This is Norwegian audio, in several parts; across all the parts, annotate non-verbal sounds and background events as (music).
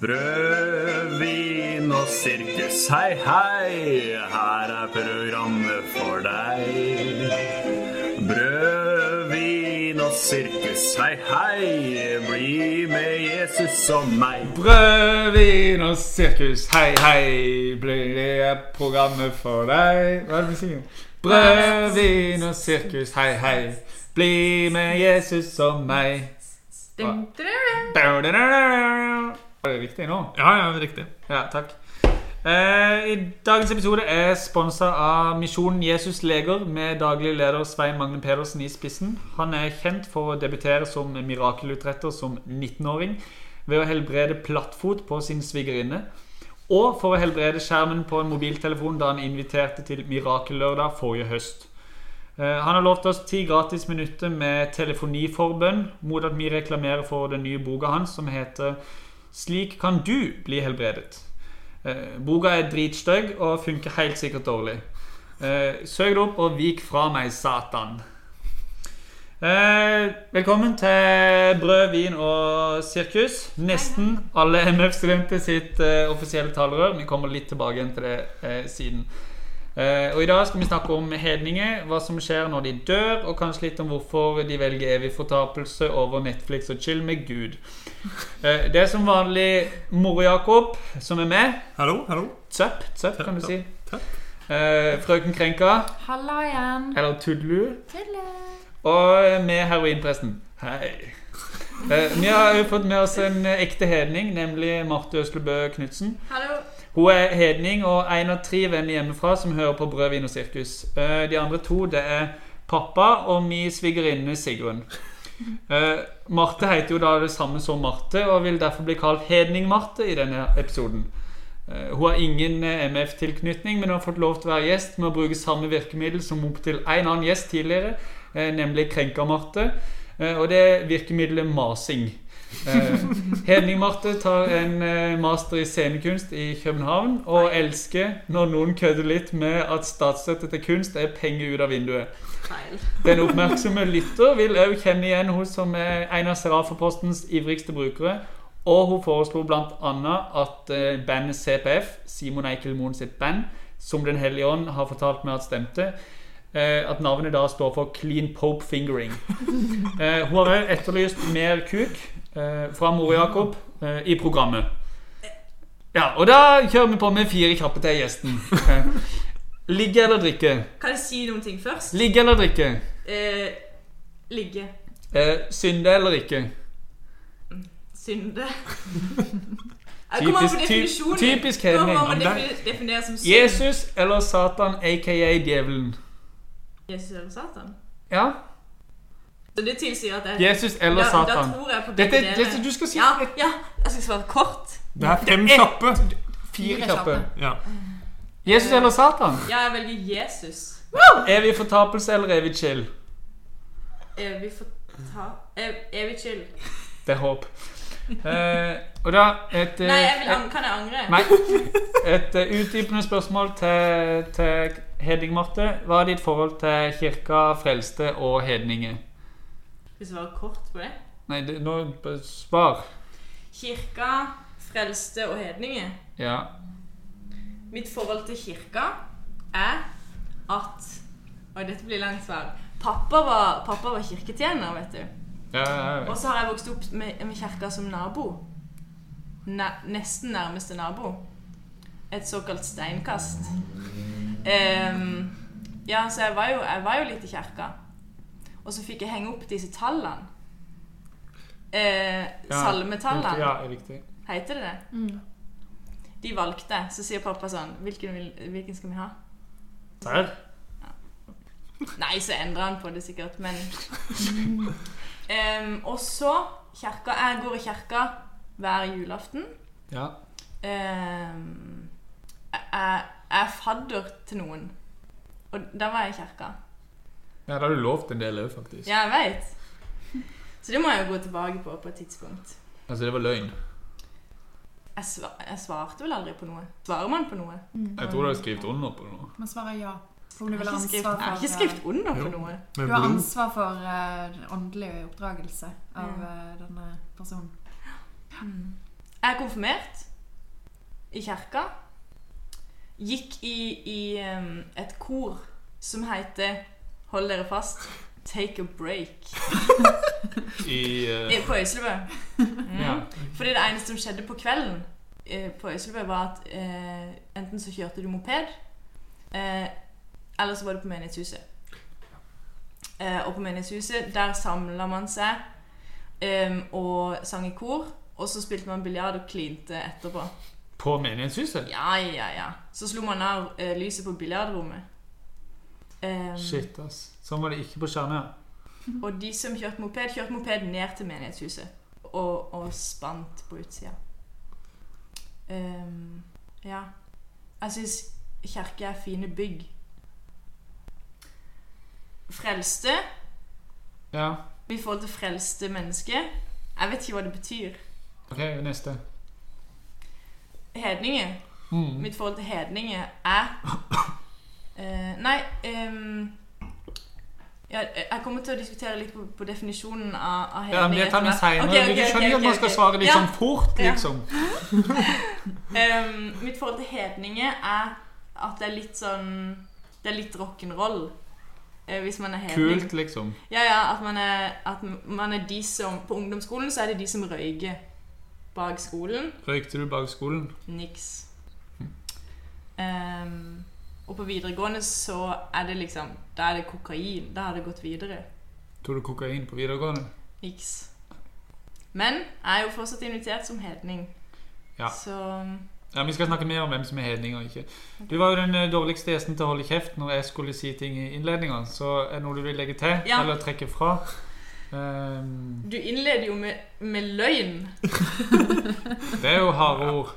Brød, vin og sirkus, hei, hei, her er programmet for deg. Brød, vin og sirkus, hei, hei, bli med Jesus og meg. Brød, vin og sirkus, hei, hei, blir det programmet for deg? Hva er det vi synger? Brød, vin og sirkus, hei, hei, bli med Jesus og meg. Dum, dum, dum. Var det riktig nå? Ja, ja, riktig. Ja, takk. Eh, I dagens episode er sponsa av Misjonen Jesus leger med daglig leder Svein Magne Pedersen i spissen. Han er kjent for å debutere som mirakelutretter som 19-åring ved å helbrede plattfot på sin svigerinne. Og for å helbrede skjermen på en mobiltelefon da han inviterte til Mirakellørdag forrige høst. Eh, Han har lovt oss ti gratis minutter med telefoniforbønn mot at vi reklamerer for den nye boka hans som heter 'Slik kan du bli helbredet'. Eh, Boka er dritstygg og funker helt sikkert dårlig. Eh, Søk det opp og vik fra meg, Satan. Eh, velkommen til Brød, vin og sirkus. Nesten alle (laughs) MF-studenter sitt offisielle talerør. Vi kommer litt tilbake igjen til det siden. Eh, og I dag skal vi snakke om hedninger, hva som skjer når de dør, og kanskje litt om hvorfor de velger evig fortapelse over Netflix og chill med Gud. Eh, det er som vanlig Moro-Jakob som er med. Hallo, hallo. Tøpp, tøpp kan du si. Tøpp. Eh, frøken Krenka, Halla igjen. eller Tudelu. Tudelu. Og med heroinpresten. Hei. Eh, vi har jo fått med oss en ekte hedning, nemlig Marte Øslebø Knutsen. Hallo. Hun er hedning og en av tre venner hjemmefra som hører på Brød, vin og sirkus. Eh, De andre to det er pappa og min svigerinne Sigrun. (laughs) Eh, Marte heter jo da det samme som Marte og vil derfor bli kalt Hedning-Marte i denne episoden. Eh, Hun har ingen MF-tilknytning, men hun har fått lov til å være gjest med å bruke samme virkemiddel som opptil en annen gjest tidligere, nemlig Krenka-Marte. Og det er virkemiddelet masing. Eh, Hedning-Marte tar en eh, master i scenekunst i København og elsker når noen kødder litt med at statsstøtte til kunst er penger ut av vinduet. Feil. Den oppmerksomme lytter vil òg kjenne igjen hun som er en av Serafapostens ivrigste brukere. Og hun foreslo bl.a. at eh, bandet CPF, Simon Eikel Moen sitt band, som Den hellige ånd har fortalt meg at stemte, at navnet da står for Clean Pope Fingering. (laughs) Hun har òg etterlyst mer kuk fra Mor Jakob eh, i programmet. Ja, og da kjører vi på med fire kjappe til gjesten. Eh, Ligge eller drikke? Kan jeg si noen ting først? Ligge eller drikke? Eh, ligge. Eh, synde eller ikke? Synde. (laughs) Typisk- ty- typisk hedning. må man Ja, men defi- definere som synd? Jesus eller Satan, aka djevelen? Jesus eller Satan? Ja, Så det tilsier at jeg Jesus eller da, Satan. Da tror jeg på begge Dette, deler. det, du skal si Ja, ja, jeg skal svare kort. Det er fem kjappe. fire kjappe. Ja. Jesus eller Satan? Ja, jeg velger Jesus. Evig fortapelse eller evig chill? Evig for ta... Ev, evig chill. Det er håp. Eh, og da et, eh, Nei, jeg vil et, kan jeg angre? nei, et eh, utdypende spørsmål til, til Hedning Marte. Hva er ditt forhold til kirka, frelste og hedninger? Skal du svare kort på det? Nei, det, nå svar. Kirka, frelste og hedninger. Ja. Mitt forhold til kirka er at Oi, dette blir langt svar. Pappa var, pappa var kirketjener, vet du. ja, ja, ja. Og så har jeg vokst opp med, med kirka som nabo. Ne, nesten nærmeste nabo. Et såkalt steinkast. Um, ja, så jeg var, jo, jeg var jo litt i kirka. Og så fikk jeg henge opp disse tallene. Eh, Ja, salmetallene. Ja, riktig. Heter det det? De valgte. Så sier pappa sånn Hvilken, vil, hvilken skal vi ha? Serr? Nei, så endrer han på det sikkert, men (laughs) um, Og så kirka Jeg går i kirka hver julaften. Ja. Um, jeg, jeg er fadder til noen. Og da var jeg i kirka. Ja, da har du lovt en del òg, faktisk. Ja, jeg veit. Så det må jeg jo gå tilbake på på et tidspunkt. Altså, det var løgn. Jeg, svar, jeg svarte vel aldri på noe. Svarer man på noe? Jeg tror du har skrevet under på noe. Man svarer ja. For du Jeg har ikke skrevet, skrevet under på noe. Du har ansvar for uh, åndelig oppdragelse av eh, denne personen. Jeg er konfirmert i kirka. Gikk i, i um, et kor som heter Hold dere fast Take a break. (laughs) I uh... På Øyslebø. Mm. Ja. Fordi det eneste som skjedde på kvelden uh, på Øyslebø, var at uh, enten så kjørte du moped, eller så var du på menighetshuset. Og på menighetshuset, der samla man seg um, og sang i kor. Og så spilte man biljard og klinte etterpå. På menighetshuset? Ja, ja, ja. Så slo man av lyset på biljardrommet. Em, Shit, ass. Sånn var det ikke på Stjernøya. Og de som kjørte moped, kjørte moped ned til menighetshuset. Og, og spant på utsida. Um, ja. Jeg syns kirker er fine bygg. Frelste, Ja. i forhold til frelste mennesker Jeg vet ikke hva det betyr. Ok, neste. Hedninger. Mm. Mitt forhold til hedninger er eh, Nei ja, Jeg kommer til å diskutere litt på, på definisjonen av, av hele Ja, men det tar vi seinere. okay, ok, Du skjønner jo at man skal svare litt Ja. sånn fort, Ja. liksom. (laughs) Ehm, mitt forhold til hedninger er at det er litt sånn Det er litt rock'n'roll. Uh, hvis man er hedning. Kult, liksom. Ja, ja, at man er, at man er de som På ungdomsskolen så er det de som røyker bak skolen. Røykte du bak skolen? Niks. Ehm, og på videregående så er det liksom Da er det kokain. Da har det gått videre. Tok du kokain på videregående? Niks. Men jeg er jo fortsatt invitert som hedning. Ja. Så Ja, Vi skal snakke mer om hvem som er hedning og ikke. Du var jo den eh, dårligste gjesten til å holde kjeft når jeg skulle si ting i innledninga. Så er det noe du vil legge til Ja. eller trekke fra? Um... du innleder jo med, med løgn. (laughs) det er jo harde ord.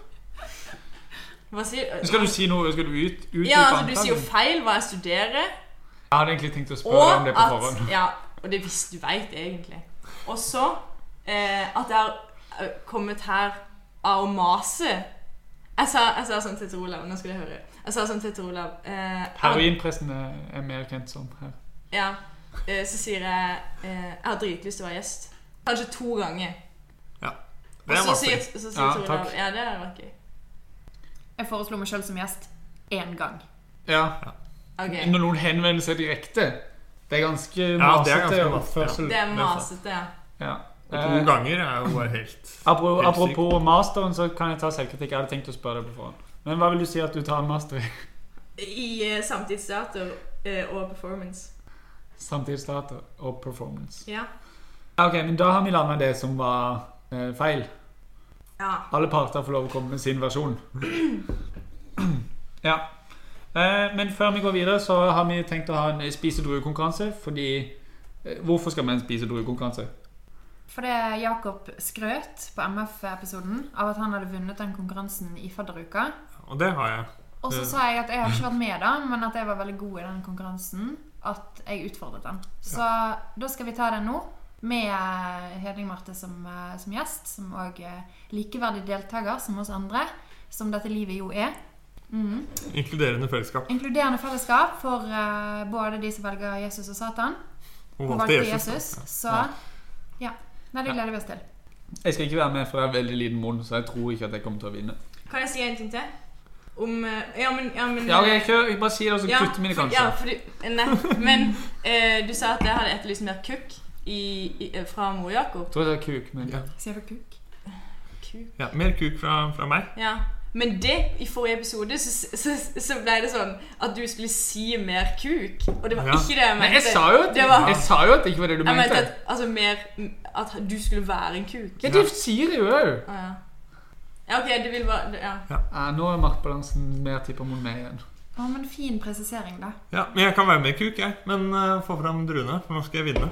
Hva sier Skal du si noe? Skal du ut, utdype Ja, altså du sier jo feil hva jeg studerer. Jeg hadde egentlig tenkt å spørre deg om det på forhånd. Ja, og det visste du veit egentlig. Og så eh, at jeg har eh, kommet her av å mase. Jeg sa, jeg sa sånn til Olav Nå skal du høre. Jeg sa sånn til Olav eh, Heroinpressen er, er mer kjent som her. Ja. Eh, så sier jeg eh, Jeg har dritlyst til å være gjest. Kanskje to ganger. Ja. Det Og er så sier, så sier Ja, Olav. Ja, det hadde vært gøy. Jeg foreslo meg sjøl som gjest én gang. Ja. Okay. Når noen henvender seg direkte Det er ganske det er masete ganske masete, oppførsel. Det er masete, ja. Ja. Og Eh, to ganger er jo bare helt apropos, Helt apropos masteren, så kan jeg ta selvkritikk. Jeg hadde tenkt å spørre deg på forhånd. Men hva vil du si at du tar en master i? I uh, samtidsteater uh, og performance. Samtidsdata og performance. Ja. Ja, Ok, men da har vi landa det som var uh, feil. Ja. Alle parter får lov å komme med sin versjon. ja. Eh, men før vi går videre, så har vi tenkt å ha en spise-drue-konkurranse. Fordi eh, Hvorfor skal vi ha en spise-drue-konkurranse? Fordi Jakob skrøt på MF-episoden av at han hadde vunnet den konkurransen i fadderuka. Og det har jeg. Og så sa jeg at jeg har ikke vært med da, men at jeg var veldig god i den konkurransen. At jeg utfordret den. Så da skal vi ta den nå. Med eh, Hedvig Marte som, eh, som gjest, som òg likeverdig deltaker som oss andre. Som dette livet jo er. Mm. Inkluderende fellesskap. Inkluderende fellesskap for uh, både de som velger Jesus og Satan. Hun valgte Jesus. Jesus. da. Så ja. Nei, det gleder vi oss til. Jeg skal ikke være med, for jeg har veldig liten munn, så jeg tror ikke at jeg kommer til å vinne. Kan jeg si en ting til? Om eh, Ja, men, ja, men Ja. Jeg bare si det, og så Ja, kutter vi det kanskje. Ja, fordi, nei, men eh, du sa at jeg hadde etterlyst mer kukk i, i, eh, fra Mor Jakob. Jeg tror det er kuk, men Ja. Sier for kuk? Kuk. Ja, mer kuk fra, fra meg. Ja. Men det, i forrige episode, så, så, så ble det sånn at du skulle si mer kuk. Og det var Ja. ikke det jeg Nei, mente. jeg sa jo at, Det var- jeg sa jo at det ikke var det du Jeg mente mente. at, altså, mer, at du skulle være en kuk. Ja, det sier jeg jo òg. Ah, ja. ja, ok, det vil bare Ja. Ja, nå er maktbalansen mer tippa mot meg igjen. Å, men fin presisering, da. Ja, Men jeg kan være med i kuk, jeg. Men uh, få fram druene, for nå skal jeg vinne.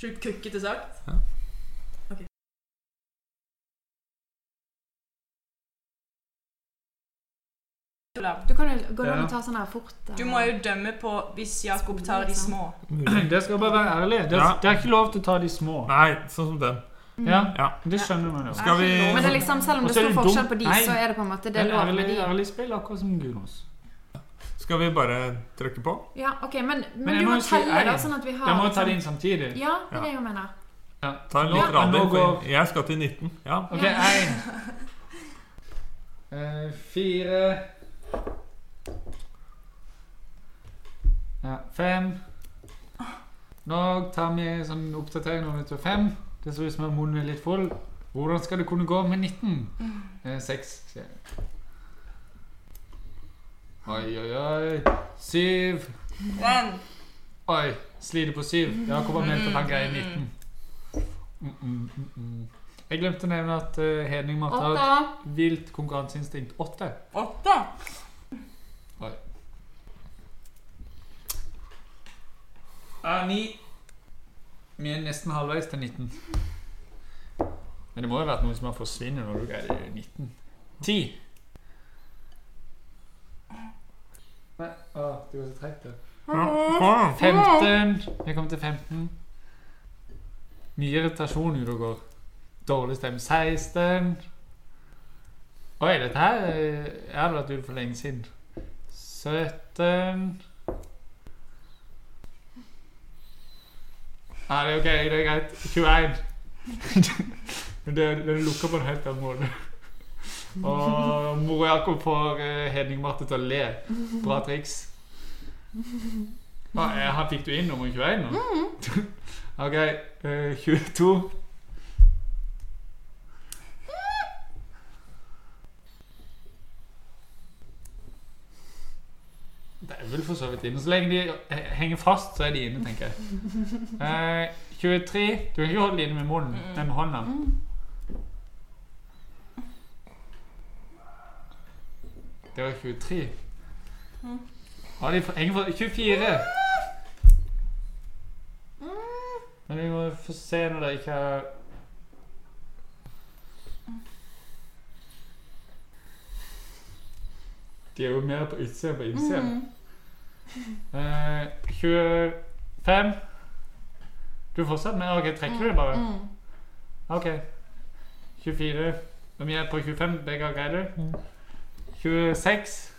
Sjukt kukkete sagt. Ja. Ok. Du kan jo gå Ja. an og ta sånn her fort. eh, Du må jo dømme på hvis Jakob tar de små. Det skal bare være ærlig. Det er, Ja. det er ikke lov til å ta de små. Nei, sånn som den. Ja, Ja. Det skjønner man jo. Skal vi Men det er liksom, selv om Og det så er står det forskjell dumt. på de, Nei. så er det på en måte det er er lov med ærlig, de. ærlig spill, akkurat som Gunos. Skal vi bare trykke på? Ja, ok, men, men, Men du må må telle, da, sånn at vi har Jeg må ta liksom- det inn samtidig. Ja, det er det jeg mener. Ja. Ta en litt ja. går jeg skal til 19. Ja. Ok, én, (laughs) Eh, fire Ja, fem. Nå tar vi sånn oppdatering tar fem. Det ser ut som om munnen er litt full. Hvordan skal det kunne gå med 19? Eh, seks, sier jeg. Oi, oi, oi. Syv. Den. Oi, sliter på syv. Jakob har meldt at han greier 19. Mm, mm. Jeg glemte å nevne at uh, Henning Marte har et vilt konkurranseinstinkt. Åtte. Åtte. Oi. er ni. Vi er nesten halvveis til 19. Men det må jo ha vært noe som har forsvunnet når du greier 19. 10. Å, det går så treigt, du. Ja. 15. Jeg kom til 15. Mye irritasjon ute og går. Dårlig stemme. 16. Oi, dette her Jeg hadde vært ute for lenge siden. 17. Nei, det er ok. Det er greit. 21. (laughs) Men det, den lukker på en helt annen måte. Og mor Jakob får Hedning Henning Marte til å le. Bra triks. Ah, eh, han fikk du inn nummer 21 nå? ok, Uh, 22. Det er vel for så vidt inne. Så lenge de eh, henger fast, så er de inne, tenker jeg. Uh, 23. Du kan ikke holde det inne med munnen, men med hånda. Det var 23. Ja, de henger for 24. Men vi må få se når det ikke er De er jo mer på utsida enn på innsida. Eh, 25. Du fortsatt med Ok, trekker du det bare? Ok. 24. Og vi er på 25. Begge har greid det. 26.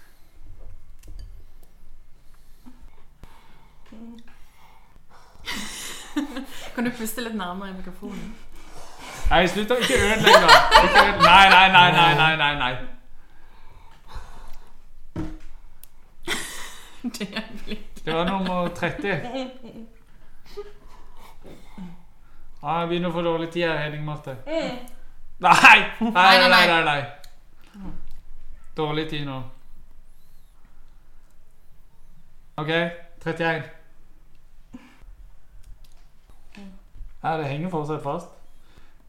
(laughs) Kan du puste litt nærmere i mikrofonen? Nei, slutt å ikke ødelegge det. Nei, nei, nei, nei, nei, nei, nei. (laughs) Det var nummer 30. Ja, jeg begynner å få dårlig tid her, Henning Marte. Nei! Nei, nei, nei, nei, nei. Dårlig tid nå. Ok, 31. Ja, det henger fortsatt fast.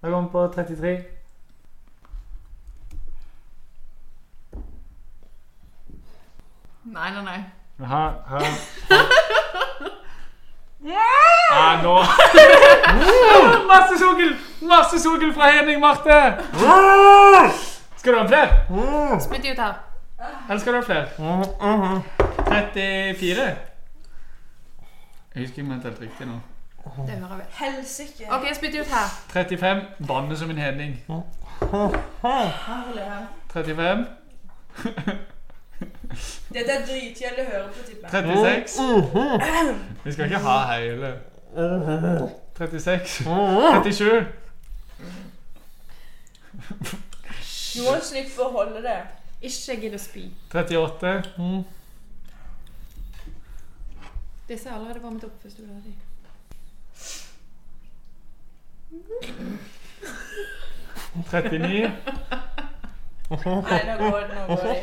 Da går vi på 33. Nei, nei, nei. Her, (laughs) Yeah! Ja, nå (laughs) Masse sokkel! Masse sokkel fra Henning Marte! Skal du ha flere? Spytt ut her. Eller skal du ha flere? 34? Jeg husker ikke om jeg helt riktig nå. Det hører vi. Helsike. OK, spytt ut her. 35. Banne som en hedning. Herlighet. 35. Dette er dritkjedelig å høre på, tipper jeg. 36. Vi skal ikke ha hele. 36. 37. Du må slippe å holde det. Ikke gidd å spy. 38. Disse har allerede varmet opp. hvis du vil ha de.39. Nei, nå går det. Nå går det.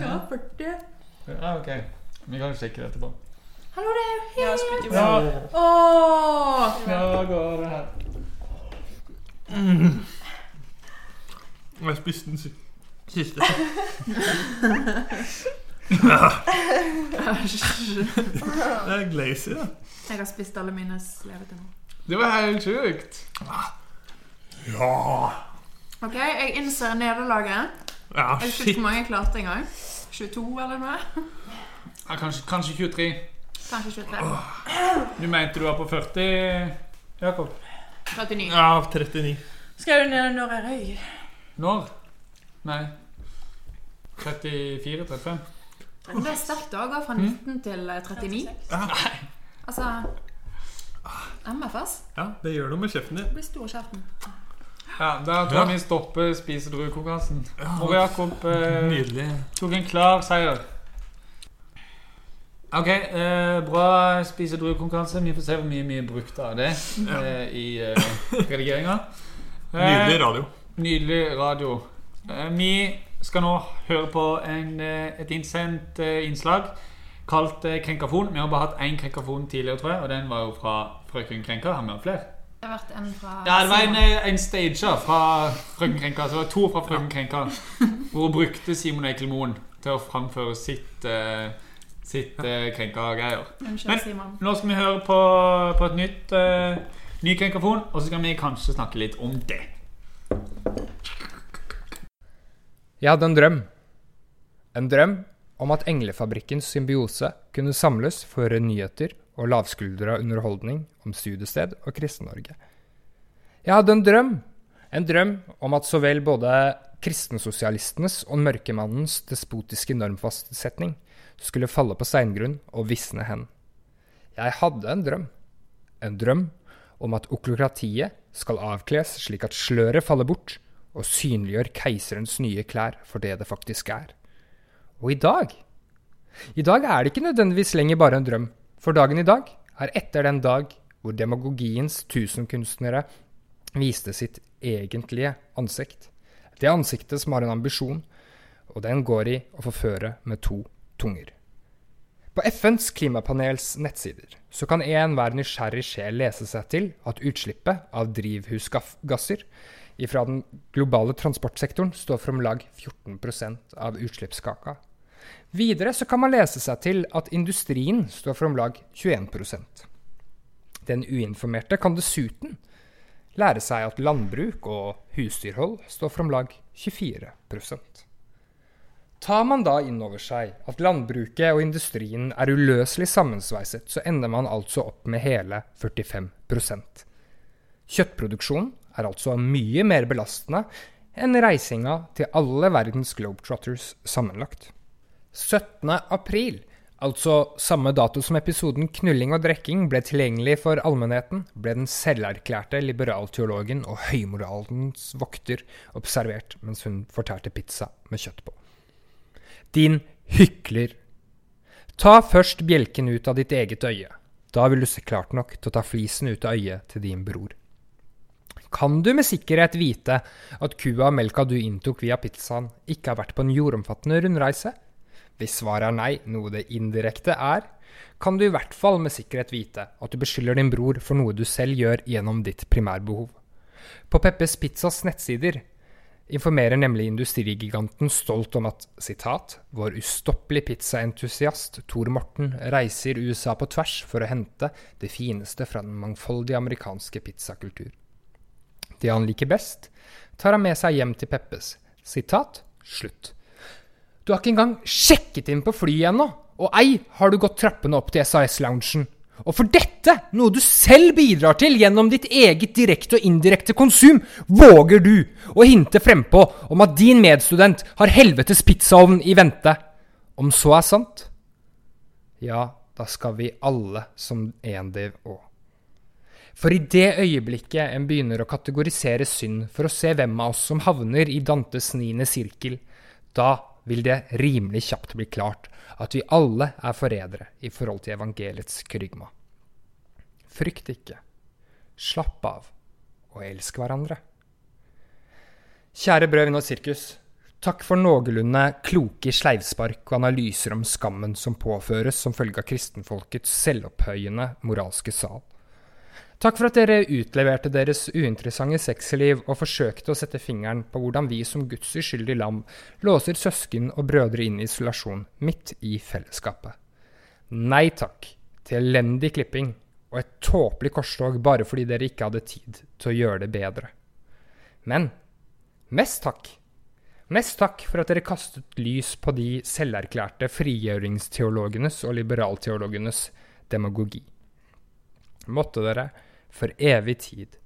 Ja, 40. Ja, ok. Vi kan sjekke det etterpå. Hallo, det er jo Ja, Ja. Åh! ja går det her. Jeg spiste den si- siste. Det er glazy, da. Jeg har spist alle mine slever til nå. Det var helt sjukt. Ja. OK, jeg innser nederlaget. Ja, Jeg vet ikke hvor mange jeg klarte engang. 22 eller noe? Ja, kanskje, kanskje 23. Kanskje 23. Du mente du var på 40, Jakob? 39. Ja, 39. Skal du ned når jeg røyker? Når? Nei. 34-35? Det er sterkt å gå fra 19 til eh, 39. Altså MFS Ja, det gjør noe med kjeften din. blir stor kjeften. Ja, Da tror jeg Ja. vi stopper spise druekonkurransen. Ove Jakob eh, tok en klar seier. Ok, eh, bra spise druekonkurranse. Vi får se hvor mye vi brukte av det eh, i eh, redigeringa. Nydelig radio. Nydelig radio. Eh, vi skal nå høre på en, eh, et innsendt eh, innslag kalt Krenkafon. Vi har bare hatt én krenkafon tidligere, tror jeg, og den var jo fra Frøken Krenka. Har vi hatt flere? Det har vært en fra Ja, det var en, en stager fra Frøken Krenka. Så det var to fra Frøken Krenka. Hvor hun brukte Simon Eikelmoen til å framføre sitt, uh, sitt uh, krenka-greier. Men-. Nå skal vi høre på, på et nytt uh, ny krenkafon, og så skal vi kanskje snakke litt om det. Jeg hadde en drøm. En drøm om at Englefabrikkens symbiose kunne samles for nyheter og lavskuldra underholdning om studiested og Kristen-Norge. Jeg hadde en drøm. En drøm om at så vel både kristensosialistenes og mørkemannens despotiske normfastsetning skulle falle på steingrunn og visne hen. Jeg hadde en drøm. En drøm om at oklokratiet skal avkles slik at sløret faller bort, og synliggjør keiserens nye klær for det det faktisk er. Og i dag I dag er det ikke nødvendigvis lenger bare en drøm, for dagen i dag er etter den dag hvor demagogiens tusenkunstnere viste sitt egentlige ansikt. Det ansiktet som har en ambisjon, og den går i å forføre med to tunger. På FNs klimapanels nettsider så kan enhver nysgjerrig sjel lese seg til at utslippet av drivhusgasser fra den globale transportsektoren står for om lag 14% av utslippskaka. Videre så kan man lese seg til at industrien står for om lag 21% Den uinformerte kan dessuten lære seg at landbruk og husdyrhold står for om lag 24 Tar man da inn over seg at landbruket og industrien er uløselig sammensveiset, så ender man altså opp med hele 45% Kjøttproduksjon er altså mye mer belastende enn reisinga til alle verdens globetrotters sammenlagt. 17. april, altså samme dato som episoden 'Knulling og drekking' ble tilgjengelig for allmennheten, ble den selverklærte liberalteologen og høymoralens vokter observert mens hun fortærte pizza med kjøtt på. Din hykler. Ta først bjelken ut av ditt eget øye. Da vil du se klart nok til å ta flisen ut av øyet til din bror. Kan du med sikkerhet vite at kua og melka du inntok via pizzaen, ikke har vært på en jordomfattende rundreise? Hvis svaret er nei, noe det indirekte er, kan du i hvert fall med sikkerhet vite at du beskylder din bror for noe du selv gjør gjennom ditt primærbehov. På Peppes Pizzas nettsider informerer nemlig industrigiganten stolt om at citat, vår ustoppelige pizzaentusiast Tor Morten reiser USA på tvers for å hente det fineste fra den mangfoldige amerikanske pizzakultur. Det han liker best, tar han med seg hjem til Peppes. Sitat slutt. Du har ikke engang sjekket inn på flyet ennå, og ei har du gått trappene opp til SAS-loungen. Og for dette, noe du selv bidrar til gjennom ditt eget direkte og indirekte konsum, våger du å hinte frempå om at din medstudent har helvetes pizzaovn i vente. Om så er sant, ja, da skal vi alle som endiv òg. For i det øyeblikket en begynner å kategorisere synd for å se hvem av oss som havner i Dantes niende sirkel, da vil det rimelig kjapt bli klart at vi alle er forrædere i forhold til evangeliets krygma. Frykt ikke. Slapp av, og elsk hverandre. Kjære Brødvin og sirkus. Takk for noenlunde kloke sleivspark og analyser om skammen som påføres som følge av kristenfolkets selvopphøyende moralske sal. Takk for at dere utleverte deres uinteressante sexliv og forsøkte å sette fingeren på hvordan vi som Guds uskyldige lam låser søsken og brødre inn i isolasjon midt i fellesskapet. Nei takk til elendig klipping og et tåpelig korstog bare fordi dere ikke hadde tid til å gjøre det bedre. Men mest takk. Mest takk for at dere kastet lys på de selverklærte frigjøringsteologenes og liberalteologenes demagogi. Måtte dere for evig tid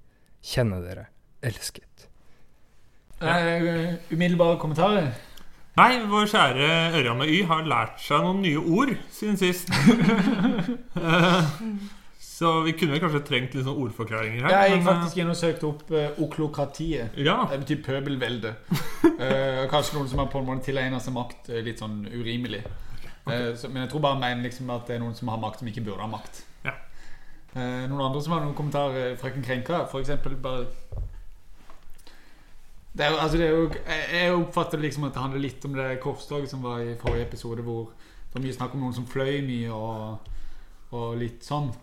kjenne dere elsket. Uh, umiddelbare kommentarer? Nei, vår kjære Ørjan med Y har lært seg noen nye ord siden sist. (laughs) Eh, Så vi kunne vel kanskje trengt litt sånn ordforklaringer her. Jeg gikk men, faktisk inn og søkte opp uh, oklokratiet. eh, Ja. Det betyr pøbelvelde. (laughs) uh, kanskje noen som har på en måte tilegna seg makt uh, litt sånn urimelig. Eh, så, men jeg tror bare mener liksom at det er noen som har makt som ikke burde ha makt. Eh, noen andre som har noen kommentarer? Frøken Krenka, eksempel, bare det er altså det er jo, jeg oppfatter liksom at det handler litt om det korstoget som var i forrige episode, hvor det var mye snakk om noen som fløy mye og, og litt sånn.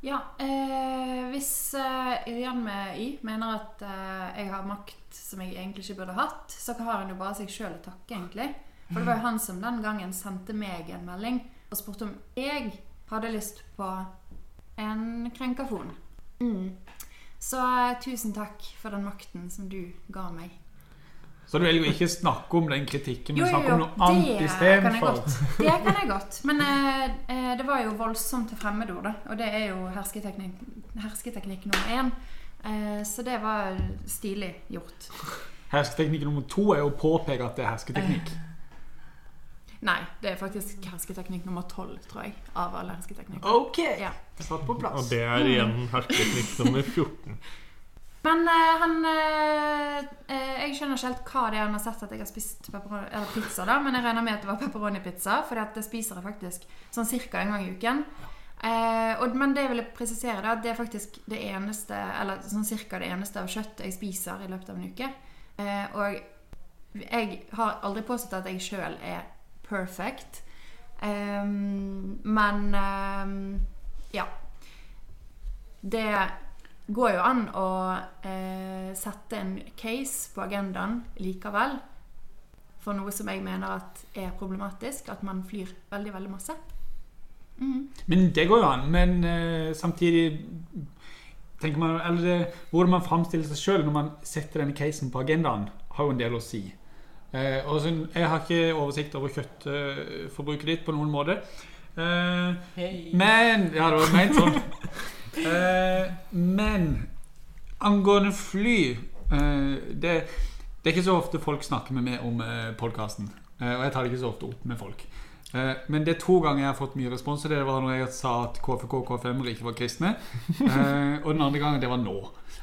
Ja, eh, hvis eh, Irian med Y mener at eh, jeg har makt som jeg egentlig ikke burde hatt, så har han jo bare seg sjøl å takke, egentlig. For det var jo han som den gangen sendte meg en melding og spurte om jeg hadde lyst på en krenkafon. Mm. Så eh, tusen takk for den makten som du ga meg. Så du velger å ikke snakke om den kritikken, men snakke om noe annet det kan jeg istedenfor. Det kan jeg godt. Men eh, eh, det var jo voldsomt til fremmedord, da. Og det er jo hersketeknikk, hersketeknikk nummer én. Eh, så det var stilig gjort. Hersketeknikk nummer to er jo å påpeke at det er hersketeknikk. Nei, det er faktisk hersketeknikk nummer tolv, tror jeg. Av alle hersketeknikker. Ok! Ja. Satt på Og plass. det er igjen hersketeknikk nummer 14. (laughs) Men eh, han eh, eh, Jeg skjønner ikke helt hva det er han har sett at jeg har spist eller pizza, da, men jeg regner med at det var pepperoni-pizza, for det spiser jeg faktisk sånn cirka en gang i uken. Eh, og, men det vil jeg presisere, da, at det er faktisk det eneste Eller sånn cirka det eneste av kjøtt jeg spiser i løpet av en uke. Eh, og jeg har aldri påstått at jeg sjøl er perfect. Um, men um, ja. Det går jo an å uh, sette en case på agendaen likevel. For noe som jeg mener er problematisk. At man flyr veldig, veldig masse. Mm. Men det går jo an. Men uh, samtidig tenker man Eller det, hvordan man framstiller seg sjøl når man setter denne casen på agendaen, har jo en del å si. Eh, og så, jeg har ikke oversikt over kjøttforbruket ditt på noen måte. Eh, men Ja, det var ment sånn. (laughs) Eh, men angående fly eh, det, det er ikke så ofte folk snakker med meg om eh, podkasten. Eh, og jeg tar det ikke så ofte opp med folk. Eh, men det er to ganger jeg har fått mye respons. Og det var når jeg sa at KFK og KFM-ere ikke var kristne. Eh, og den andre gangen, det var nå.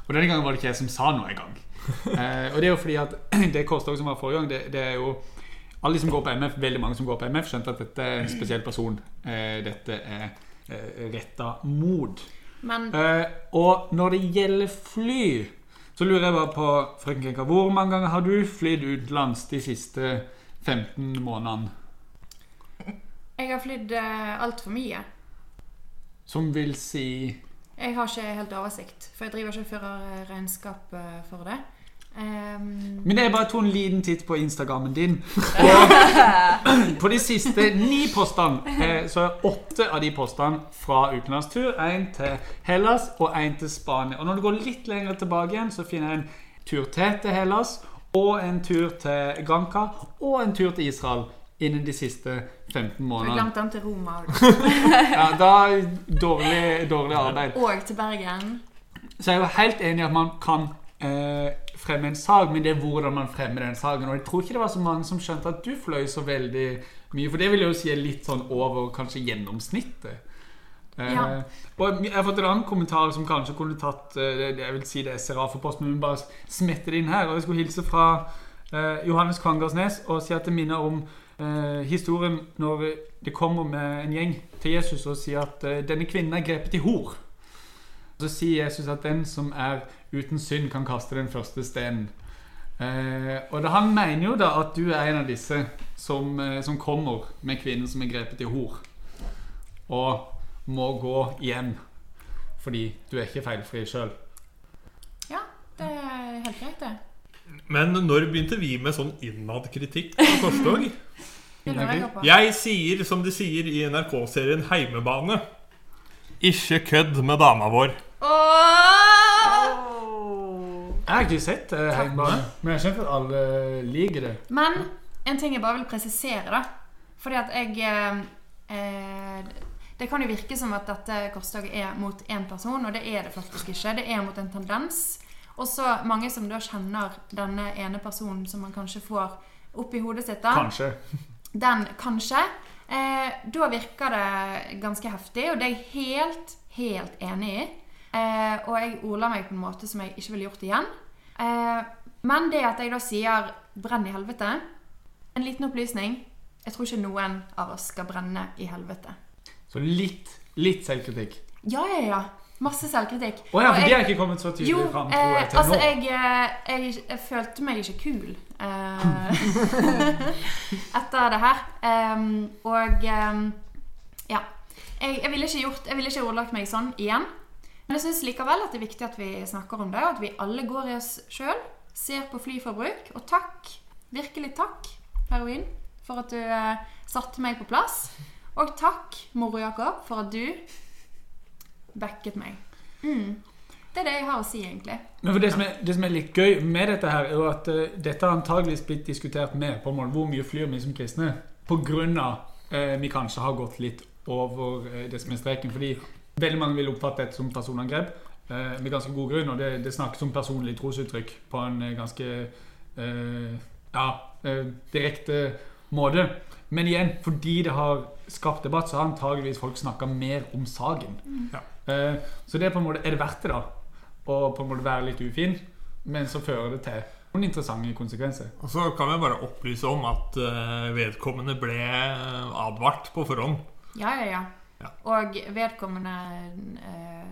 Og denne gangen var det ikke jeg som sa noe engang. Eh, og det er jo fordi at (clears throat) det korstoget som var forrige gang, det, det er jo alle de som går på MF, veldig mange som går på MF, skjønte at dette er en spesiell person. Eh, dette er eh, retta mot. Eh, og når det gjelder fly, så lurer jeg bare på frøken Krenka, hvor mange ganger har du flydd utenlands de siste 15 månedene? jeg har flydd uh, altfor mye. Som vil si Jeg har ikke helt oversikt, for jeg driver ikke og fører regnskap eh, for det. Ehm, Men jeg bare tok en liten titt på Instagrammen din. Og (laughs) på de siste ni postene eh, så er åtte av de postene fra utenlandstur. Én til Hellas og én til Spania. Og når du går litt lenger tilbake igjen, så finner jeg en tur til til Hellas. Og en tur til Granca. Og en tur til Israel innen de siste 15 månedene. Du glemte glemt den til Roma. (laughs) Ja, da dårlig, dårlig arbeid. og til Bergen. Så jeg er jo helt enig i at man kan eh, fremme en sak, men det er hvordan man fremmer den saken. Og jeg tror ikke det var så mange som skjønte at du fløy så veldig mye, for det vil jeg jo si er litt sånn over kanskje gjennomsnittet. Eh, Ja. Og jeg har fått en annen kommentar som kanskje kunne tatt eh, Jeg vil si det er Serafopost, men vi bare smette det inn her. Og jeg skulle hilse fra eh, Johannes Kvangersnes og si at det minner om eh, historien når det kommer med en gjeng til Jesus og sier at eh, denne kvinnen er grepet i hor. Så sier Jesus at den som er uten synd, kan kaste den første steinen. Eh, og han mener jo da at du er en av disse som, eh, som kommer med kvinnen som er grepet i hor. Og må gå hjem fordi du er ikke feilfri sjøl. Ja, det er helt greit, det. Men når begynte vi med sånn innad-kritikk på korstog? (laughs) Jeg sier som de sier i NRK-serien Heimebane. Ikke kødd med dama vår. Jeg har ikke sett uh, hjemme, men jeg skjønner at alle liker det. Men en ting jeg bare vil presisere, da. Fordi at jeg eh, eh, Det kan jo virke som at dette korstoget er mot én person, og det er det faktisk ikke. Det er mot en tendens. Og så mange som da kjenner denne ene personen som man kanskje får opp i hodet sitt. da Kanskje. (laughs) Den kanskje Eh, da virker det ganske heftig, og det er jeg helt, helt enig i. Eh, og jeg ordla meg på en måte som jeg ikke ville gjort igjen. Eh, men det at jeg da sier 'brenn i helvete' En liten opplysning. Jeg tror ikke noen av oss skal brenne i helvete. Så litt, litt selvkritikk. Ja, ja, ja. Masse selvkritikk. Å ja, for jeg- de er ikke kommet så tydelig Jo, fram, tror eh, jeg, til altså nå. jeg, eh, jeg, jeg følte meg ikke kul eh, (laughs) etter det her. Um, og um, ja. Jeg, jeg ville ikke gjort Jeg ville ikke ordlagt meg sånn igjen. Men jeg syns likevel at det er viktig at vi snakker om det, og at vi alle går i oss sjøl. Ser på flyforbruk. Og takk, virkelig takk, heroin, for at du eh, satte meg på plass. Og takk, Moro Jakob, for at du backet meg. Mm. Det er det jeg har å si, egentlig. Det som, er, det som er litt gøy med dette, her er jo at uh, dette har antageligvis blitt diskutert mer på mål. hvor mye flyr vi som kristne. Grunn av eh, vi kanskje har gått litt over uh, det som er streken. Fordi veldig mange vil oppfatte dette som personangrep. Eh, med ganske god grunn, og det, det snakkes om personlig trosuttrykk på en eh, ganske eh, ja, eh, direkte måte. Men igjen, fordi det har skapt debatt, så har antageligvis folk snakka mer om saken. Ja. Eh, så det er på en måte, er det verdt det, da? Å på en måte være litt ufin, men så fører det til noen interessante konsekvenser. Og så kan vi bare opplyse om at eh, vedkommende ble advart på forhånd. Ja, ja, ja. Ja. Og vedkommende eh,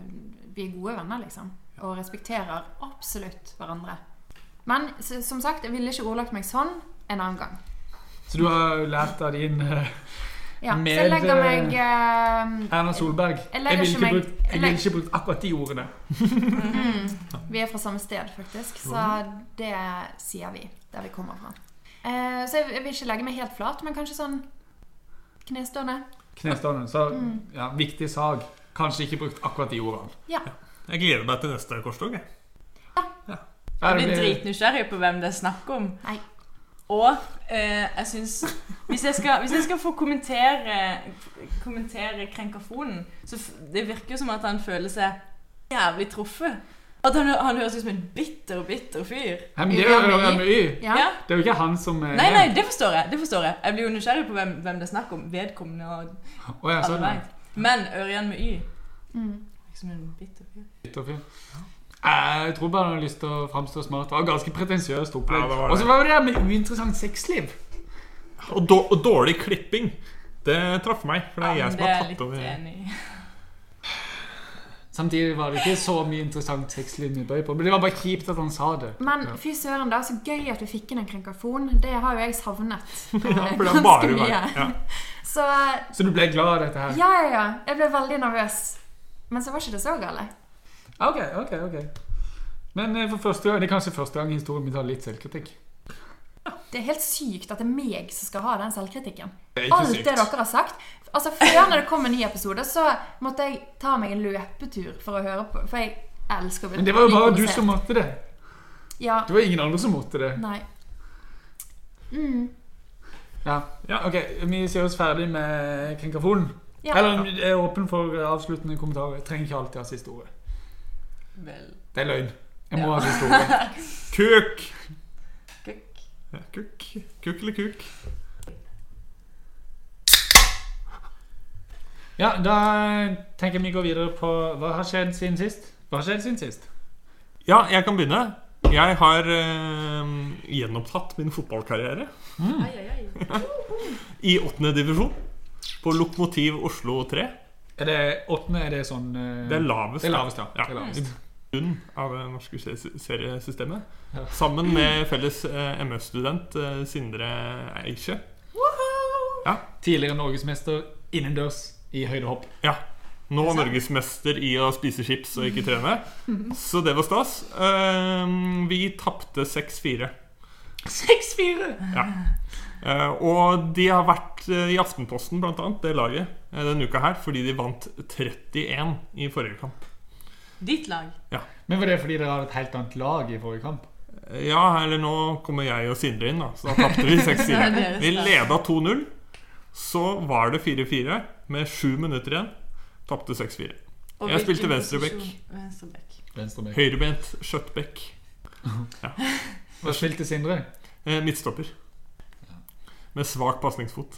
Vi er gode venner, liksom. Og respekterer absolutt hverandre. Men som sagt, jeg ville ikke ordlagt meg sånn en annen gang. Så du har lært av din eh, Ja, Med, så jeg legger eh, meg eh, Erna Solberg. Jeg Jeg ville ikke ikke, jeg ikke brukt akkurat de ordene. mm, (laughs) Vi er fra samme sted, faktisk. Så det sier vi der vi kommer fra. Eh, så jeg, jeg vil ikke legge meg helt flat, men kanskje sånn knestående. Knestående. Så Mm. ja, viktig sag. Kanskje ikke brukt akkurat de ordene. Ja. Jeg gleder meg til neste korstog. jeg. Ja, Jeg blir dritnysgjerrig på hvem det er snakk om. Nei. Og eh, jeg syns hvis, jeg skal- hvis jeg skal få kommentere Kommentere krenkafonen, så f det virker jo som at han føler seg jævlig truffet. At han, han høres ut som en bitter, bitter fyr. Nei, men det er jo Ørjan Ørjan med Y. Ja. Det er jo ikke han som er Nei, nei, det forstår jeg. det forstår Jeg Jeg blir jo nysgjerrig på hvem, hvem det er snakk om. Vedkommende og oh, ja, alle sånn, vet. Men Ørjan med Y. Mm. Liksom en bitter fyr. Bitter fyr. Jeg tror bare han har lyst til å framstå smart. Det var ganske pretensiøst opplegg. Ja. Og så var det det med uinteressant sexliv. Og, og dårlig klipping. Det traff meg, for det er Ja, jeg som det har tatt over. Samtidig var det ikke så mye interessant bøy på. Men det var bare kjipt at han sa det. Men fy søren, da. Så gøy at du fikk inn en krenkafon. Det har jo jeg savnet. (laughs) Ja, for det Ganske bare mye. Ja. (laughs) Så Så du ble glad av dette her? ja, ja, ja. Jeg ble veldig nervøs. Men så var ikke det så gale. Ok, ok, ok. Men eh, for første gang, det er kanskje første gang i historien vi tar litt selvkritikk. Det er helt sykt at det er meg som skal ha den selvkritikken. Det Alt sykt. det dere har sagt. Altså Før når det kom en ny episode, så måtte jeg ta meg en løpetur for å høre på. For jeg elsker å bli Men det var jo bare du som måtte det. Ja. Det var ingen andre som måtte det. Nei. Mm. Ja, Ja. ok, Vi ser oss ferdig med krenkafonen. Ja. Eller jeg er åpen for avsluttende kommentarer. Jeg trenger ikke alltid ha siste ordet. Vel Det er løgn. Jeg må Ja. ha siste ordet. (laughs) Kuk! Kukk. Ja, kukk. Kuk eller kuk? Ja, da tenker jeg vi går videre på Hva har skjedd siden sist? Hva har skjedd siden sist? Ja, jeg kan begynne. Jeg har eh, gjenopptatt min fotballkarriere Ai, ai, ai. (laughs) i åttende divisjon. På Lokomotiv Oslo 3. Er det åttende? Er det sånn eh, Det er lavest. Det er lavest, ja. ja. Det er lavest. Bunnen av det norske seriesystemet. Ja. Sammen med felles eh, MØ-student eh, Sindre Eikje. Tidligere norgesmester innendørs i høydehopp. Ja. Nå norgesmester i å spise chips og ikke trene. Så det var stas. Eh, vi tapte 6-4. 6-4! Ja. Eh, og de har vært eh, i Aftenposten, blant annet, det laget, eh, denne uka her, fordi de vant 31 i forrige kamp. Ditt lag. Men var det fordi dere hadde et helt annet lag i forrige kamp? Ja, eller nå kommer jeg og Sindre inn, da, så da tapte vi 6-4. (laughs) Det er deres Vi leda 2-0. Så var det 4-4 med sju minutter igjen. Tapte 6-4. Jeg spilte venstreback. Venstreback. Høyrebent skjøttback. (laughs) Hva spilte Sindre? Eh, midtstopper. med svak pasningsfot.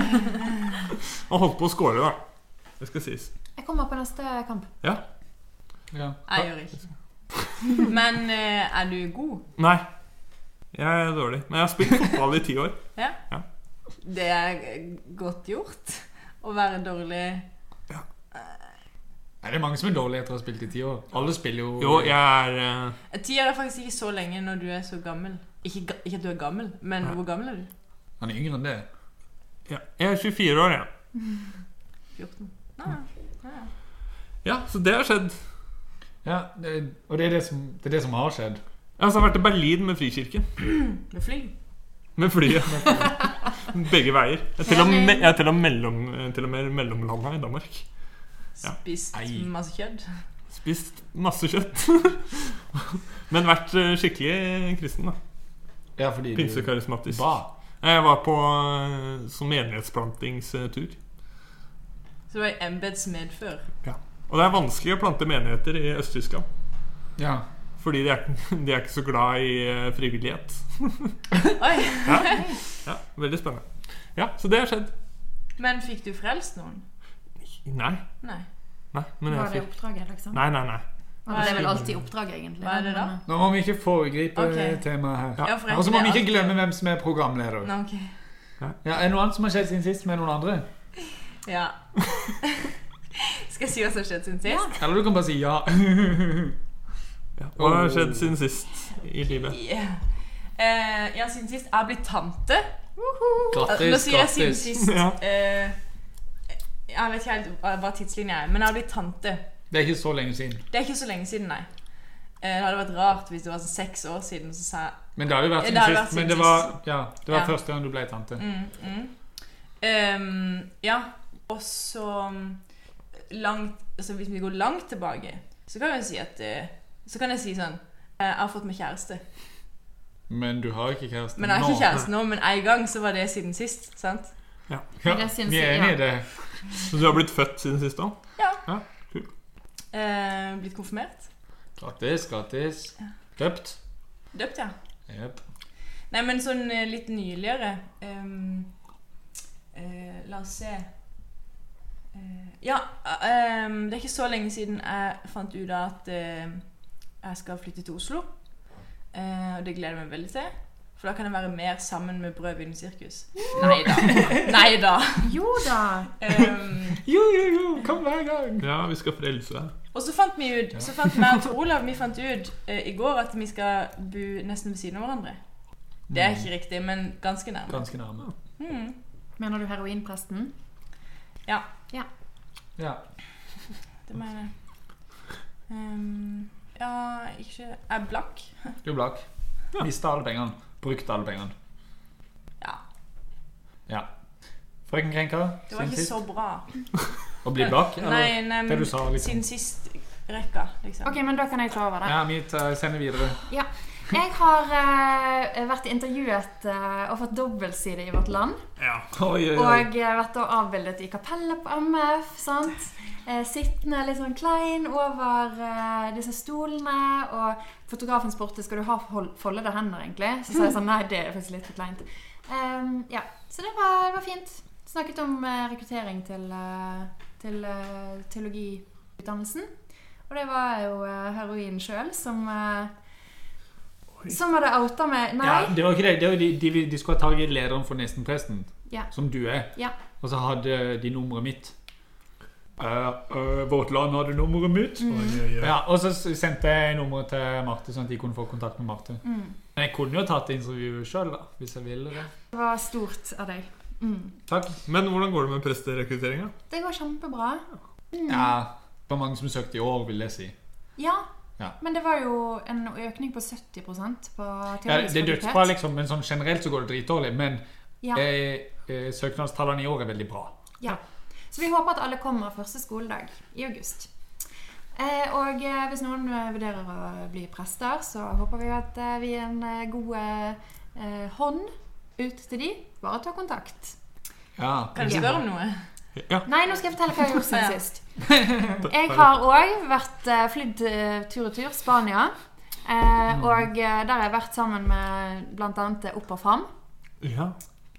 (laughs) Han holdt på å score, da. Det skal sies. Jeg kommer på neste kamp. Ja. Ja. Jeg gjør ikke. (laughs) Men eh, er du god? Nei. Jeg er dårlig. Men jeg har spilt fotball i ti år. (laughs) Ja. Ja. Det er godt gjort å være dårlig. Er det mange som er dårlige etter å ha spilt i ti år? Alle spiller jo Jo, jeg er eh, Ti år er faktisk ikke så lenge når du er så gammel. Ikke, ga- ikke at du er gammel, men Nei. hvor gammel er du? Han er yngre enn det. ja, Jeg er 24 år, jeg. (laughs) 14? Nei. Ja, så det har skjedd. Ja, det, og det er det, som, det er det som har skjedd. Jeg har jeg vært i Berlin med Frikirken. (clears throat) Med fly? Med flyet. (laughs) Begge veier. Jeg er til og med, jeg er til og mellom, til og med mellomlanda i Danmark. Ja. Spist Ei. masse kjøtt? Spist masse kjøtt. (laughs) Men vært eh, skikkelig kristen, da. Ja, fordi du Pinsekarismatisk. ba. Jeg var på eh, sånn menighetsplantingstur. Så du var i embetsmed før? Og det er vanskelig å plante menigheter i Øst-Tyskland. Ja. Fordi de er, (laughs) de er ikke så glad i eh, frivillighet. (laughs) Oi! Ja, Veldig spennende. Ja, Så det har skjedd. Men fikk du frelst noen? Nei. Nei. Nei, men Var det fikk oppdraget, liksom? Nei, nei, nei. Det er vel alltid oppdraget, egentlig. Hva er det da? Nå må vi ikke foregripe okay. temaet her. Ja, Ja, Og så må vi ikke glemme hvem som er programleder. Nå, ok. Ja, er det noe annet som har skjedd siden sist med noen andre? Ja. (laughs) (laughs) Skal jeg si hva som har skjedd siden sist? Eller du kan bare si ja. (laughs) Ja. Hva har skjedd siden sist i livet? Yeah. Uh, ja, siden sist. Jeg har blitt tante. Grattis, Nå sier jeg siden grattis. sist. Ja. Eh, jeg vet ikke helt hva tidslinja er, men jeg har blitt tante. Det er ikke så lenge siden. Det er ikke så lenge siden, nei. Eh, det hadde vært rart hvis det var sånn seks år siden. Så sa jeg Men det har jo vært siden vært sist. Men det var, ja, det var Ja. første gang du ble tante. mm, mm. Um, Ja. Og så um, langt altså Hvis vi går langt tilbake, så kan jeg si at eh, Så kan jeg si sånn eh, Jeg har fått meg kjæreste. Men du har ikke kjæreste nå? Men jeg har ikke kjæreste nå, men en gang så var det siden sist. sant? Ja, ja vi er enig i det. Så du har blitt født siden sist da? òg? Eh, blitt konfirmert. Gratis, gratis. Ja. Døpt. Døpt, ja. Yep. Nei, men sånn eh, litt nyligere um, uh, La oss se Eh, Ja, um, det er ikke så lenge siden jeg fant ut av at uh, jeg skal flytte til Oslo. Uh, og det gleder jeg meg veldig til. For da kan jeg være mer sammen med Brødvin sirkus. Nei da. Nei da. Jo da! Um, Jo, jo, jo! Kom hver gang. Ja, vi skal frelse deg. og så fant vi ut Så fant meg og Tor Olav vi fant ut uh, i går at vi skal bo nesten ved siden av hverandre. Det er ikke riktig, men ganske nærme. Ganske nærme. Mm. Mener du heroinpresten? Ja. Ja. Det mener jeg. Um, ja, ikke Jeg er blakk. Du er blakk. Mista alle pengene. Brukte alle pengene. Ja. Ja. Frøken Krenker, Det var siden ikke sist. så bra. Å bli blakk? eller? Nei, nei, det du sa, liksom. siden sist rekka, liksom. Ok, men da kan jeg ta over det. Ja, vi tar- sender videre. Jeg har eh, vært intervjuet eh, og fått dobbeltside i Vårt Land. Ja. Oi, oi, Og eh, vært avbildet i kapellet på MF. sant? Eh, sittende litt sånn klein over eh, disse stolene. Og fotografen spurte skal du ha hold- foldede hender, egentlig. Så sa jeg sånn nei, det er faktisk litt for kleint. Ehm, ja, Så det var, det var fint. Snakket om eh, rekruttering til, eh, til eh, teologiutdannelsen. Og det var jo eh, heroin sjøl som eh, som hadde outa meg Nei. Ja, det var ikke det. det var de, de, de skulle ha tak i lederen for Nestenpresten, Ja. som du er. Ja. Og så hadde de nummeret mitt. Uh, uh, vårt land hadde nummeret mitt. Ja, og så sendte jeg nummeret til Marte, sånn at de kunne få kontakt med Marte. Mm. Men jeg kunne jo tatt intervjuet sjøl, da, hvis jeg ville det. Det var stort av deg. Mm. Takk. Men hvordan går det med presterekrutteringa? Det går kjempebra. Mm. Ja, det var mange som søkte i år, vil jeg si. Ja. Ja. Men det var jo en økning på 70% på Ja, det er dødsbra, liksom, men sånn generelt så går det dritdårlig. Men Ja. eh, eh, søknadstallene i år er veldig bra. ja. Så vi håper at alle kommer første skoledag i august. Eh, og eh, hvis noen eh, vurderer å bli prester, så håper vi at eh, vi er en god eh, hånd ut til de. Bare ta kontakt. Ja, Kan du spørre om noe? Ja. Nei, nå skal jeg fortelle hva jeg har gjort siden sist. (laughs) Jeg har òg vært uh, flydd eh, tur og tur Spania. Eh, og eh, der har jeg vært sammen med bl.a. Opp og Fram. ja.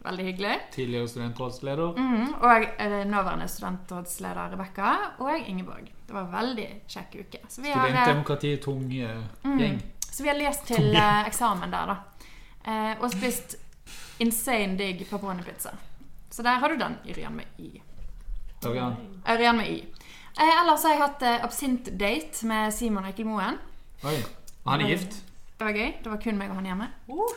Veldig hyggelig. Tidligere studentrådsleder. Mm, Og eh, nåværende studentrådsleder Rebekka og Ingeborg. Det var en veldig kjekk uke. Så vi har, eh, Studentdemokrati-tung eh, gjeng. så vi har lest til eh, eksamen der, da. Eh, og spist insane digg pepperoni-pizza. Så der har du den, Yrjan med Y. Ørjan. Ørjan med Y. Eh, ellers har jeg hatt eh, absint-date med Simon Ekkel Moen. Oi. Han er gift. Det var gøy. Det var kun meg og han hjemme. Uh.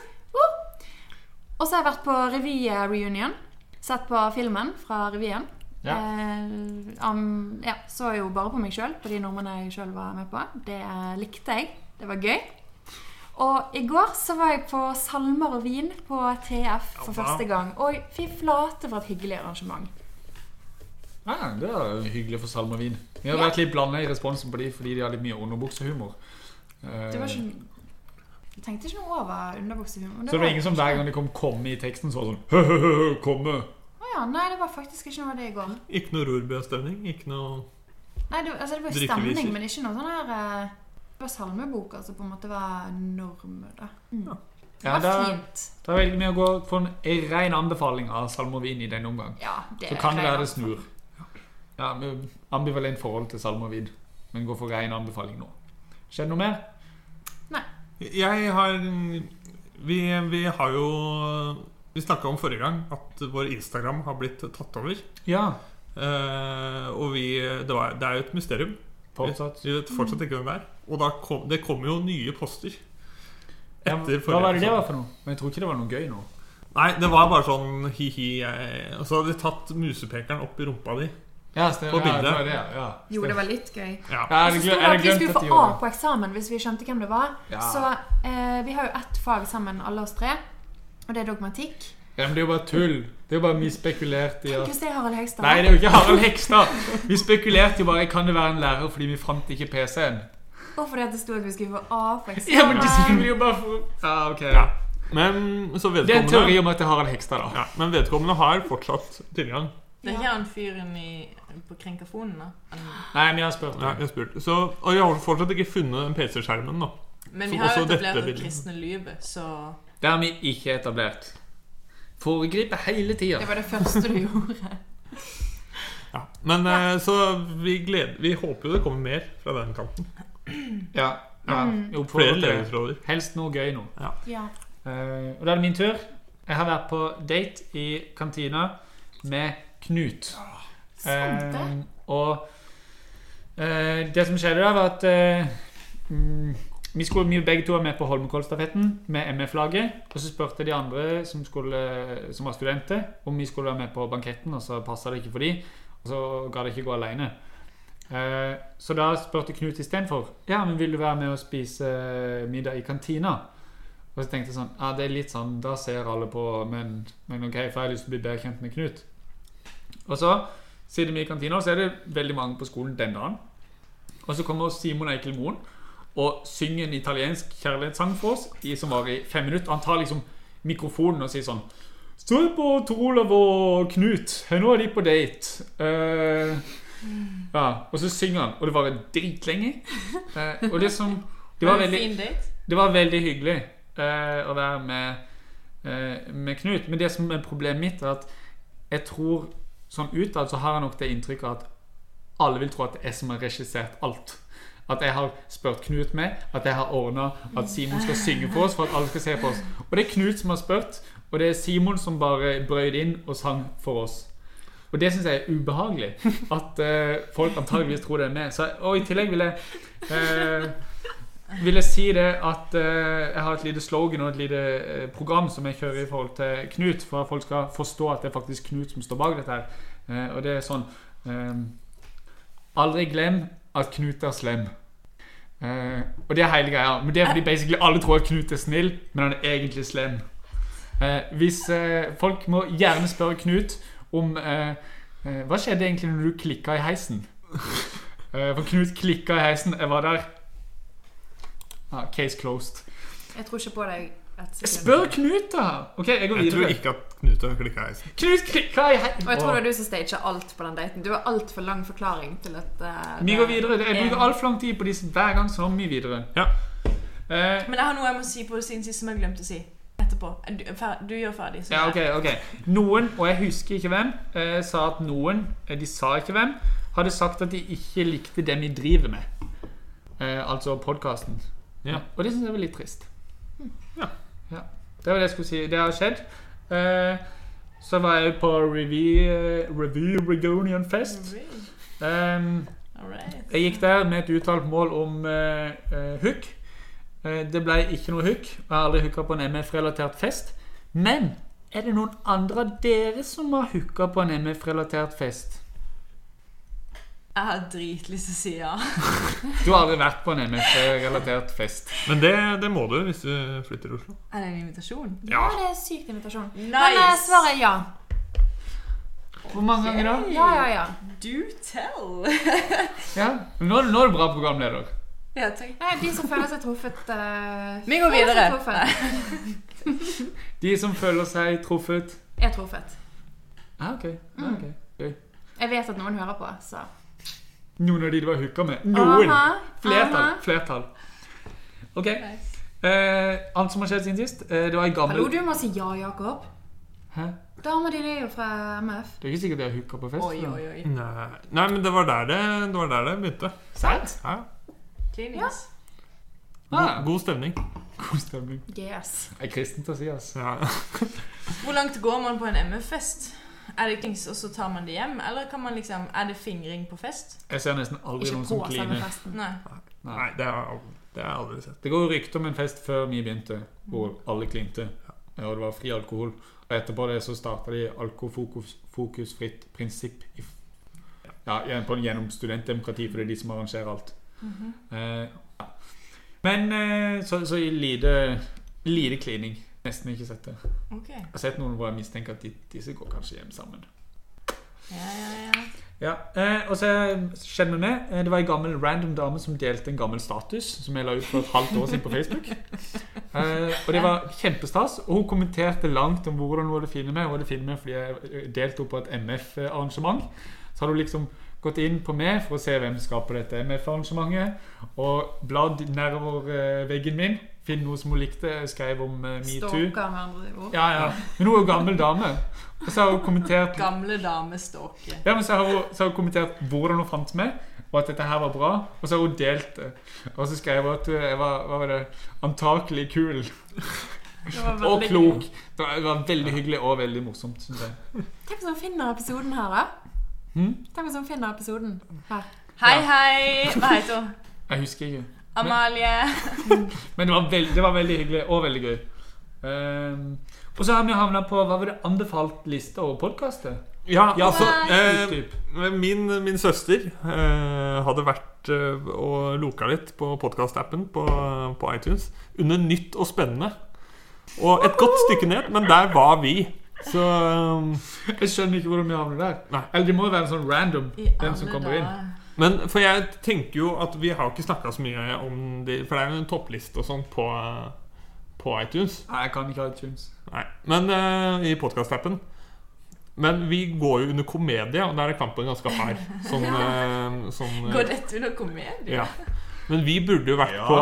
Og så har jeg vært på revy-reunion. Sett på filmen fra revyen. Ja. Eh, um, ja, så jo bare på meg sjøl, på de numrene jeg sjøl var med på. Det eh, likte jeg. Det var gøy. Og i går så var jeg på Salmer og vin på TF for første gang. Og fy flate for et hyggelig arrangement. Ja, det er hyggelig for Salma Vin. Vi har Ja. vært litt blanda i responsen på de fordi de har litt mye underbuksehumor. Eh, Det var ikke Jeg tenkte ikke noe over underbuksehumor. Så det var ingen som hver gang det kom 'komme' i teksten, så var sånn «Høhøhø, komme. Å ja, nei, det var faktisk ikke noe av det i går. Ikke noe rorbøstemning. Ikke noe Nei, det, altså, det var jo stemning, men ikke noe sånn her eh, Det var salmeboka som på en måte var norm. Da. Mm. Det Ja, var da- fint. Da velger vi å gå for en ren anbefaling av Salmovin i denne omgang. Ja, det Så kan det være det snur. Ja, Ambivalent forhold til Salme og Vin, men går for ren anbefaling nå. Skjer noe mer? Jeg har Vi, vi har jo Vi snakka om forrige gang at vår Instagram har blitt tatt over. Ja, Eh, og vi det, var, det er jo et mysterium. fortsatt. Vi vet fortsatt ikke hvem det er. Og da kom, det kommer jo nye poster. Ja, hva var det det var for noe? Men jeg tror ikke det var noe gøy nå. Nei, det var bare sånn hi-hi. Og så hadde de tatt musepekeren opp i rumpa di. Ja, stemmer. På bildet. Ja, det, ja. Jo, det var litt gøy. Ja. Ja, Og det så sto det er at vi skulle få A på eksamen hvis vi skjønte hvem det var. Ja. Så eh, vi har jo ett fag sammen, alle oss tre. Og det er dogmatikk. Ja, men det er jo bare tull. Det er jo bare vi spekulerte i Tenk hvis det er Harald Hekstad. Nei, det er jo ikke Harald Hekstad. Vi spekulerte jo bare Kan det være en lærer fordi vi fant ikke PC-en. Og fordi at det sto at vi skulle få A på eksamen. Ja, men det skulle jo bare for Ja, ok. Ja. Men så Det er en teori om at det er Harald Hekstad, da. ja, Men vedkommende har fortsatt tilgang. Det er ikke han fyren i, på krenkafonen, da. Han, Nei, men jeg har spurt. Ja, jeg har spurt. Så, og jeg har fortsatt ikke funnet den PC-skjermen. da men vi har jo etablert et kristne lyve, så Det har vi ikke etablert. Foregriper hele tida. Det var det første du gjorde. ja. Men ja. så vi, gleder, vi håper jo det kommer mer fra den kanten. Ja. ja. Mm. Jo, Flere for- Helst noe gøy nå. Ja. Eh, og da er det min tur. Jeg har vært på date i kantina med Knut. Sant det. Eh, og eh, det som skjedde da, var at eh, mm, vi, skulle, vi begge to var med på Holmenkollstafetten med MF-laget. Og så spurte de andre som, skulle, som var studenter, om vi skulle være med på banketten, og så passa det ikke for de Og så ga det ikke gå aleine. Eh, så da spurte Knut istedenfor Ja, men vil du være med og spise eh, middag i kantina. Og så tenkte jeg sånn Ja, det er litt sånn Da ser alle på Men, men ok, for jeg har lyst til å bli bedre kjent med Knut. Og så sitter vi i kantina, og så er det veldig mange på skolen den dagen. Og så kommer Simon Eikel Moen og synger en italiensk kjærlighetssang for oss i, som var i fem minutter. Han tar liksom mikrofonen og sier sånn Se på Tor Olav og Knut. Nå er de på date. Uh, ja, Og så synger han, og det varer dritlenge. Uh, og det som (laughs) Det var veldig det var veldig hyggelig uh, å være med, uh, med Knut. Men det som er problemet mitt, er at jeg tror sånn utad så har jeg nok det inntrykket at alle vil tro at det er jeg som har regissert alt. At jeg har spurt Knut med, at jeg har ordna at Simon skal synge for oss for at alle skal se på oss. Og det er Knut som har spurt, og det er Simon som bare brøyt inn og sang for oss. Og det syns jeg er ubehagelig. At uh, folk antageligvis tror det er meg. Så, og i tillegg vil jeg eh, vil jeg si det at eh, jeg har et lite slogan og et lite eh, program som jeg kjører i forhold til Knut, for at folk skal forstå at det er faktisk Knut som står bak dette her. Eh, og det er sånn eh, Aldri glem at Knut er slem. Eh, og det er hele greia. Men det er fordi basically alle tror at Knut er snill, men han er egentlig slem. Eh, hvis Folk må gjerne spørre Knut om Hva skjedde egentlig når du klikka i heisen? For Knut klikka i heisen. Jeg var der. Ah, case closed. Jeg tror ikke på deg. Spør Knut, da! Ok, jeg går Jeg tror ikke at Knut har klikka heisen. Knut klikka i. Og jeg tror det er du som stager alt på den daten. Du har altfor lang forklaring til at uh, Vi går videre. Jeg bruker er- altfor lang tid på disse hver gang, så nå må vi videre. Ja. Uh, Men jeg har noe jeg må si på siden sist som jeg glemte å si. etterpå. Du, fer, du gjør ferdig. så Ja, ok, ok. Noen, og jeg husker ikke hvem, uh, sa at noen, de sa ikke hvem, hadde sagt at de ikke likte det vi driver med. Eh, altså podkasten. Ja. Og det syns jeg var litt trist. Ja. Ja. Det var det jeg skulle si. Det har skjedd. Eh, så var jeg på Review, eh, Regonian Fest. Um, jeg gikk der med et uttalt mål om eh, uh, hook. Uh, det ble ikke noe hook. Jeg har aldri hooka på en MF-relatert fest. Men er det noen andre av dere som har hooka på en MF-relatert fest? Jeg har dritlyst til å si ja. (laughs) Du har aldri vært på en MF-relatert fest. Men det, det må du hvis du flytter til Oslo. Er det en invitasjon? Ja, det er sykt invitasjon. Nice. Men eh, svaret er ja. Hvor mange ganger da? Ja, ja, ja. Do tell! (laughs) Ja, Nå, nå er du bra programleder. ja, takk. Nei, De som føler seg truffet uh, Vi går videre. (laughs) De som føler seg truffet. Er truffet. Ah, ok. Ah, ok. Gøy. Jeg vet at noen hører på, så Noen av de du var hooka med. Noen! Aha, Flertall. aha. Flertall. Ok. Nice. Eh, alt som har skjedd siden sist. Eh, det var en gammel Hallo, du må si ja, Jakob. Hæ? Dama di er jo fra MF. Det er ikke sikkert de har hooka på fest. Oi, oi, oi. Nei, Nei men det var der det, det, var der det begynte. Sant? Ja. ja. God, Ah, god stemning. god stemning. Yes. Jeg er kristent å si, altså. Ja. Hvor langt går man på en MF-fest? Er det klings, og så tar man det hjem? Eller kan man liksom, er det fingring på fest? Jeg ser nesten aldri Ikke noen som kliner. Nei. Nei, det har, jeg aldri sett. Det går rykter om en fest før vi begynte, hvor alle klinte. Ja, Og det var fri alkohol. Og etterpå det så starta de alkofokusfritt prinsipp i, ja, gjennom studentdemokrati, for det er de som arrangerer alt. eh. Men eh, så, så i lite, lite klining. Nesten ikke sett det. Okay. Jeg har sett noen hvor jeg mistenker at de, disse går kanskje hjem sammen. Ja, ja, ja. Ja, eh, og så skjedde det med eh, Det var en gammel random dame som delte en gammel status Som jeg la ut for et halvt år siden på Facebook (laughs) eh, Og det var kjempestas Og hun kommenterte langt om hvordan hun hadde funnet meg Hun hadde funnet meg fordi jeg deltok på et MF-arrangement Så hadde hun liksom gått inn på meg For å se hvem skaper dette MF-arrangementet Og bladd nedover eh, veggen min Finne noe som hun likte Jeg skrev om eh, MeToo. Ja, ja Men hun er jo gammel dame Og så har hun kommentert Gamle dame stalker. ja, men så har, hun, så har hun kommentert hvordan hun fant meg, og at dette her var bra. Og så har hun delt det. Og så skrev hun at jeg var, hva var det, antakelig kul og klok. Det var, det var veldig hyggelig og veldig morsomt. Synes jeg. Hvem som finner episoden her, da. Hmm? Hvem som finner episoden her. Hei, hei! Hva heter hun? Jeg husker ikke. Amalie. (laughs) Men det var, veld, det var veldig hyggelig og veldig gøy. Um, og så har vi havna på hva var det anbefalt liste over podkaster. Ja, Ja, altså eh, min, min søster eh, hadde vært eh, og loka litt på podkastappen på, på iTunes under Nytt og spennende. Og et godt stykke ned, men der var vi. Så um, Jeg skjønner ikke hvordan vi havner der. Nei. Eller det må jo være en sånn random, I den som kommer inn. Men for jeg tenker jo at vi har ikke snakka så mye om de For det er jo en toppliste og sånn på, på iTunes. Nei, jeg kan ikke iTunes. Nei. Men uh, i podkast-appen. Men vi går jo under komedie, og der er kampen ganske hard. Sånn, (laughs) uh, sånn uh, Går dette under komedie? Ja. Men vi burde jo vært Ja. på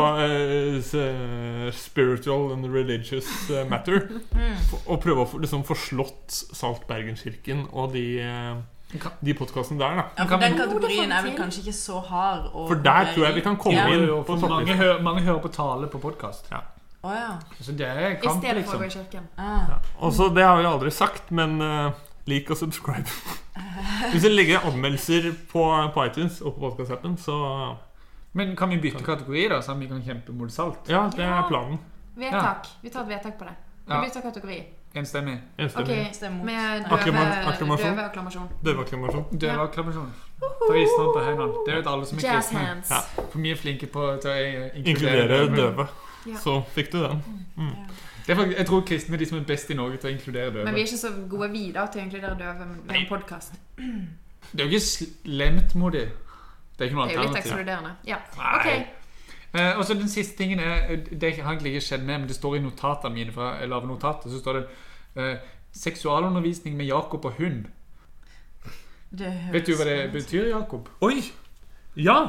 uh, spiritual and religious matter. (laughs) Mm. Og prøve å få- slått forslått Saltbergenkirken og de, de podkastene der, da. Ja, for Den kategorien er vel kanskje ikke så hard For der tror jeg vi kan komme Ja. inn på for mange, hører, mange hører på tale på podkast. Å ja. Så det er I kamp, stedet for å liksom. gå i kirken. Ah. Og så, Det har vi aldri sagt, men uh, lik og subscribe. (laughs) Hvis det legger anmeldelser på, på iTunes og på podkast-appen, så Men kan vi bytte kategori, da, så vi kan kjempe mot salt? Ja, det er planen. Vedtak. Vi tar et vedtak på det. Vi bytter kategori. Enstemmig. Enstemmig. Okay. Med døve, akklamasjon. døve akklamasjon. Døveakklamasjon. Døveakklamasjon. Fristende på hendene. Det vet alle som er Jazz kristne. hands. Ja. For vi er flinke på å Inkludere døve. døve. Ja. Så fikk du den. Det er faktisk, jeg tror kristne er de som er best i Norge til å inkludere døve. Men vi er ikke så gode videre til å inkludere døve med en podkast. Det er jo ikke slemt mot dem. Det er ikke noe Det er jo litt ekskluderende. Ja. Ok. Eh, og så Den siste tingen er Det har egentlig ikke skjedd med, men det står i notatene mine. fra eller av notatet Så står det eh, 'Seksualundervisning med Jakob og hund'. Vet du hva det betyr, Jakob? Oi! Ja!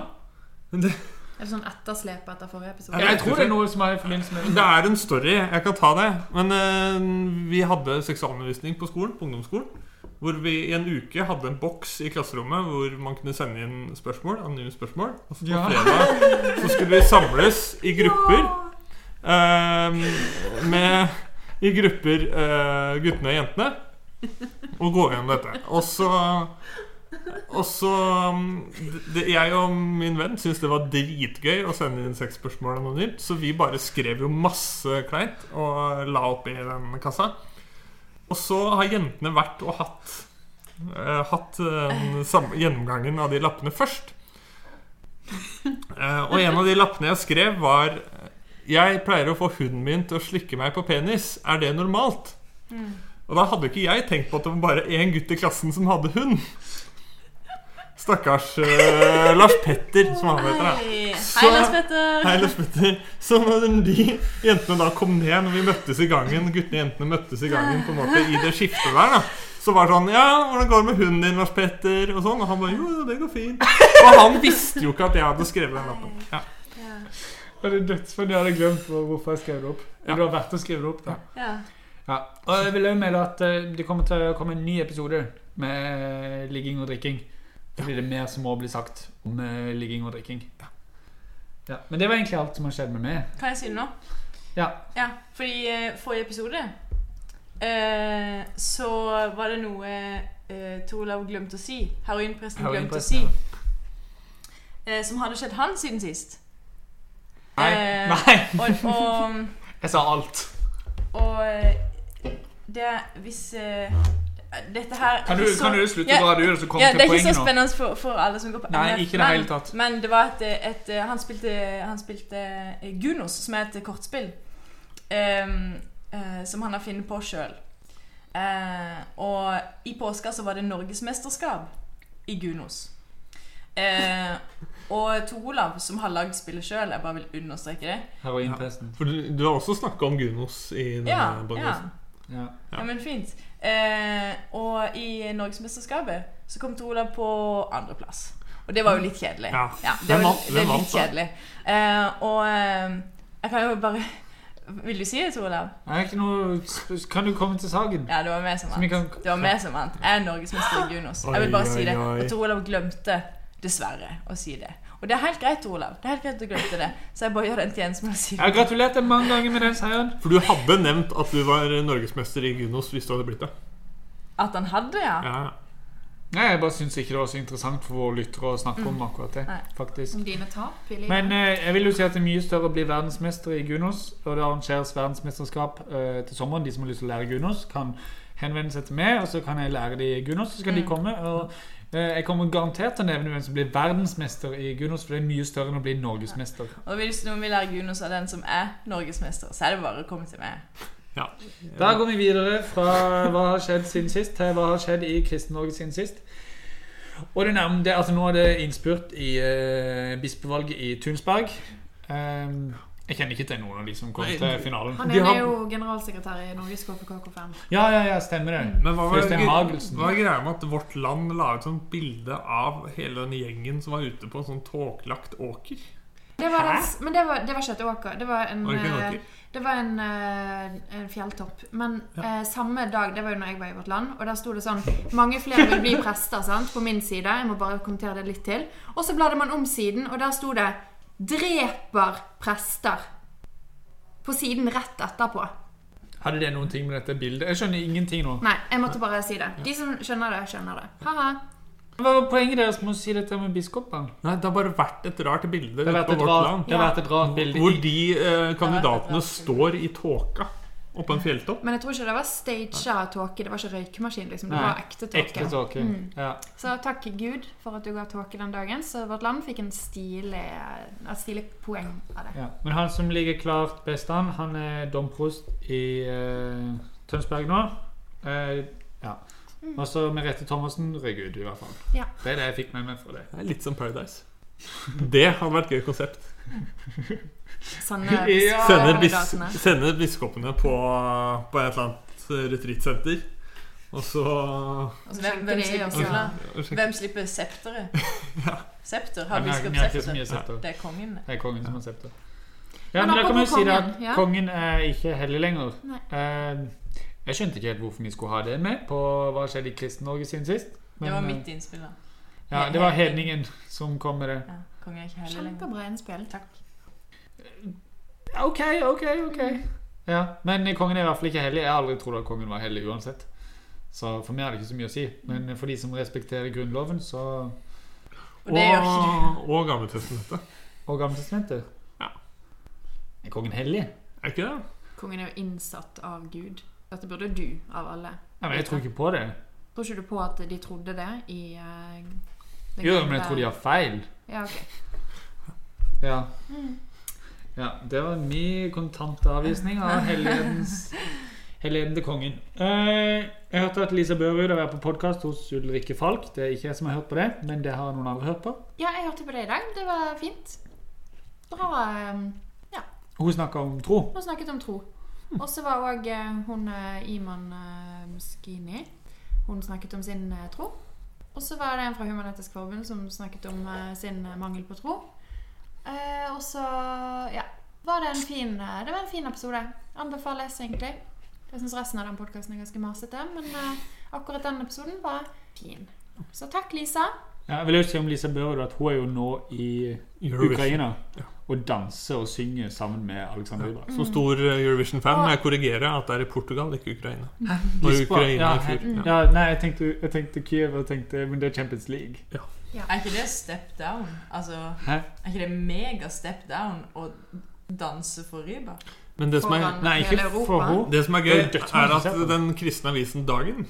Det, Er det sånn etterslep etter forrige episode? Jeg tror det er noe som er i forbindelse med Det er en story. Jeg kan ta det. Men eh, vi hadde seksualundervisning på skolen, på ungdomsskolen. Hvor vi i en uke hadde en boks i klasserommet hvor man kunne sende inn spørsmål. Anonyme spørsmål. Og så Ja. fredag så skulle vi samles i grupper. eh, med I grupper uh, guttene og jentene. Og gå gjennom dette. Og så og så um, det, Jeg og min venn syntes det var dritgøy å sende inn seks spørsmål anonymt, så vi bare skrev jo masse kleint og la oppi den kassa. Og så har jentene vært og hatt uh, Hatt eh, gjennomgangen av de lappene først. Uh, og en av de lappene jeg skrev, var Jeg pleier å få hunden min til å slikke meg på penis. Er det normalt? Og da hadde ikke jeg tenkt på at det var bare én gutt i klassen som hadde hund. Stakkars uh, Lars Petter, som han heter. da. Hei, Så- Hei Lars Petter. Hei, Lars Petter. Så når de jentene da kom ned, når vi møttes i gangen Guttene og jentene møttes i gangen på en måte i det skiftet der, da så var det sånn Ja, hvordan går det med hunden din, Lars Petter? Og sånn. Og han bare Jo, det går fint. Og han visste jo ikke at jeg hadde skrevet den lappen. Ja. Det er dødsfint. Jeg hadde glemt hvorfor jeg skrev det opp. Ja. Det var verdt å skrive det opp. da Ja. Ja, og jeg vil òg melde at eh, det kommer til å komme en ny episode med ligging og drikking. Fordi det er mer som må bli sagt om eh, ligging og drikking. Ja, Men det var egentlig alt som har skjedd med meg. Kan jeg si det nå? Ja, Ja, fordi eh, forrige episode eh, så var det noe eh, Torlav glemte å si. Heroinpresten glemte å si. Eh, som hadde skjedd han siden sist. Nei, Eh, nei. (laughs) Og, og, Jeg sa alt. og eh, det Hvis eh, Dette her er Kan du, så- kan du slutte Ja, å dra det ut og så komme Ja, til det er ikke så spennende for, for alle som går på Nei, MF, ikke det men- hele tatt. Men det var et, et, et Han spilte, han spilte eh, Gunos, som er et kortspill. Um, uh, som han har funnet på sjøl. og i påska så var det norgesmesterskap i Gunos. Eh, og Tor Olav, som har lagd spillet sjøl, jeg bare vil understreke det Ja. For du, du har også snakka om Gunos i denne Ja, ja. Ja. Ja, men fint. Eh, og i Norgesmesterskapet så kom Tor på andreplass. Og det var jo litt kjedelig. Ja. det, var, det er litt kjedelig. Eh, og eh, jeg kan jo bare (laughs) Vil du si det, Tor Olav? Er ikke noe Kan du komme til saken? Ja, det var vi som vant. kan- Det var vi som vant. Jeg er norgesmester i Gunos. Jeg vil bare si det. Og Tor Olav glemte dessverre å si det. Og det er helt greit, Olav. Det er helt greit å du glemte det. Så jeg bare gjør en tjeneste med å si Jeg har gratulert deg mange ganger med den seieren. For du hadde nevnt at du var norgesmester i Gunos hvis du hadde blitt det. At han hadde, ja. Ja. Nei, Jeg bare syns ikke det var så interessant for våre lyttere å snakke om akkurat det. Nei. faktisk Om dine tap i livet? Men eh, jeg vil jo si at det er mye større å bli verdensmester i Gunos. Og det arrangeres verdensmesterskap eh, til sommeren. De som har lyst til å lære Gunos, kan henvende seg til meg, og så kan jeg lære de Gunos. Så skal de komme. Og jeg kommer garantert til å nevne hvem som blir verdensmester i Gunos, for det er mye større enn å bli norgesmester. Og hvis noen vil lære Gunos av den som er norgesmester, så er det bare å komme til meg. ja. Da går vi videre fra hva har skjedd siden sist, til hva har skjedd i Kristen-Norge siden sist. Og det nærmer, det, altså Nå er det innspurt i uh, bispevalget i Tunsberg. Ehm, jeg kjenner ikke til noen av de som kom Nei, til finalen. Han er jo generalsekretær i Norges KPKK5. Ja, ja, ja, stemmer det. Men hva var, hva er greia med at Vårt Land la ut sånt bilde av hele den gjengen som var ute på en sånn tåkelagt åker? Det var den, men det var, det var ikke et åker. Det var en, Var det eh, det var en, eh, en fjelltopp. Men eh, samme dag, det var jo når jeg var i Vårt Land, og der sto det sånn Mange flere vil bli prester, sant, på min side. Jeg må bare kommentere det litt til. Og så bladde man om siden, og der sto det 'Dreper prester'. På siden rett etterpå. Hadde det noen ting med dette bildet? Jeg skjønner ingenting nå. Nei, jeg måtte bare si det. De som skjønner det, skjønner det. Ha-ha. Hva var poenget deres med å si dette med biskopene? Nei, det har bare vært et rart bilde Det har ute vært på et Vårt rart, Land. det har vært et rart bilde. Hvor de eh, kandidatene står i tåka oppå en fjelltopp. Men jeg tror ikke det var staged tåke. Det var ikke røykemaskin. liksom. Det Nei, var ekte tåke. Ekte tåke. Mm. Ja. Så takk Gud for at du ga tåke den dagen, så vårt land fikk en stilig, et stilig poeng av det. Ja. Men han som ligger klart best an, han er domprost i uh, Tønsberg nå. Uh, ja. Og så Merete Thomassen røyk ut, i hvert fall. Ja. Det er det jeg fikk med meg fra det. Det er litt som Paradise. Det hadde vært et gøy konsept. (laughs) Sanne (laughs) Ja. Sende, bis, sende biskopene på, på et eller annet retreatsenter. Og så Og så Hvem, hvem slipper? Hvem slipper septeret? (laughs) Septer? Har Ja, men jeg- biskop jeg har mye septer? septer. Det er kongen. Det er kongen som har septer. Ja, Men men da kan vi si det at kongen, ja. kongen er ikke hellig lenger. Eh, jeg skjønte ikke helt hvorfor vi skulle ha det med på hva skjedde i Kristen-Norge siden sist. Det var eh, mitt innspill, da. Ja, det var hedningen som kom med det. Ja, kongen er ikke hellig lenger. Kjempebra innspill. Takk. Ok, ok, ok. Ja, Men kongen er i hvert fall ikke hellig. Jeg har aldri trodd at kongen var hellig uansett. Så for meg er det ikke så mye å si. Men for de som respekterer Grunnloven, så Og Og, og Gamletestamentet. Og Gammeltestamentet Ja. Er kongen hellig? Er ikke det? Kongen er jo innsatt av Gud. Dette burde du, av alle. Ja, men Jeg tror ikke på det. Tror ikke du på at de trodde det i uh, Jo, men jeg tror de har feil. Ja, ok. Ja. Ja det var min kontantavvisning av hellighetens Helligheten til kongen. Eh, jeg hørte at Lisa Børud har vært på podkast hos Ulrikke Falk. Det er ikke jeg som har hørt på det, men det har noen andre hørt på. Ja, jeg hørte på det i dag. Det var fint. Bra. Ja. Hun snakka om tro. Hun snakket om tro. Og så var òg hun eh, Iman eh, Muskini. Hun snakket om sin eh, tro. Og så var det en fra Human-Etisk Forbund som snakket om eh, sin eh, mangel på tro. Eh, og så ja, var det en fin eh, Det var en fin episode. Anbefales egentlig. Jeg syns resten av den podkasten er ganske masete, men eh, akkurat den episoden var fin. Så takk, Lisa. Ja, jeg vil jo si om Lisa Børud at hun er jo nå i Eurovision. Ukraina Ja. Og danser og synger sammen med Alexander Rybak. Som stor eh, Eurovision-fan må jeg korrigere at det er i Portugal, ikke Ukraina. Når Lisboa, Ukraina ja, fyr, ja. ja, nei, jeg tenkte, jeg tenkte Kiev og tenkte Men det er Champions League. Er ikke det step down? Altså, Hæ? er ikke det mega step down å danse for Rybak? Men det som er, Nei, ikke for henne. det som er gøy, er at den kristne avisen Dagen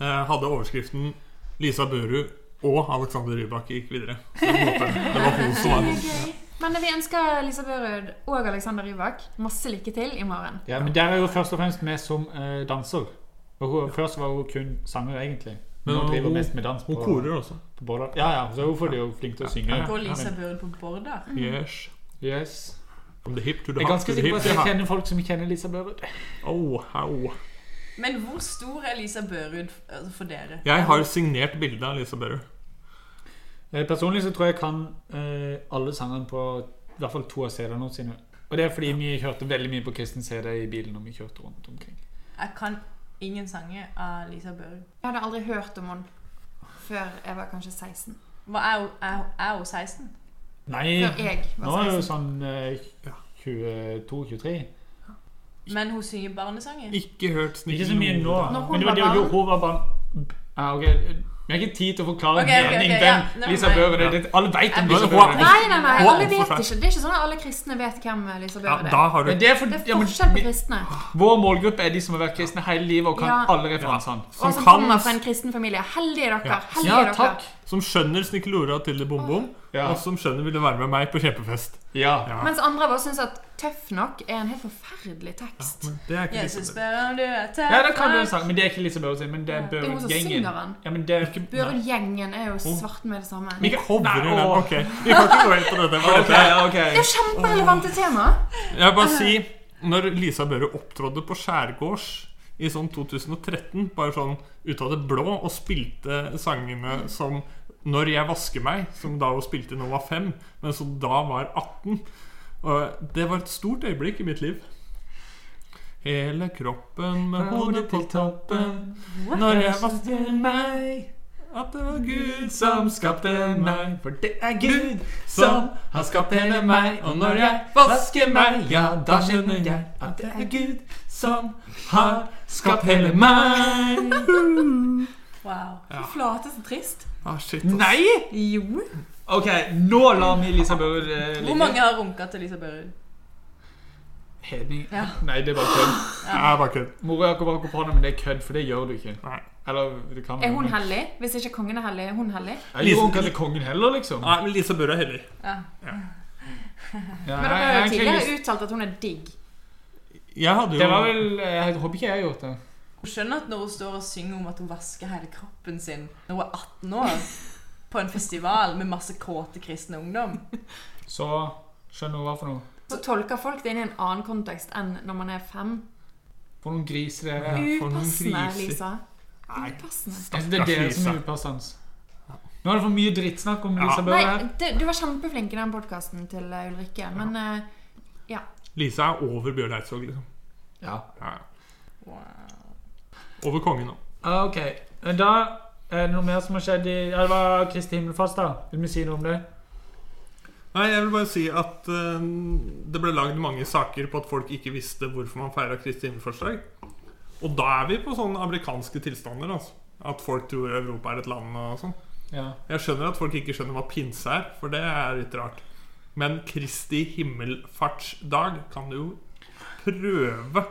eh, hadde overskriften 'Lisa Børud og Alexander Rybak gikk videre'. Det var hun som var. Men vi ønsker Lisa Børud og Alexander Rybak masse lykke til i morgen. Ja, men der er jo først og fremst med som uh, danser. Og hun, først var hun kun sanger, egentlig. Men hun driver hun- mest med dans på, Hun korer også. på border. Ja, ja, så hvorfor er det jo flink til å synge. Går Lisa Børud på Bårdar? Yes. Yes. From the hip to the Jeg er ganske sikker på at jeg kjenner folk som kjenner Lisa Børud. Oh, au. Men hvor stor er Lisa Børud for dere? Jeg har signert bilde av Lisa Børud. Eh, Personlig så tror jeg jeg kan eh, alle sangene på i hvert fall to av CD-ene sine. Og det er fordi vi kjørte veldig mye på kristen CD i bilen når vi kjørte rundt omkring. Jeg kan ingen sange av Lisa Børud. Jeg hadde aldri hørt om henne før jeg var kanskje 16. Hva er hun? Er, hun- er hun 16? Nei, nå er hun sånn eh, 22-23. Men hun synger barnesanger? Ikke hørt Ikke så mye nå. Når hun Men det var, var det, barn. hun var barn. Ah, ok. Vi har ikke tid til å forklare okay, okay, ok, mening. ja. Lisa Bøver, er. Det- Alle vet om Lisa Bøver. Nei, nei, nei, alle vet ikke. Det er ikke sånn at alle kristne vet hvem Lisa Ja, er. du det er for, Det er ja, men, forskjell på kristne. Vår målgruppe er de som har vært kristne hele livet og kan Ja. alle referansene. Og som som kommer fra en kristen familie. Heldige dere. Ja. Heldige Ja, dere. takk. Som skjønner Snikkelora til det bom-bom, Ja. og som skjønner ville være med meg på kjempefest. Ja. Ja. Mens andre av oss syns at Tøff nok er en helt forferdelig tekst. Det Lisa om du er tøff ja, da kan du ha sang, men det er ikke Lise Børud sin. Men det er Det Børud-gjengen. Ja, men det er ikke Børud-gjengen er jo svart med det samme. Vi Det covrer den. Ok, vi kan ikke gå inn på dette. (laughs) Det er- ok. jo kjemperelevante tema. Jeg vil bare si Når Lisa Børud opptrådde på Skjærgårds i sånn 2013, bare sånn ut av det blå, og spilte sangene som 'Når jeg vasker meg', som da hun spilte da hun var fem, men som da var 18. Og det var et stort øyeblikk i mitt liv. Hele kroppen med hodet på toppen når jeg vasker meg. At det var Gud som skapte meg. For det er Gud som har skapt hele meg. Og når jeg vasker meg, ja, da skjønner jeg at det er Gud som har skapt hele meg. Wow. Fy flate, så trist. Ah, shit, ass. Nei! Jo. Ok, nå lar vi Lisa Børud eh, ligge. Hvor mange har runka til Lisa Børud? Hedning Ja. Nei, det er bare kødd. (laughs) Ja, bare kødd. Mora er ikke bare på hånda, men det er kødd, for det gjør du ikke. Nei. Eller det kan Er hun men- hellig? Hvis ikke kongen er hellig, er hun hellig? Jeg gjorde ikke til kongen heller, liksom. Nei, men Lisa Børud er heldig. Ja. Ja, Men dere jeg- har jeg jo tidligere uttalt at hun er digg. Jeg hadde jo Det var vel Jeg håper ikke jeg har gjort det. Hun skjønner at når hun står og synger om at hun vasker hele kroppen sin når hun er 18 år, på en festival med masse kåte kristne ungdom Så skjønner hun hva for noe. Så tolker folk det inn i en annen kontekst enn når man er fem. For noen griser det er. Upassende. Lisa. Upassende. Det er dere som er upassende. Nå er det for mye drittsnakk om Lisa Bøhler Nei, her. det, du var kjempeflink i den podkasten til eh, Ulrikke, men eh, ja. Lisa er over Bjørn Eidsvåg, liksom. Ja. Ja. Over kongen nå. Ah, Ok, da er det noe mer som har skjedd i ja, Det var Kristi himmelfast, da. Vil vi si noe om det? Nei, jeg vil bare si at uh, det ble lagd mange saker på at folk ikke visste hvorfor man feira Kristi himmelfartsdag. Og da er vi på sånne amerikanske tilstander. Altså. At folk tror Europa er et land og sånn. Ja. Jeg skjønner at folk ikke skjønner hva pinse er, for det er litt rart. Men Kristi himmelfartsdag kan du jo prøve.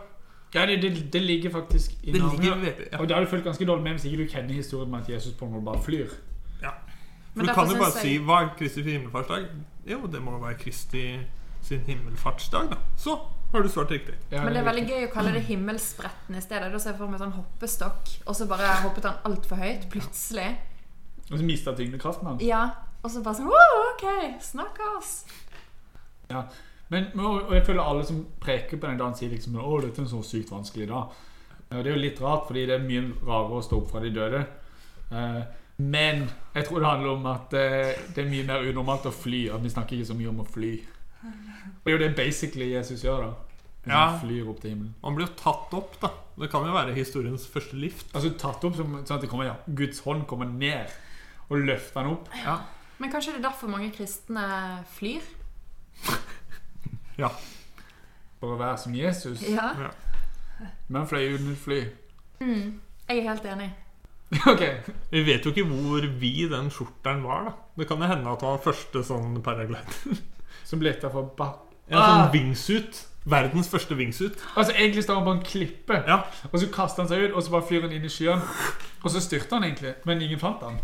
Ja, det, det, det ligger faktisk i navnet. ligger ja. Og det har du fulgt ganske dårlig med hvis ikke du kjenner historien med at Jesus på en måte bare flyr. Ja. For Men du kan jo bare jeg... si Hva er Kristi himmelfartsdag? Jo, det må være Kristi sin himmelfartsdag, da. Så har du svart riktig. Ja, Men det er veldig gøy å kalle det himmelspretten i stedet. Da ser jeg for meg sånn hoppestokk, og så bare hoppet han altfor høyt plutselig. Og så mista tyngdekraften han. Ja, og så bare sånn Wow, OK, snakkes! Ja. Men, og jeg føler alle som preker på den dagen, sier liksom Å, dette er en så sykt vanskelig dag. Og det er jo litt rart, fordi det er mye rarere å stå opp fra de døde. Eh, Men jeg tror det handler om at eh, det er mye mer unormalt å fly. At vi snakker ikke så mye om å fly. Og det er jo det basically Jesus gjør, da. Ja. Han flyr opp til himmelen. Man blir jo tatt opp, da. Det kan jo være historiens første lift. Altså tatt opp som, sånn at det kommer, ja, Guds hånd kommer ned og løfter han opp. Ja. Men kanskje det er derfor mange kristne flyr? (laughs) ja. Å være som Jesus. Ja. Men fløy uten et fly. Mm, jeg er helt enig. (laughs) ok. Vi vet jo ikke hvor vid den skjorteren var, da. Det kan jo hende at det var første sånn paraglider. (laughs) Som ble etter for bak. En Ah. sånn wingsuit. Verdens første wingsuit. Altså Egentlig står han på en klippe, Ja. og så kaster han seg ut, og så bare flyr han inn i skyene. Og så styrter han egentlig, men ingen fant han.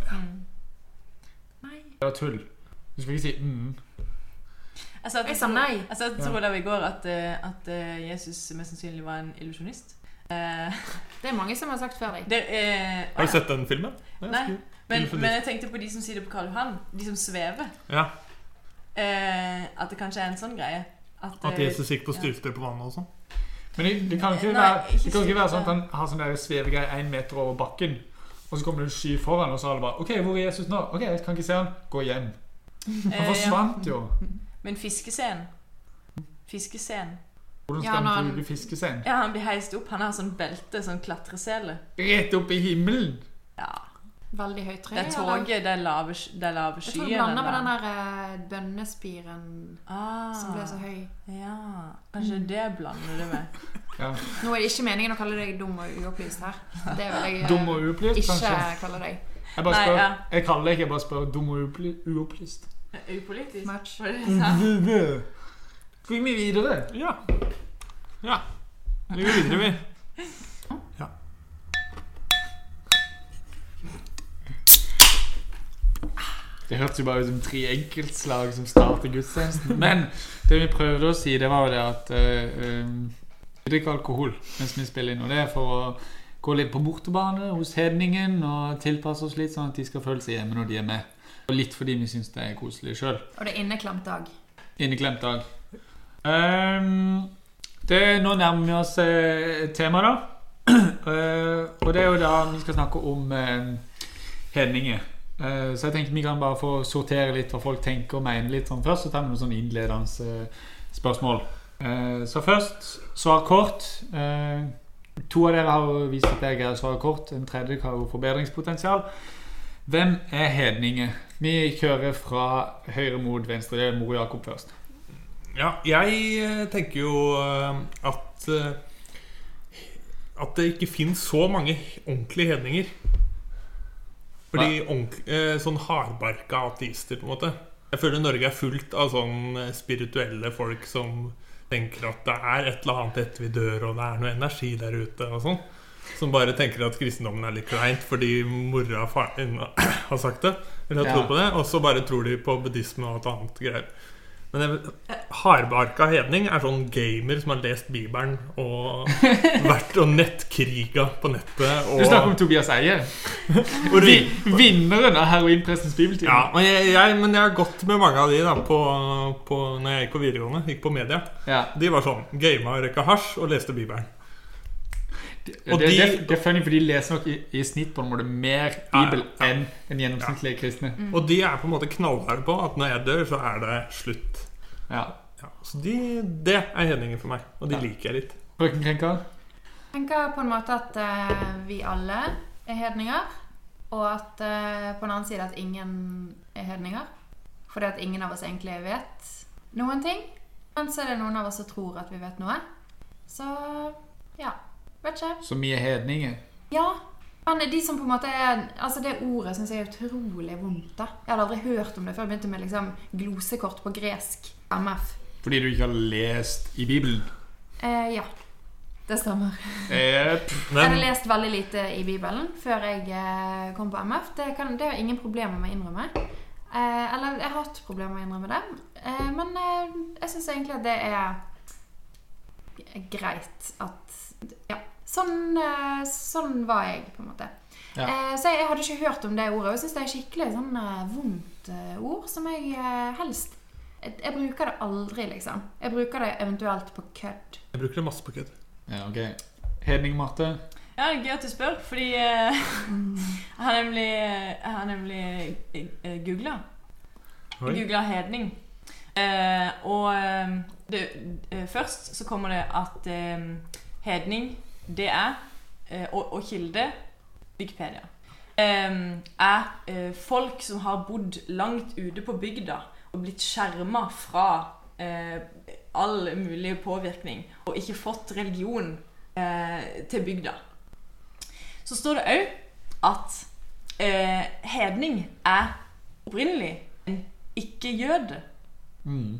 Nei. Det var tull. Du skal ikke si mm. Jeg sa, at Jeg sa nei. Jeg tror Ja. Olav i går at, eh, at eh, Jesus mest sannsynlig var en illusjonist. Eh, (laughs) Det er mange som har sagt før deg. Der, eh, Har du sett den filmen? Er Nei. Men, men jeg tenkte på de som sier det på Karl Johan. De som svever. Ja. Eh, at det kanskje er en sånn greie. At, At eh, Jesus gikk på styrter på vannet og sånn. Men det, det kan ikke Nei, være, det kan ikke være sånn at han har sånn svevegreie én meter over bakken, og så kommer det en sky foran, og så er det bare OK, hvor er Jesus nå? OK, jeg kan ikke se han. Gå hjem. Han eh, forsvant jo. (laughs) Men fiskescenen Fiskescenen Hvordan Ja, skal ja, han han- bruke fiskescenen? Ja, han blir heist opp. Han har sånn belte, sånn klatresele. Rett opp i himmelen! Ja. Veldig høyt tre. Det er toget, det er lave, det er lave Jeg tror du blander med den der eh, bønnespiren ah, som ble så høy. Ja. Kanskje det blander det med. (laughs) Ja. Nå er det ikke meningen å kalle deg dum og uopplyst her. Det vil jeg eh, Dum og uopplyst, ikke kanskje? kalle deg. Jeg bare Nei, ja. Jeg kaller deg ikke, jeg bare spør dum og uopplyst. Upolitisk? Match. Var det det du sa? Skal vi videre? Ja. ja. Vi går videre, vi. Det hørtes jo bare ut som tre enkeltslag som starter gudstjenesten. Men det vi prøvde å si, det var jo det at uh, Vi drikker alkohol mens vi spiller inn. Og det er for å gå litt på bortebane hos hedningen og tilpasse oss litt, sånn at de skal føle seg hjemme når de er med. Og litt fordi vi syns det er koselig sjøl. Og det er inneklemt dag. Inneklemt dag. Um, det, nå nærmer vi oss eh, temaet, da. Uh, (clears throat) og det er jo da vi skal snakke om eh, hedninger. Uh, så jeg tenkte vi kan bare få sortere litt hva folk tenker og mener litt sånn først. Så tar vi noen sånn innledende eh, spørsmål. Så først svar kort. To av dere har vist at jeg greier å svare kort. En tredje har jo forbedringspotensial. Hvem er hedninger? Vi kjører fra høyre mot venstre. Det er Mor Jakob først. Ja, jeg eh, tenker jo eh, at eh, At det ikke finnes så mange ordentlige hedninger. Fordi ordentlig, sånn hardbarka ateister, på en måte. Jeg føler Norge er fullt av sånn spirituelle folk som tenker at det er et eller annet etter vi dør, og det er noe energi der ute, og sånn. Som bare tenker at kristendommen er litt kleint fordi mora og faren (clears throat) har sagt det. Eller har Ja. på det Og så bare tror de på buddhisme og et annet greier. Men jeg, hardbarka hedning er sånn gamer som har lest Bibelen og (laughs) vært og nettkriga på nettet. Og, Du snakker om Tobias Eie. (laughs) Vi, vinneren av Heroinpressens bibeltime. ja, jeg, jeg, men jeg har gått med mange av de da på, på, når jeg gikk på videregående. Gikk på media. Ja. De var sånn Gama og røyka hasj og leste Bibelen. Det, Og det, de- det, det er funny, for de leser nok i, i snitt på en måte mer Bibel Ja, ja. enn en gjennomsnittlige kristne. Og de er på en måte knallharde på at når jeg dør, så er det slutt. Ja. Ja, så de, det er hedninger for meg, og de Ja. liker jeg litt. Frøken Krenka? Jeg tenker på en måte at uh, vi alle er hedninger, og at uh, på den annen side at ingen er hedninger. Fordi at ingen av oss egentlig vet noen ting. Men så er det noen av oss som tror at vi vet noe. Så ja. Vet ikke. Så er hedninger. Ja. Men de som på en måte er Altså Det ordet syns jeg er utrolig vondt. da Jeg hadde aldri hørt om det før jeg begynte med liksom glosekort på gresk. MF. Fordi du ikke har lest i Bibelen. Eh, ja. Det stemmer. Yep. Jeg hadde lest veldig lite i Bibelen før jeg eh, kom på MF. Det, kan, det har ingen problemer med å innrømme. Eh, eller jeg har hatt problemer med å innrømme det. Eh, men eh, jeg syns egentlig at det er greit at Ja. Sånn, eh, sånn var jeg, på en måte. Ja. Eh, så jeg, jeg hadde ikke hørt om det ordet. Og jeg syns det er skikkelig sånn eh, vondt eh, ord som jeg helst jeg, jeg bruker det aldri, liksom. Jeg bruker det eventuelt på kødd. jeg bruker det masse på kødd. Ja, ok. Hedning, Marte. Ja, det er gøy at du spør, fordi (laughs) jeg har nemlig, jeg har nemlig googla. Googla hedning. Eh, og det, først så kommer det at hedning, det er eh, og, og kilde Wikipedia. Eh, er eh, folk som har bodd langt ute på bygda og blitt skjerma fra eh, all mulig påvirkning og ikke fått religion eh, til bygda. Så står det òg at eh, hedning er opprinnelig en ikke-jøde. Mm.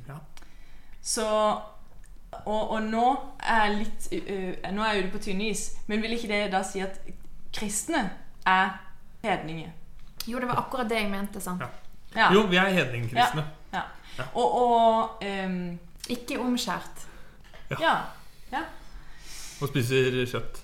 Så og, og nå er jeg litt uh, Nå er jeg ute på tynn is, men vil ikke det da si at kristne er hedninger? Jo, det var akkurat det jeg mente. sant? Ja. Ja. Jo, vi er hedningkristne. Og, og um, Ikke omskjært. ja. Og spiser kjøtt.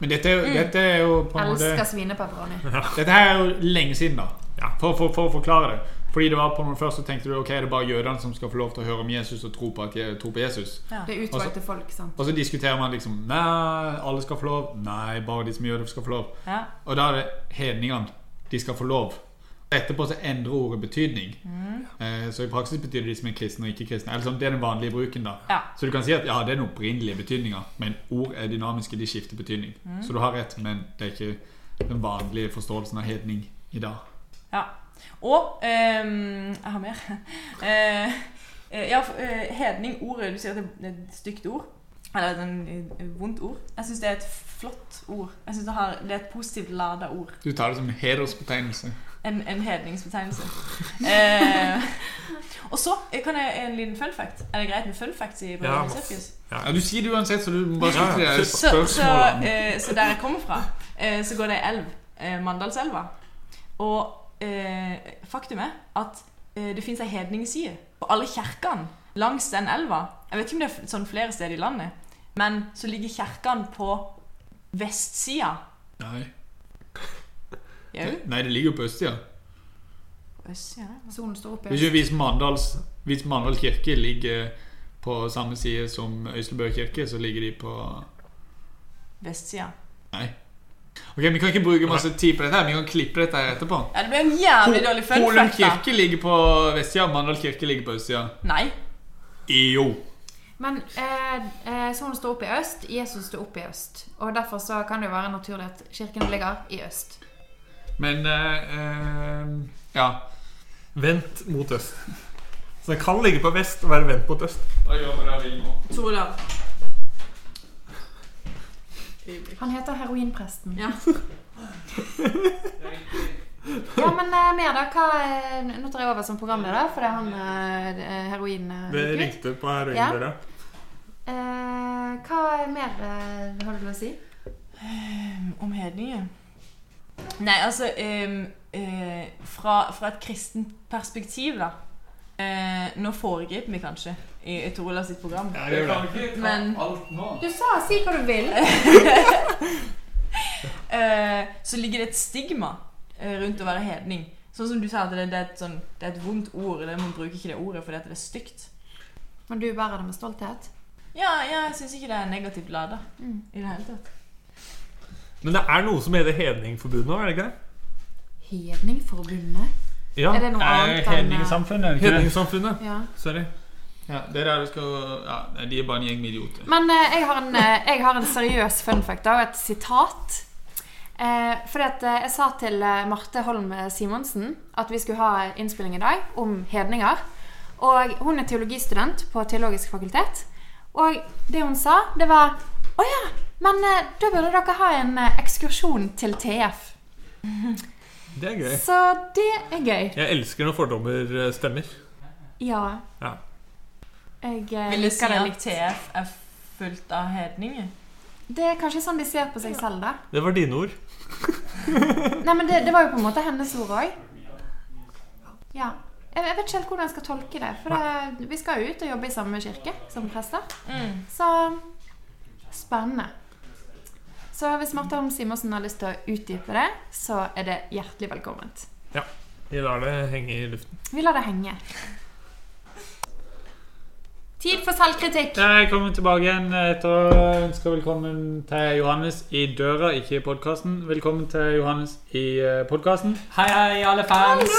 Men dette er, jo- dette er jo på en måte Elsker svinepepperoni. Dette her er jo lenge siden, da. Ja. For, for, for å forklare det. Fordi det var på noe Først så tenkte du ok, det er bare jødene som skal få lov til å høre om Jesus og tro på, at tror på Jesus. Det er utvalgte folk, sant. Og så diskuterer man liksom Nei, alle skal få lov. Nei, bare de som gjør det, skal få lov. ja. Og da er det hedningene. De skal få lov. Etterpå så endrer ordet betydning. Eh, så i praksis betyr det de som er kristne og ikke kristne. Eller sånn, Det er den vanlige bruken. da Ja. Så du kan si at ja, det er den opprinnelige betydninga, men ord er dynamiske. De skifter betydning. Så du har rett, men det er ikke den vanlige forståelsen av hedning i dag. ja. Og ehm, Jeg har mer. (laughs) Eh, eh, ja, eh, hedning, ordet Du sier at det er et stygt ord. Eller et vondt ord. Jeg syns det er et flott ord. Jeg synes det, har, det er et positivt lada ord. Du tar det som en hedersbetegnelse. En, en hedningsbetegnelse. eh, og så kan jeg en liten fun fact. Er det greit med fun facts i Ja, Brødrene? Ja, Du sier det uansett, så du må bare Ja, slutte ja, de så- Så, så, eh, så der jeg kommer fra, eh, så går det ei elv, eh, Mandalselva. Og eh, faktum er at eh, det fins ei hedningsside på alle kirkene langs den elva. Jeg vet ikke om det er sånn flere steder i landet, men så ligger kirkene på vestsida. Nei. (laughs) Jau, Nei, det ligger jo på østsida. østsida Solen står opp Hvis, Mandal kirke ligger på samme side som Øyslebø kirke, så ligger de på Vestsida. Nei. Ok, Vi kan ikke bruke masse tid på dette. Vi kan klippe dette her etterpå. Ja, det blir en jævlig dårlig fun Holum fact, da. kirke ligger på vestsida, Mandal kirke ligger på østsida. Nei. Jo. Men eh, eh, solen står opp i øst, Jesus står opp i øst. Og derfor så kan det jo være naturlig at kirken ligger i øst. Men eh, eh, Ja. Vendt mot øst. Så den kan ligge på vest og være vendt mot øst. Da gjør vi det vi vil nå. Han heter heroinpresten. Ja. (laughs) Ja, men eh, mer, da? Hva, eh, nå tar jeg over som programleder, for det er han eh, heroin... Det er ringte på heroin, Ja. dere. Eh, hva mer har du til å si? Om hedninger? Nei, altså um, uh, fra, fra et kristent perspektiv, da. Eh, nå foregriper vi kanskje i, i Tor sitt program. Ja, jeg kan ikke ta Men- alt nå. Du sa 'si hva du vil'. (laughs) Eh, så ligger det et stigma eh, rundt å være hedning. Sånn som du sa, at det, det, er et sånn, det er et vondt ord. Det, man bruker ikke det ordet fordi at det er stygt. Men du bærer det med stolthet? Ja, ja jeg syns ikke det er negativt lada Mm. i det hele tatt. Men det er noe som heter Hedningforbundet òg, er det ikke det? Hedningforbundet? Ja. Er det noe annet enn Hedningsamfunnet. det? Ja. Sorry. Ja, det er der du skal Ja, de er bare en gjeng med idioter. Men eh, jeg, har en, eh, jeg har en seriøs fun fact og et sitat. Eh, fordi at eh, Jeg sa til eh, Marte Holm Simonsen at vi skulle ha innspilling i dag om hedninger. Og hun er teologistudent på Teologisk fakultet. Og det hun sa, det var Å ja, men eh, da burde dere ha en eh, ekskursjon til TF. (laughs) Det er gøy. Så det er gøy. Jeg elsker når fordommer eh, stemmer. Ja. Ja. Jeg eh, Vil du si at. TF er fullt av hedninger? Det er kanskje sånn de ser på seg selv, da. Det var dine ord. (laughs) Nei, men det, det var jo på en måte hennes ord òg. Ja. Jeg, jeg vet ikke helt hvordan jeg skal tolke det. For det, vi skal jo ut og jobbe i samme kirke som prester. Mm. Så spennende. Så hvis Marte Holm Simonsen har lyst til å utdype det, så er det hjertelig velkomment. Vi lar det henge i luften. Vi lar det henge. Tid for selvkritikk. Jeg kommer tilbake igjen etter å ønske velkommen til Johannes i døra, ikke i podkasten. Velkommen til Johannes i podkasten. Hei, hei, alle fans!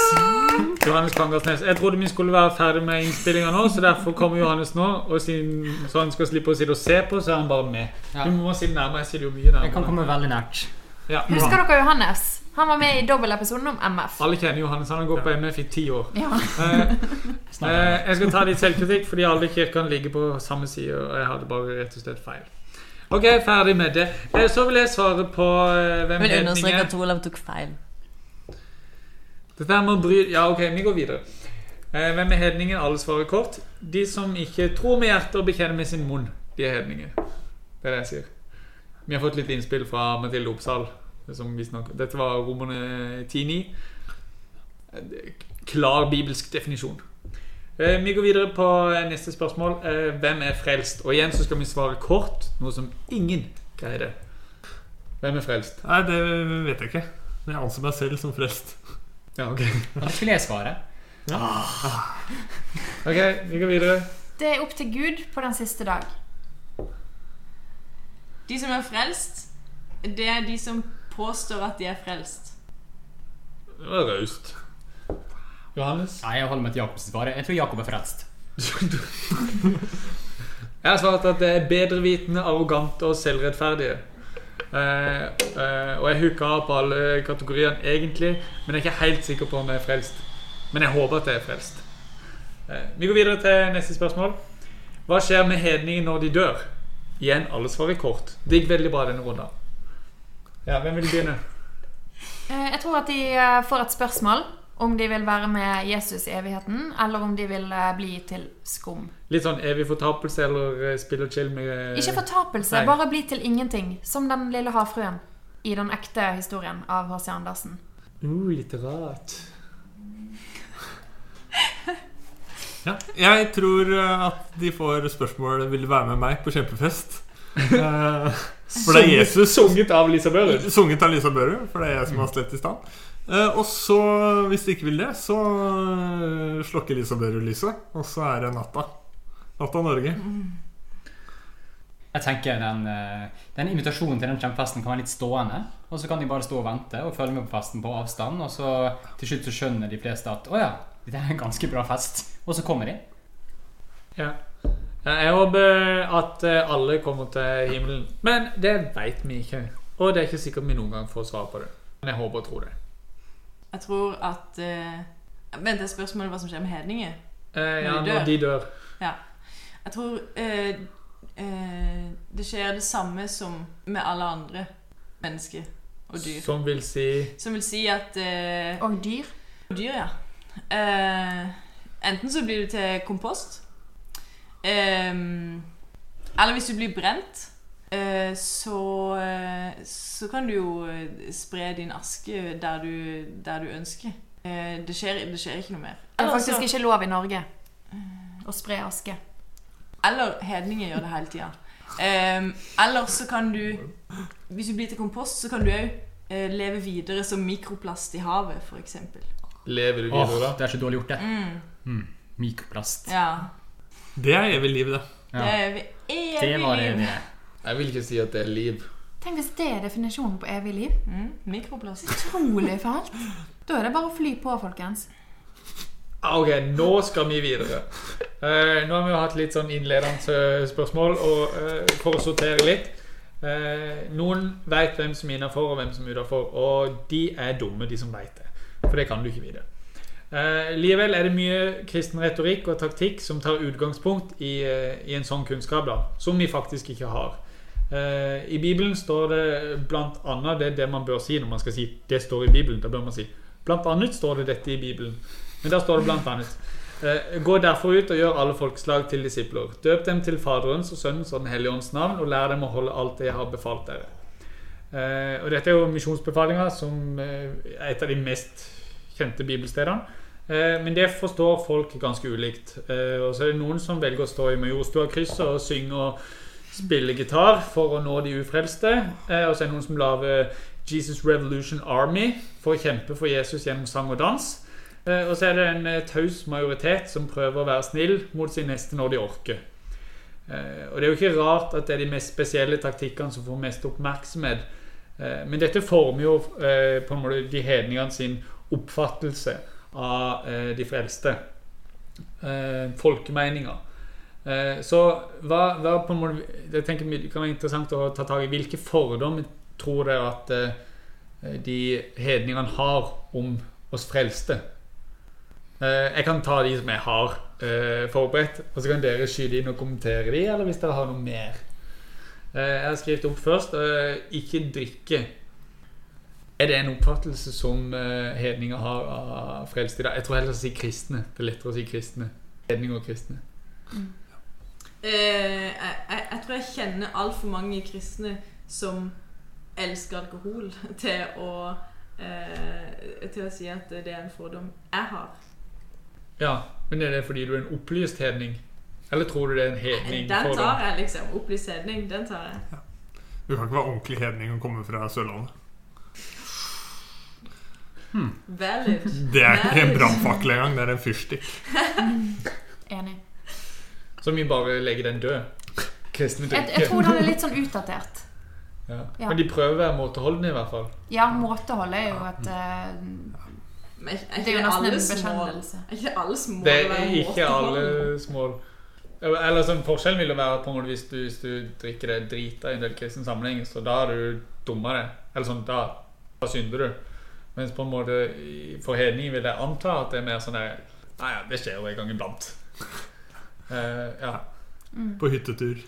Johannes Kangasnes. Jeg trodde vi skulle være ferdig med innspillinga nå, så derfor kommer Johannes nå. Og siden, så han skal slippe å sitte og se på, så er han bare med. Ja. Du må sitte nærmere. Jeg sitter jo mye Jeg kan komme veldig nært. Ja, Husker dere Johannes? Han var med i dobbeltepisoden om MF. Alle kjenner Johannes. Han har gått på MF i ti år. Ja. Eh, Eh, jeg skal ta litt selvkritikk, fordi alle kirkene ligger på samme side. Og jeg hadde bare rett og slett feil. Ok, ferdig med det. Eh, så vil jeg svare på eh, hvem vil understreke er. at Olav tok feil. Dette her må bry... Ja, ok, vi går videre. Eh, hvem er hedningen? Alle svarer kort. De som ikke tror med hjertet og bekjenner med sin munn, de er hedninger. Det er det jeg sier. Vi har fått litt innspill fra Mathilde Oppsal. Som visstnok Dette var romerne 10.9. Eh, Klar bibelsk definisjon. Eh, Vi går videre på eh, neste spørsmål. Eh, Hvem er frelst? Og igjen så skal vi svare kort, noe som ingen greide. Hvem er frelst? Nei, det vet jeg ikke. Men jeg anser meg selv som frelst. Ja, ok. Da skulle jeg svare. Ok, vi går videre. Det er opp til Gud på den siste dag. De som er frelst, det er de som påstår at de er frelst. Det var raust. Johannes? Nei, jeg holder meg til Jakobs svar. Jeg tror Jakob er frelst. (laughs) Jeg har svart at det er bedrevitende, arrogante og selvrettferdige. Eh, eh, og jeg hooka av på alle kategoriene egentlig, men jeg er ikke helt sikker på om jeg er frelst. Men jeg håper at jeg er frelst. Eh, vi går videre til neste spørsmål. Hva skjer med hedninger når de dør? Igjen, alle svarer kort. Det gikk veldig bra denne runden. Ja, hvem vil begynne? Eh, Jeg tror at de eh, får et spørsmål om de vil være med Jesus i evigheten, eller om de vil eh, bli til skum. Litt sånn evig fortapelse eller spill og chill med Ikke fortapelse, nei. bare bli til ingenting. Som den lille havfruen i den ekte historien av H.C. Andersen. Uh, litt rart. Ja. Jeg tror eh, at de får spørsmål Vil du være med meg på kjempefest. (laughs) Eh, For det er Jesus Sunget av Lisa Børud. Sunget av Lisa Børud, for det er jeg som har slett i stand. Eh, og så, hvis de ikke vil det, så slokker Lisa Børud lyset. Og så er det natta. Natta Norge. Jeg tenker den, den invitasjonen til den kjempefesten kan være litt stående. Og så kan de bare stå og vente og følge med på festen på avstand. Og så til slutt så skjønner de fleste at å ja, dette er en ganske bra fest. Og så kommer de. Ja. Ja, Jeg håper at eh, alle kommer til himmelen. Men det veit vi ikke. Og det er ikke sikkert vi noen gang får svar på det. Men jeg håper og tror det. Jeg tror at uh, Vent, det er spørsmålet hva som skjer med hedninger. Eh, ja, Når de når dør. de dør. Jeg tror uh, uh, det skjer det samme som med alle andre mennesker og dyr. Som vil si Som vil si at uh, Og dyr. Dyr, ja. Eh, enten så blir du til kompost. ehm, eller hvis du blir brent, eh, så, eh, så kan du jo spre din aske der du, der du ønsker. Eh, det, skjer, det skjer ikke noe mer. Det er faktisk ikke lov i Norge å spre aske. Eller hedninger gjør det hele tida. Um, eller så kan du Hvis du blir til kompost, så kan du òg leve videre som mikroplast i havet, f.eks. Lever du Åh, da? det er så dårlig gjort, det. Mm, Mm, mikroplast. ja. Det er evig liv, det. Det er evig, det var det evig liv. Jeg vil ikke si at det er liv. Tenk hvis det er definisjonen på evig liv. Mm, mikroplast. Utrolig fælt. Da er det bare å fly på, folkens. Ok, nå skal vi videre. Uh, nå har vi jo hatt litt sånn innledende eh, spørsmål, og uh, for å sortere litt Uh, Noen vet hvem som er innafor, og hvem som er utafor, og de er dumme, de som vet det. For det kan du ikke vite. Eh, likevel er det mye kristen retorikk og taktikk som tar utgangspunkt i, eh, i en sånn kunnskap, da, som vi faktisk ikke har. Eh, I Bibelen står det annet det, er det man bør si når man skal si 'det står i Bibelen'. Da bør man si 'blant annet står det dette i Bibelen'. Men der står det blant annet eh, Gå derfor ut og gjør alle folkeslag til disipler. Døp dem til Faderens og Sønnens og Den hellige ånds navn, og lær dem å holde alt det jeg har befalt dere. Eh, og dette er jo misjonsbefalinga, som er et av de mest kjente bibelstedene. Eh, men det forstår folk ganske ulikt. Eh, og så er det noen som velger å stå i Majorstua-krysset og synge og spille gitar for å nå de ufrelste. Eh, og så er det noen som lager Jesus Revolution Army for å kjempe for Jesus gjennom sang og dans. Og så er det en taus majoritet som prøver å være snill mot sin neste når de orker. Og det er jo ikke rart at det er de mest spesielle taktikkene som får mest oppmerksomhet. Men dette former jo på en måte de hedningene sin oppfattelse av eh, de frelste. Eh, folkemeninger. Eh, så hva, hva på en måte Jeg tenker Det kan være interessant å ta tak i hvilke fordommer tror dere at de hedningene har om oss frelste. Jeg kan ta de som jeg har forberedt, og så kan dere skyte inn og kommentere de, eller hvis dere har noe mer. Jeg har skrevet opp først ikke drikke. Er det en oppfattelse som eh, hedninger har av frelste i dag? Jeg tror heller å si kristne. Det er lettere å si kristne. Hedninger og kristne. Eh, jeg, jeg, jeg tror jeg kjenner altfor mange kristne som elsker alkohol, (laughs) til å, eh, til å si at det er en fordom jeg har. Ja, men er det fordi du er en opplyst hedning? Eller tror du det er en hedning? Den tar jeg, liksom. Opplyst hedning, den tar jeg. Du kan ikke være ordentlig hedning og komme fra Sørlandet. Valid. Det er ikke en brannfakkel engang, det er en fyrstikk. (laughs) Enig. Så vi bare legger den død? Jeg, jeg tror den er litt sånn utdatert. Ja. Ja. Men de prøver å være måteholdne, i hvert fall. Ja, måtehold er jo et eh, Men er Det er jo det nesten en bekjennelse. Er ikke det alles mål Det er ikke alle mål. Eller sånn Forskjellen vil jo være på en måte hvis du, hvis du drikker deg drita i en del kristen sammenheng, så da er du dummere. Eller sånn, da, da synder du. Mens på en måte i- for hedning vil jeg anta at det er mer sånn der Nei, ja, det skjer jo en gang iblant. uh, (laughs) ja. På hyttetur,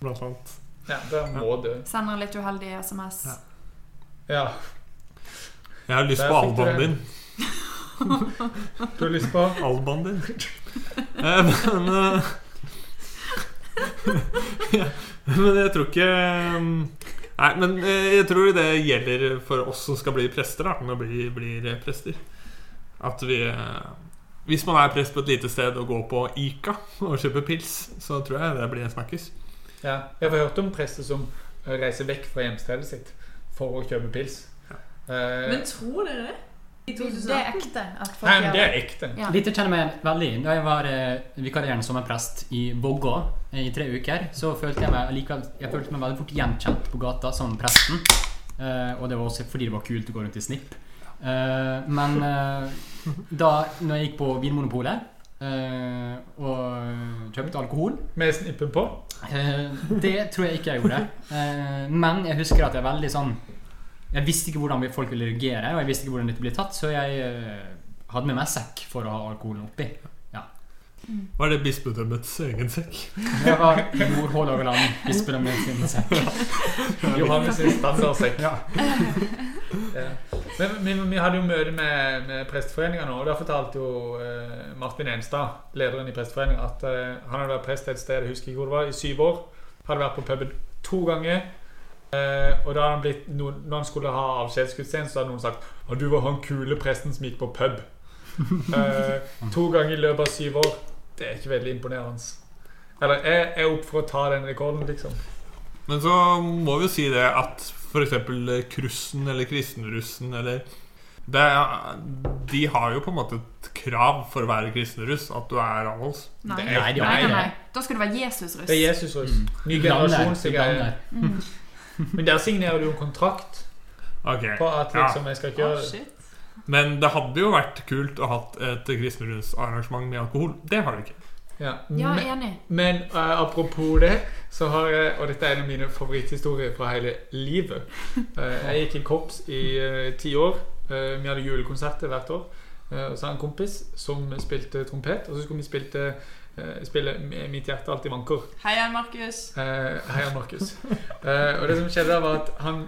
blant annet. ja, da må du. Sender litt uheldig SMS. Ja. Ja. Jeg har lyst Der på albaen din. (laughs) Du har lyst på Albaen din. (laughs) Eh, men eh, ja, Men jeg tror ikke um, Nei, men eh, jeg tror det gjelder for oss som skal bli prester, da, når vi blir prester. At vi eh, Hvis man er prest på et lite sted og går på Ica og kjøper pils, så tror jeg det blir en smakkis. Ja, jeg har hørt om prester som eh, reiser vekk fra hjemstedet sitt for å kjøpe pils. Eh, Men tror dere det? Det er ekte. At folk nei, men det er ekte. Ja. Dette kjenner jeg meg veldig. Da jeg var eh, vikarierende sommerprest i Vågå eh, i tre uker, så følte jeg meg likevel Jeg følte meg veldig fort gjenkjent på gata som presten. Eh, og det var også fordi det var kult å gå rundt i snipp. Eh, men eh, da når jeg gikk på Vinmonopolet eh, og kjøpte alkohol Med snippen på. Eh, det tror jeg ikke jeg gjorde. Eh, men jeg husker at jeg er veldig sånn Jeg visste ikke hvordan folk ville reagere, og jeg visste ikke hvordan dette ble tatt, så jeg eh, hadde med meg sekk for å ha alkoholen oppi. Ja. Var det bispedømmets egen sekk? Det var Jord Hålogaland, bispedømmet sin sekk. Johannes sin standardsekk. Ja. Ja. Men, vi, vi hadde jo møte med, med Presteforeninga nå, og da fortalte jo eh, Martin Enstad, lederen i Presteforeninga, at eh, han hadde vært prest et sted, jeg husker ikke hvor det var, i syv år. Hadde vært på puben to ganger. Eh, og da han blitt, no, når han skulle ha avskjedsgudstjeneste, så hadde noen sagt at du var han kule presten som gikk på pub. (laughs) Eh, to ganger i løpet av syv år. Det er ikke veldig imponerende. Eller jeg er opp for å ta den rekorden, liksom. Men så må vi jo si det at f.eks. Krussen eller Kristenrussen eller det er, De har jo på en måte et krav for å være kristenruss, at du er avholds. Nei. Det Nei, Nei, nei, nei. Da skal du være Jesusruss. Det er Jesusruss. Mm. Ny generasjon, sikkert. Men der signerer du jo kontrakt okay. på at ja. liksom, jeg skal ikke gjøre det. Men det hadde jo vært kult å hatt et kristenrundsarrangement med alkohol. Det har vi ikke. Ja. Ja, Men, enig. men eh, apropos det, så har jeg Og dette er en av mine favoritthistorier fra hele livet. Uh, (laughs) jeg gikk i korps i eh, ti år. Eh, vi hadde julekonserter hvert år. Eh, og så hadde jeg en kompis som spilte trompet, og så skulle vi spilte, eh, Mitt hjerte alltid vanker. Hei, Markus. hei, Heia, Markus. Eh, og det som skjedde var at han,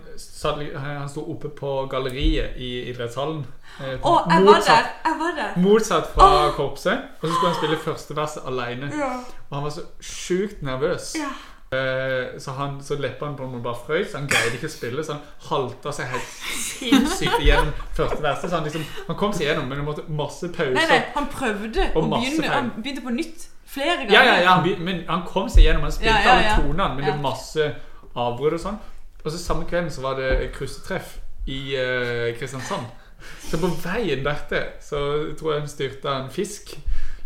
han sto oppe på galleriet i idrettshallen. eh, oh, jeg var der! Jeg var der. Motsatt fra korpset. Og så skulle han spille første verset alene. Ja. Og han var så sjukt nervøs. Ja. Eh, så, han, så leppene på ham bare frøys. Han greide ikke å spille, så han halta seg helt sinnssykt gjennom første verset. Så han, liksom, han kom seg gjennom, men det måtte masse pauser. Nei, nei, han prøvde å begynne. Han begynte på nytt flere ganger. Ja, ja, ja, han, men han kom seg gjennom. Han spilte Ja, ja, ja. alle tonene, men det var masse avbrudd og sånn. Og så samme kvelden så var det kryssetreff i uh, Kristiansand. Så på veien dertil så tror jeg han styrta en fisk.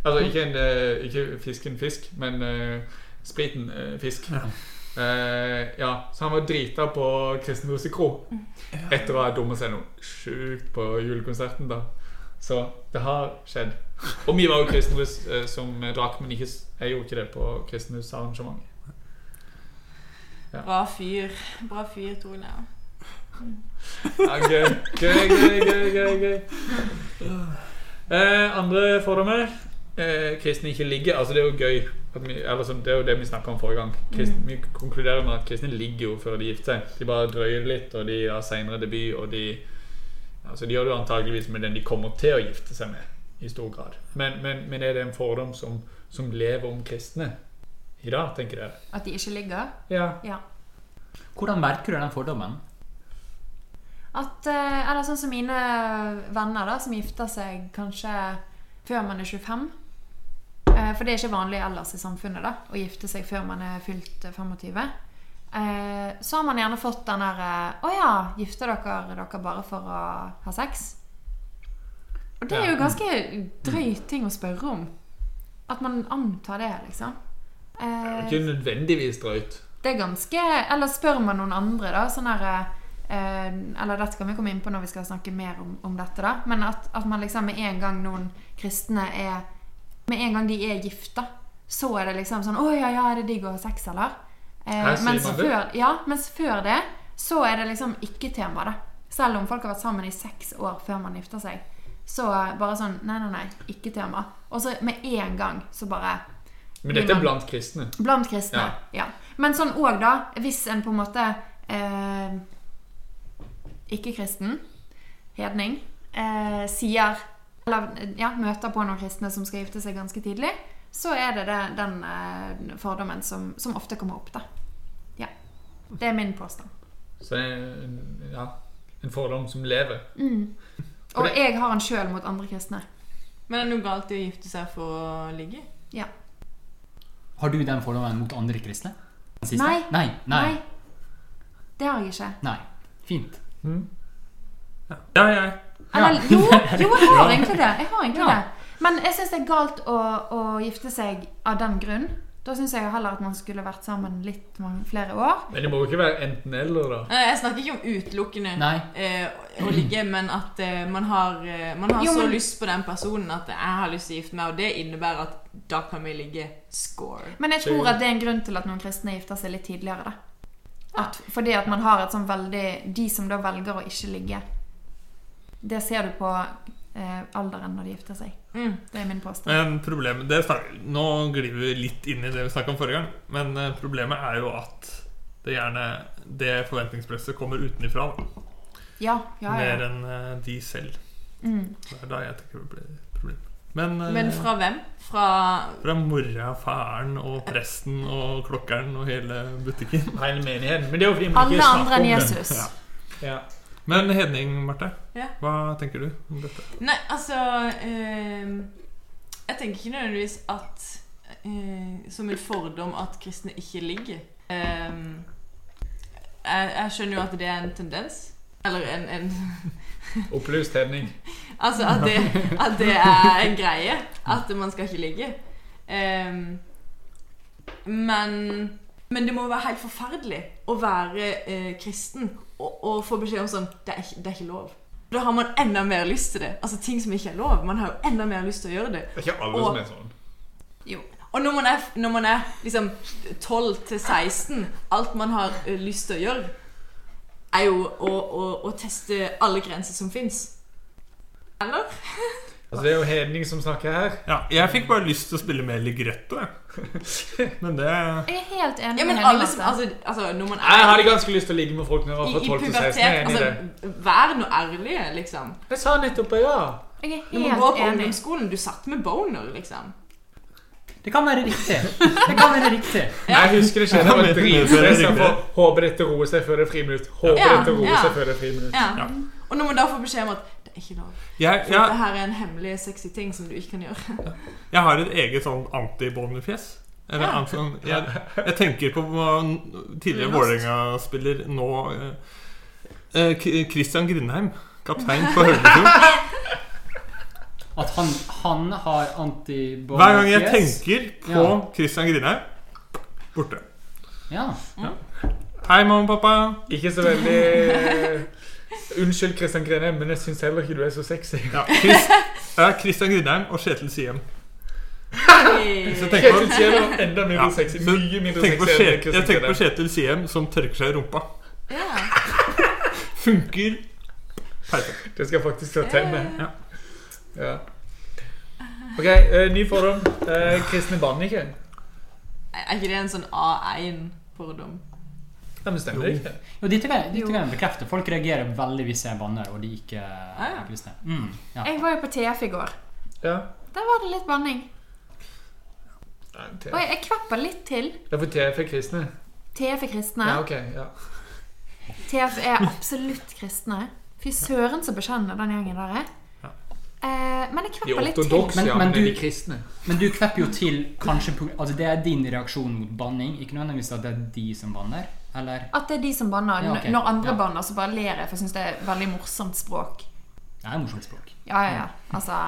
Altså ikke, en, uh, ikke fisken fisk, men uh, spriten fisk. Ja. Uh, ja, så han var drita på Kristen Rosekro etter å ha dumma seg noe sjukt på julekonserten. da Så det har skjedd. Og vi var jo kristenhus eh, som drakk, men ikke, jeg gjorde ikke det på kristenhusarrangementet. Bra fyr. Bra fyr, Tone. Ja, gøy, gøy, gøy, gøy, gøy. Eh, andre fordommer? Eh, kristne ikke ligger. Altså, det er jo gøy. Vi, eller sånn, det er jo det vi snakka om forrige gang. Kristne, Vi konkluderer med at kristne ligger jo før de gifter seg. De bare drøyer litt, og de har seinere debut, og de Altså, de gjør det jo antageligvis med den de kommer til å gifte seg med, i stor grad. Men, men, men er det en fordom som, som lever om kristne i dag, tenker dere? At de ikke ligger. Ja. Ja. Hvordan merker du den fordommen? At, eh, eller sånn som mine venner da, som gifter seg kanskje før man er 25. Eh, For det er ikke vanlig ellers i samfunnet da, å gifte seg før man er fylt eh, 25. Eh, Så har man gjerne fått den der Å ja, gifter dere dere bare for å ha sex? Og det er jo ganske drøy ting å spørre om. At man antar det, liksom. Eh, Ikke nødvendigvis drøyt. det er ganske Eller spør man noen andre, da. Sånn her eh, Eller dette kan vi komme inn på når vi skal snakke mer om, om dette, da. Men at, at man liksom med en gang noen kristne er Med en gang de er gifta, så er det liksom sånn Å ja, ja, er det digg å ha sex, eller? Eh, Her sier mens, man det. før, ja, mens før det så er det liksom ikke tema, da. Selv om folk har vært sammen i seks år før man gifter seg. Så bare sånn Nei, nei, nei, ikke tema. Og så med en gang så bare Men dette er blant kristne. Blant kristne. Ja. Men sånn òg, da. Hvis en på en måte eh, ikke-kristen, hedning, eh, sier Eller ja, møter på noen kristne som skal gifte seg ganske tidlig, så er det, det den eh, fordommen som, som ofte kommer opp, da. Ja. Det er min påstand. Så det er en, ja, en fordom som lever. Og jeg har den sjøl mot andre kristne. Men er det noe galt i å gifte seg for å ligge? Ja. Har du den fordommen mot andre kristne? Nei. Nei. Nei. Nei. Det har jeg ikke. Nei. Fint. Ja, jeg. Eller, jo, jo, (laughs) jeg har egentlig det. Jeg har egentlig Ja. det. Men jeg syns det er galt å, å gifte seg av den grunn. Da syns jeg heller at man skulle vært sammen litt mange, flere år. Men det må jo ikke være enten-eller, da. Nei, Jeg snakker ikke om utelukkende eh, å ligge, men at eh, man har, eh, man har Jo, så men- lyst på den personen at jeg har lyst til å gifte meg, og det innebærer at da kan vi ligge score. Men jeg tror at det er en grunn til at noen kristne gifter seg litt tidligere. Da. At, fordi at man har et sånn veldig De som da velger å ikke ligge, det ser du på alderen når de gifter seg. Mm. Det er min påstand. Men problemet det snak- Nå glir vi litt inn i det vi snakka om forrige gang. Men eh, problemet er jo at det gjerne Det forventningspresset kommer utenifra. Ja, Ja, ja, Mer enn eh, de selv. Mm. Det er da jeg tenker det blir et problem. Men, eh, Men fra hvem? Fra fra mora, faren og presten og klokkeren og hele butikken. Hele menigheten. Men det er jo fordi man Alle ikke andre snakker enn om det. Jesus. Ja. Ja. Men Hedning, Marte. Ja. Hva tenker du om dette? Nei, altså eh, Jeg tenker ikke nødvendigvis at eh, Som en fordom at kristne ikke ligger. Eh, jeg, jeg skjønner jo at det er en tendens. Eller en, en (laughs) Opplyst hedning. Altså at det, at det er en greie. At man skal ikke ligge. Ehm, men Men det må være helt forferdelig å være eh, kristen og, og få beskjed om sånn det er, ikke, det er ikke lov. Da har man enda mer lyst til det. Altså ting som ikke er lov. Man har jo enda mer lyst til å gjøre det. Det er ikke alle Og- som er sånn. Jo. Og når man er, når man er liksom 12 til 16, alt man har ø, lyst til å gjøre, er jo å, å, å teste alle grenser som fins. Eller? (laughs) Altså, det er jo hedning som snakker her. Ja, jeg fikk bare lyst til å spille mer ligretto, jeg. (laughs) Men det Jeg er helt enig Ja, men med alle som Altså, altså når man Jeg er hadde ganske lyst til å ligge med folk når jeg var fra 12 til 16. pubertet Jeg er enig i det. altså, Vær nå ærlige, liksom. Jeg sa nettopp ja. Jeg er Når man går helt på ungdomsskolen, du satt med boner, liksom. Det kan være riktig. Det kan være riktig. (laughs) Jeg husker det skjedde. Jeg var Ja. Jeg dette roer seg før det er friminutt. Håper Ja, dette roer ja. seg før det er friminutt. Ja. Ja. Og når man da får beskjed om at ikke lov jeg, For jeg, det her er en hemmelig sexy ting som du ikke kan gjøre. jeg har et eget sånn anti-Bonnie-fjes. Eller Ja. sånn jeg, jeg tenker på tidligere. Vålerenga-spiller nå eh, eh, Christian Grindheim. Kaptein på Høgefjord. (laughs) At han, han har antibody Hver gang jeg tenker på Ja. Christian Grindheim borte. Ja. Hei, mamma og pappa. Ikke så veldig Unnskyld, Kristian Grene, men jeg syns heller ikke du er så sexy. Ja, Chris, ja, Christian Grindheim og Kjetil Siem. Kjetil Siem er enda mindre Ja, sexy. Mye mindre sexy Kristian jeg tenker på Kjetil Siem som tørker seg i rumpa. Ja. Funker perfekt. Det skal jeg faktisk ta til meg. Ja. Ja. Ok, uh, ny fordom. Uh, kristne banner ikke. Er ikke det en sånn A1-fordom? Nei, men stemmer det ikke? Jo, dette kan, dette kan jeg bekrefte. Folk reagerer veldig hvis jeg banner og de ikke ja. er kristne. Mm, ja. Jeg var jo på TF i går. Ja. Der var det litt banning. Nei, Og jeg, jeg kvapper litt til. Det er for TF er kristne. TF er kristne. Ja, ok. Ja. TF er absolutt kristne. Fy søren så bekjennende den gjengen der er. Eh, men jeg kvepper litt til. Men- men du- kristne. Men du kvepper jo til kanskje på, Altså Det er din reaksjon mot banning, ikke nødvendigvis at det er de som banner? Eller? At det er de som banner. Ja, okay. Når andre Ja. banner, så bare ler jeg, for jeg syns det er veldig morsomt språk. Det er morsomt språk. Ja, ja, ja. Altså,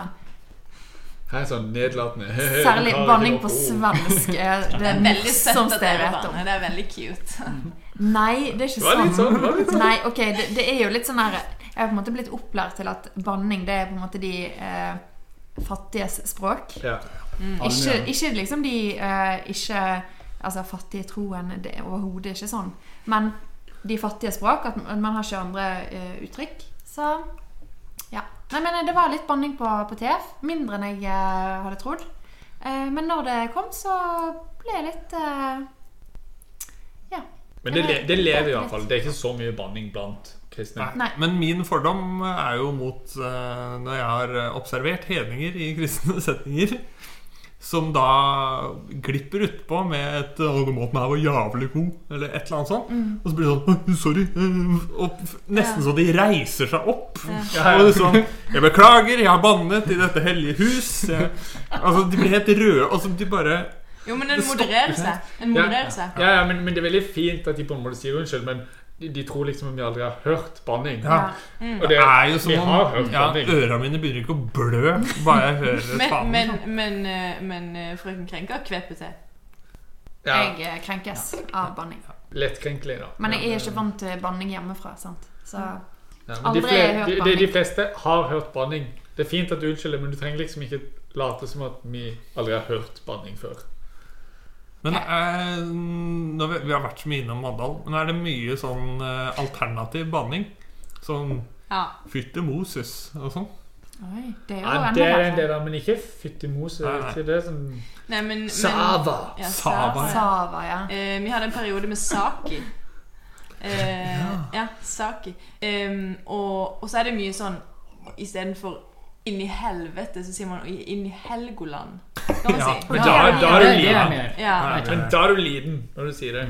Her er sånn nedlatende. (laughs) særlig banning på svensk (laughs) det Det er veldig søtt morsomste jeg vet om. Det er veldig cute. (laughs) Nei, det er ikke Det sånn, det sånn. Nei, ok, det, det er jo litt sånn her Jeg har på en måte blitt opplært til at banning, det er på en måte de eh, fattiges språk. Ja. Ikke, ikke liksom de eh, ikke Altså fattige troen, det er overhodet ikke sånn. Men de fattige språk, at man har ikke andre uh, uttrykk. Så ja. Nei, men det var litt banning på, på TF. Mindre enn jeg uh, hadde trodd. Uh, men når det kom, så ble jeg litt eh, Ja. Men det, le- det lever i hvert fall. Det er ikke så mye banning blant kristne. Nei. Men min fordom er jo mot eh, når jeg har eh, observert hedninger i kristne (laughs) setninger, som da glipper utpå med et 'Å, måten her var jævlig god', eller et eller annet sånt. Og så blir det sånn 'Sorry'. Og nesten ja. så de reiser seg opp. Ja, Og sånn 'Jeg beklager, jeg har bannet i dette hellige hus'. Jeg, altså, De blir helt røde. Og så de bare Jo, men modererer seg. seg. Den Ja. seg. Ja, ja, men, men det er veldig fint at de på en måte sier unnskyld, men de, tror liksom at vi aldri har hørt banning. Ja. Mm. Og Det er jo vi som har om hørt ja, banning. øra mine begynner ikke å blø bare jeg hører (laughs) Men, faen. men, men, eh, men eh, frøken Krenka kvepper til. Ja, Jeg eh, krenkes av banning. Lettkrenkelig, da. Men jeg er ikke vant til banning hjemmefra. sant? Så Ja, Aldri de, fle- hørt de, de, banning. de fleste har hørt banning. Det er fint at du unnskylder, men du trenger liksom ikke late som at vi aldri har hørt banning før. Men eh, når vi, vi har vært så mye innom Mandal, men er det mye sånn eh, alternativ banning? Sånn Ja. fytte Moses og sånn? Oi, det er jo Ja, det er en del av, men ikke fytti mose. nei. Ikke det som Nei, men, men Sava! Ja, Sava, ja. Eh, vi hadde en periode med Saki. Eh, ja. Saki. Em, og, og så er det mye sånn istedenfor inn i helvete, så sier man inn i Helgoland. (laughs) Skal man Ja, si. men Ja, da- ja, da er du liten. ja. Men da er du liten når du sier det.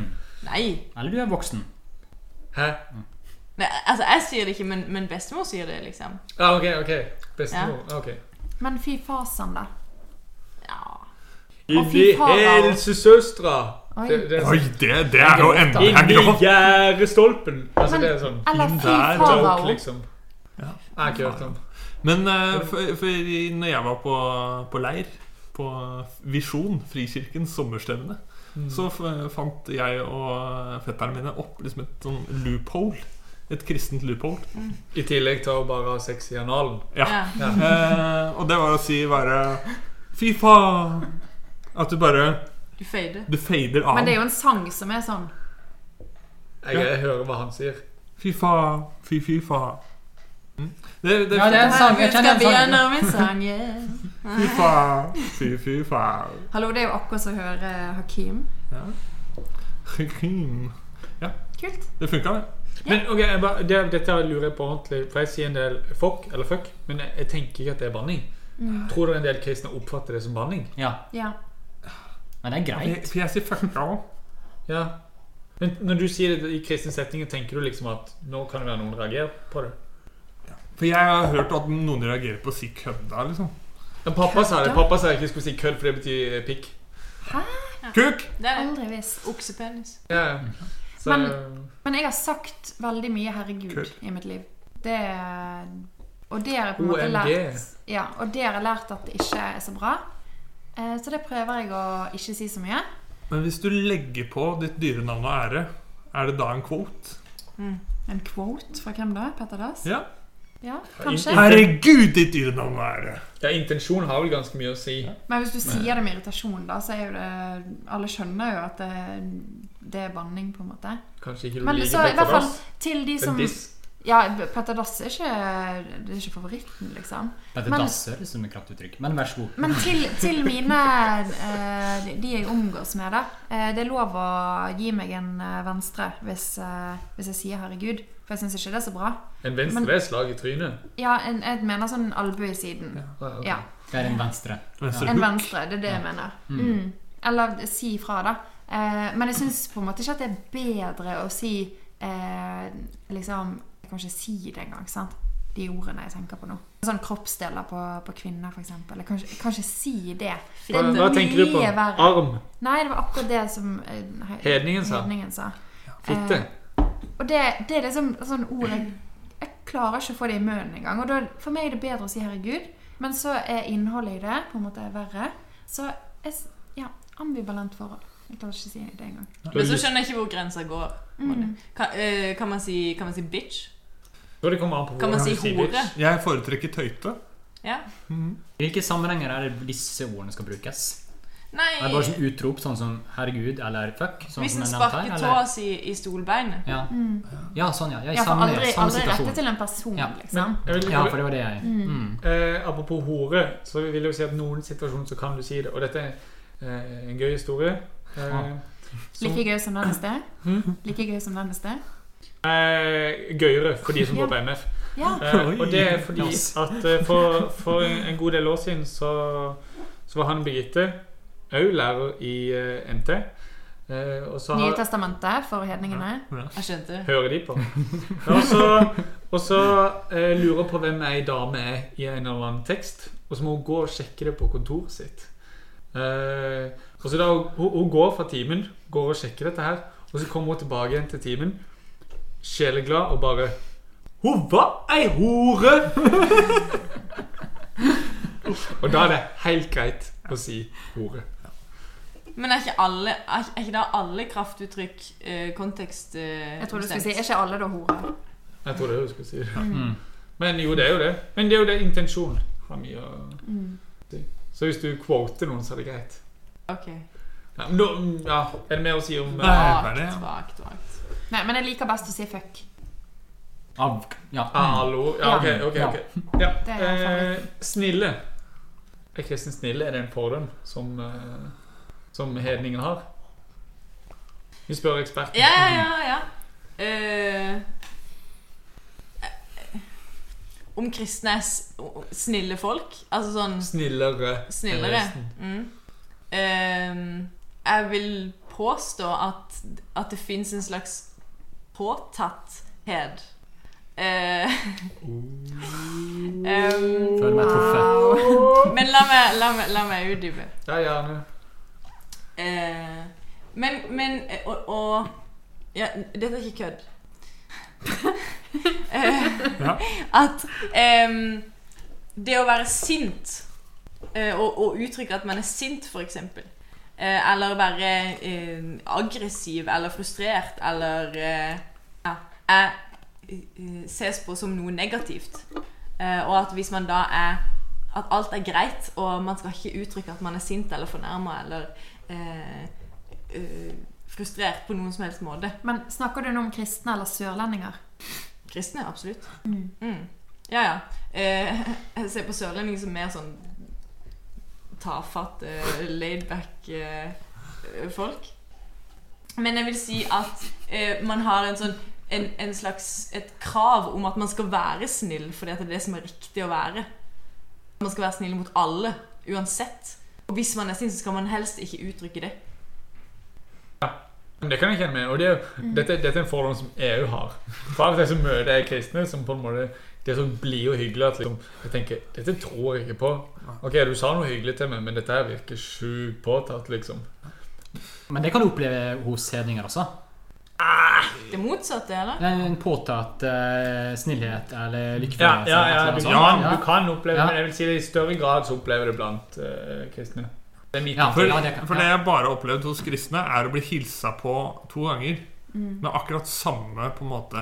Nei. Eller du er voksen. Hæ? Nei. Altså, jeg sier det ikke, men, men bestemor sier det, liksom. Ja, ok, ok. Bestemor. Ok. Men fy fasan, da. Ja. Inni faen. helsesøstra. Oi. Det, det Oi, sånn, det, det er jo enda mer Inni gjerdestolpen. Altså, Men- det er sånn Eller fy farao. liksom. Ja. Jeg har ikke hørt om Men eh, for, for når jeg var på, på leir på Visjon, Frikirkens sommerstevne, så fant jeg og fetterne mine opp liksom et sånn loophole. Et kristent loophole. I tillegg til å bare ha sex i analen. Ja. Ja. (laughs) Eh, og det var å si bare Fy faen! At du bare Du fader. Du fader av. Men det er jo en sang som er sånn. Jeg, jeg hører hva han sier. Fy faen. Fy, fy faen. Mm. Det, det, Ja, det er en sang. Jeg kjenner med sang. Fy faen. Fy, fy faen. Hallo, det er jo akkurat som å høre Hakim. Hakim. Kult. Det funka, det. Men ok, jeg bare, det, Dette lurer jeg på ordentlig, for jeg sier en del fuck eller fuck, men jeg, jeg tenker ikke at det er banning. Tror dere en del kristne oppfatter det som banning? Ja. Ja. Men det er greit. for jeg sier fucka òg. Ja. Men når du sier det i kristne setninger, tenker du liksom at nå kan det være noen reagerer på det? For jeg har hørt at noen reagerer på å si kødda, liksom. Ja, pappa sa det. Pappa sa jeg ikke skulle si kødd, for det betyr pikk. Hæ? Kuk! Det er Aldri visst. oksepenis. Ja, ja. Så, Men- Men jeg har sagt veldig mye 'herregud' Kødd. i mitt liv. Det Og det har jeg på en måte lært Ja, og det har jeg lært at det ikke er så bra. Eh, Så det prøver jeg å ikke si så mye. Men hvis du legger på ditt dyrenavn og ære, er det da en quote? En quote fra hvem da? Petter Dass? Ja. Ja, kanskje. Herregud, ditt dyrenavn ja, intensjon har vel ganske mye å si. Men hvis du sier det med irritasjon, da, så er jo det Alle skjønner jo at det, det er banning, på en måte. Kanskje ikke du Men liker så i Petter Dass. til de som. Ja, Petter Dass er ikke, det er ikke favoritten, liksom. Petter Men- dasser som et kraftuttrykk. Men vær så god. Men til, (laughs) til mine eh, de- jeg omgås med, da. Eh, det er lov å gi meg en eh, venstre hvis, eh, hvis jeg sier 'herregud'. For jeg syns ikke det er så bra. En venstre Men- det er slag i trynet. Ja, en, jeg mener sånn albue i siden. Ja, okay. Ja, Det er en venstre. Venstre En venstre, det er det jeg mener. Mm. Eller si ifra, da. Eh, men jeg syns på en måte ikke at det er bedre å si eh, liksom Jeg kan ikke si det engang, sant? De ordene jeg tenker på nå. Sånn kroppsdeler på, på kvinner, f.eks. Jeg, kan ikke- jeg kan ikke si det. Det Hva, er hva tenker du på? verre. Arm? Nei, det var akkurat det som eh, he- Hedningen sa. hedningen sa. Fitte? Og det, det er liksom sånn ord jeg, jeg klarer ikke å få det i munnen engang. Og da, for meg er det bedre å si 'herregud', men så er innholdet i det på en måte verre. Så jeg, ja, ambivalent forhold. Jeg klarer ikke å si det engang. Men så skjønner jeg ikke hvor grensa går. Mm. Kan, eh, kan, man si, kan man si bitch? Ja, det kommer an på Kan man si du hore? bitch. Jeg foretrekker tøyte. Ja. I hvilke sammenhenger er det disse ordene skal brukes? Nei, Er bare som utrop, sånn som 'herregud' eller 'fuck'? Sånn hvis som en er sparker tåa si i stolbeinet. Ja. ja, sånn, ja. Jeg I Ja, for aldri, samme aldri situasjon. rette til en person, Ja. liksom. Jeg vil, Ja, for det var det jeg mm. Eh, apropos hore, så vil jeg jo si at noen situasjoner så kan du si det. Og dette er eh, en gøy historie. Eh, som, Like gøy som den i sted. Hm? Like gøy som den i sted. eh, gøyere for de som går på MF. Ja. Eh, og det er fordi at eh, for, for en god del år siden så, så var han Birgitte òg lærer i uh, MT. Uh, og så Nye har, testamentet for hedningene. Jeg skjønte. hører de på. Og så, og så eh, lurer på hvem ei dame er i en eller annen tekst. Og så må hun gå og sjekke det på kontoret sitt. Uh, og så da hun, hun går fra timen, går og sjekker dette her, og så kommer hun tilbake igjen til timen, sjeleglad og bare Hun var ei hore! (laughs) og da er det helt greit å si hore. Men er ikke alle Er er ikke da alle kraftuttrykk eh, kontekst eh, Jeg tror du skulle si? Er ikke alle da hore? Jeg tror det du skulle si Ja. Mm. Men jo, det er jo det. Men det er jo det intensjonen har mye å Mm. si. Så hvis du quoter noen, så er det greit. Ok. Ja, men da, mm, ja, er det mer å si om eh. Vagt, vagt, vagt. Nei, men jeg liker best å si fuck. Av Ja. ah, Hallo? Ja, ok. ok, ok ja. Det er eh, favoritt. Snille. Er Kristin snille? Er det en fordom som, eh, som hedningen har? Vi spør eksperten. Ja, ja, ja. ja. Eh, om kristne er snille folk? Altså sånn Snillere. snillere? Mm. Uh, jeg vil påstå at, at det fins en slags påtatthet. Eh, em, Føler meg (laughs) truffet. men la meg, la meg, la meg utdype. Ja, gjerne. Eh, men, men eh, og, og ja, Dette er ikke kødd. (laughs) eh, Ja. At eh, det å være sint eh, og, og uttrykke at man er sint, f.eks., eh, eller være eh, aggressiv eller frustrert eller eh, ja, er, ses på som noe negativt. Eh, og at hvis man da er At alt er greit, og man skal ikke uttrykke at man er sint eller fornærma eller eh, eh, frustrert på noen som helst måte. Men snakker du nå om kristne eller sørlendinger? Kristne, absolutt. Mm. Ja, ja. Eh, (laughs) jeg ser på sørlendinger som mer sånn tafatte, laidback eh, folk. Men jeg vil si at eh, man har en sånn en, en slags et krav om at man skal være snill, fordi at det er det som er riktig å være. Man skal være snill mot alle, uansett. Og hvis man er sint, så skal man helst ikke uttrykke det. Ja, Det kan jeg kjenne meg og det er, jo- dette, dette er en fordom som EU har. For av og til så møter jeg kristne som på en måte det er så blide og hyggelige at liksom, jeg tenker Dette tror jeg ikke på. Ok, du sa noe hyggelig til meg, men dette her virker sjukt påtatt, liksom. Men det kan du oppleve hos hedninger også. Det motsatte, eller? Er En påtatt uh, snillhet eller Ja, lykkefølelse. ja, ja, eller du, kan, du kan oppleve Ja. Men jeg vil si det i større grad så opplever det blant uh, kristne. Det er mitt Ja, For, ja, det kan- for det jeg bare har opplevd hos kristne, er å bli hilsa på to ganger. Med akkurat samme på en måte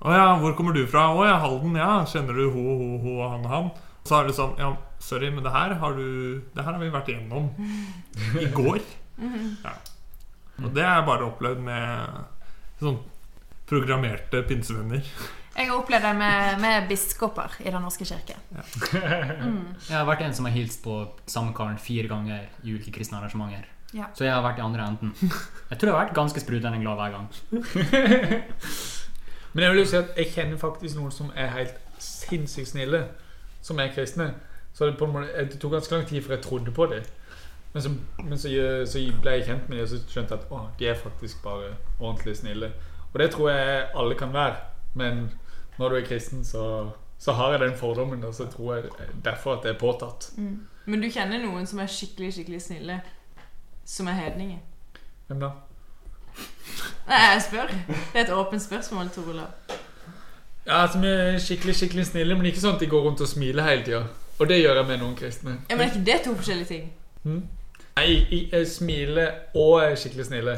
Å ja, hvor kommer du fra? Å ja, Halden. Ja, kjenner du ho, ho, ho og han og han? Så er det sånn Ja, sorry, men det her har du Det her har vi vært igjennom (laughs) i går. Ja. Og det har jeg bare opplevd med sånn programmerte pinsevenner. Jeg har opplevd det med, med biskoper i Den norske kirke. (laughs) Jeg har vært en som har hilst på samme karen fire ganger i ulike kristne arrangementer. Ja. Så jeg har vært i andre enden. Jeg tror jeg har vært ganske sprudlende glad hver gang. (laughs) Men jeg vil jo si at jeg kjenner faktisk noen som er helt sinnssykt snille, som er kristne. Så det, på en måte, det tok ganske lang tid før jeg trodde på det. Men, så, men så, så ble jeg kjent med dem og så skjønte jeg at å, de er faktisk bare ordentlig snille. Og det tror jeg alle kan være. Men når du er kristen, så, så har jeg den fordommen, og så tror jeg derfor at det er påtatt. Men du kjenner noen som er skikkelig, skikkelig snille, som er hedninger? Hvem da? Nei, jeg spør. Det er et åpent spørsmål, Tor Olav. Ja, som er skikkelig, skikkelig snille, men ikke sånn at de går rundt og smiler hele tida. Og det gjør jeg med noen kristne. Ja, Men er ikke det to forskjellige ting? Nei, jeg, jeg smiler og er skikkelig snille.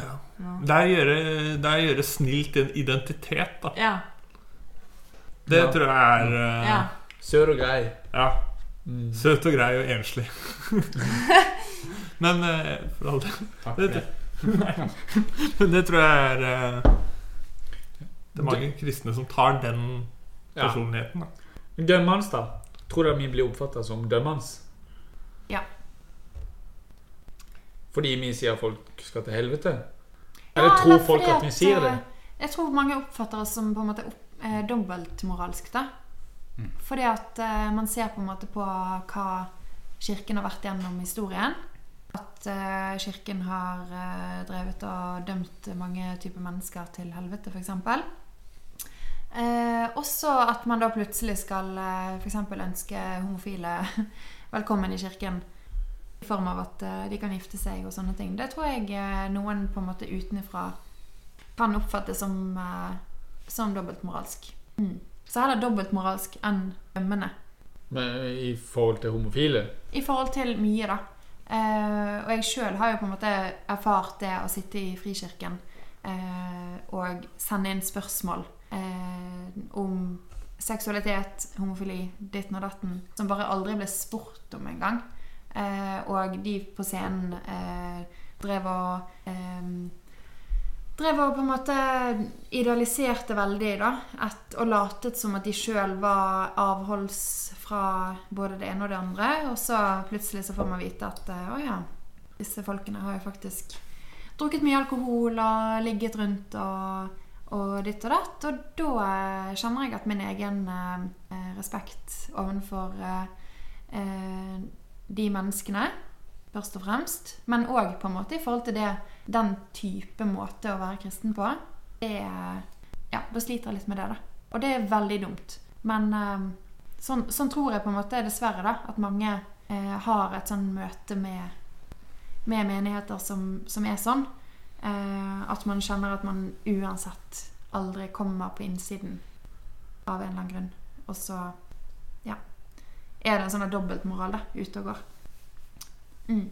Det er å gjøre, det er å gjøre snill til en identitet, da. Ja. Det Ja. tror jeg er uh, ja. Søt og grei. Ja. Søt og grei og enslig. (laughs) Men uh, for all del Takk Det- for det. (laughs) Men det tror jeg er uh, Det er mange kristne som tar den personligheten. Da. Dømmende, da? Tror dere vi blir oppfatta som dømmende? Ja. Fordi vi sier folk skal til helvete? Ja, Eller tror eller folk at vi sier det? eh, Jeg tror mange oppfatter oss som på en måte opp, eh, dobbeltmoralsk. da. Fordi at eh, man ser på en måte på hva Kirken har vært gjennom historien. At eh, Kirken har eh, drevet og dømt mange typer mennesker til helvete, f.eks. Eh, også at man da plutselig skal eh, f.eks. ønske homofile (laughs) velkommen i kirken. I form av at eh, de kan gifte seg og sånne ting. Det tror jeg eh, noen på en måte utenfra kan oppfatte som, eh, som dobbeltmoralsk. Mm. Så heller dobbeltmoralsk enn dømmende. Men I forhold til homofile? I forhold til mye, da. Eh, og jeg sjøl har jo på en måte erfart det å sitte i Frikirken eh, og sende inn spørsmål eh, om seksualitet, homofili, ditten og datten, som bare aldri ble spurt om engang. Eh, og de på scenen eh, drev og eh, Drev og på en måte idealiserte veldig, da. Et, og latet som at de sjøl var avholds fra både det ene og det andre. Og så plutselig så får man vite at å ja, disse folkene har jo faktisk drukket mye alkohol og ligget rundt og, og ditt og datt. Og da kjenner jeg at min egen eh, respekt overfor eh, eh, de menneskene først og fremst. Men òg på en måte i forhold til det, den type måte å være kristen på. Det Ja, da sliter jeg litt med det, da. Og det er veldig dumt. Men eh, sånn, sånn tror jeg på en måte dessverre da, at mange eh, har et sånn møte med, med menigheter som, som er sånn. Eh, at man kjenner at man uansett aldri kommer på innsiden av en eller annen grunn. Og så er det en sånn dobbeltmoral ute og går. Mm.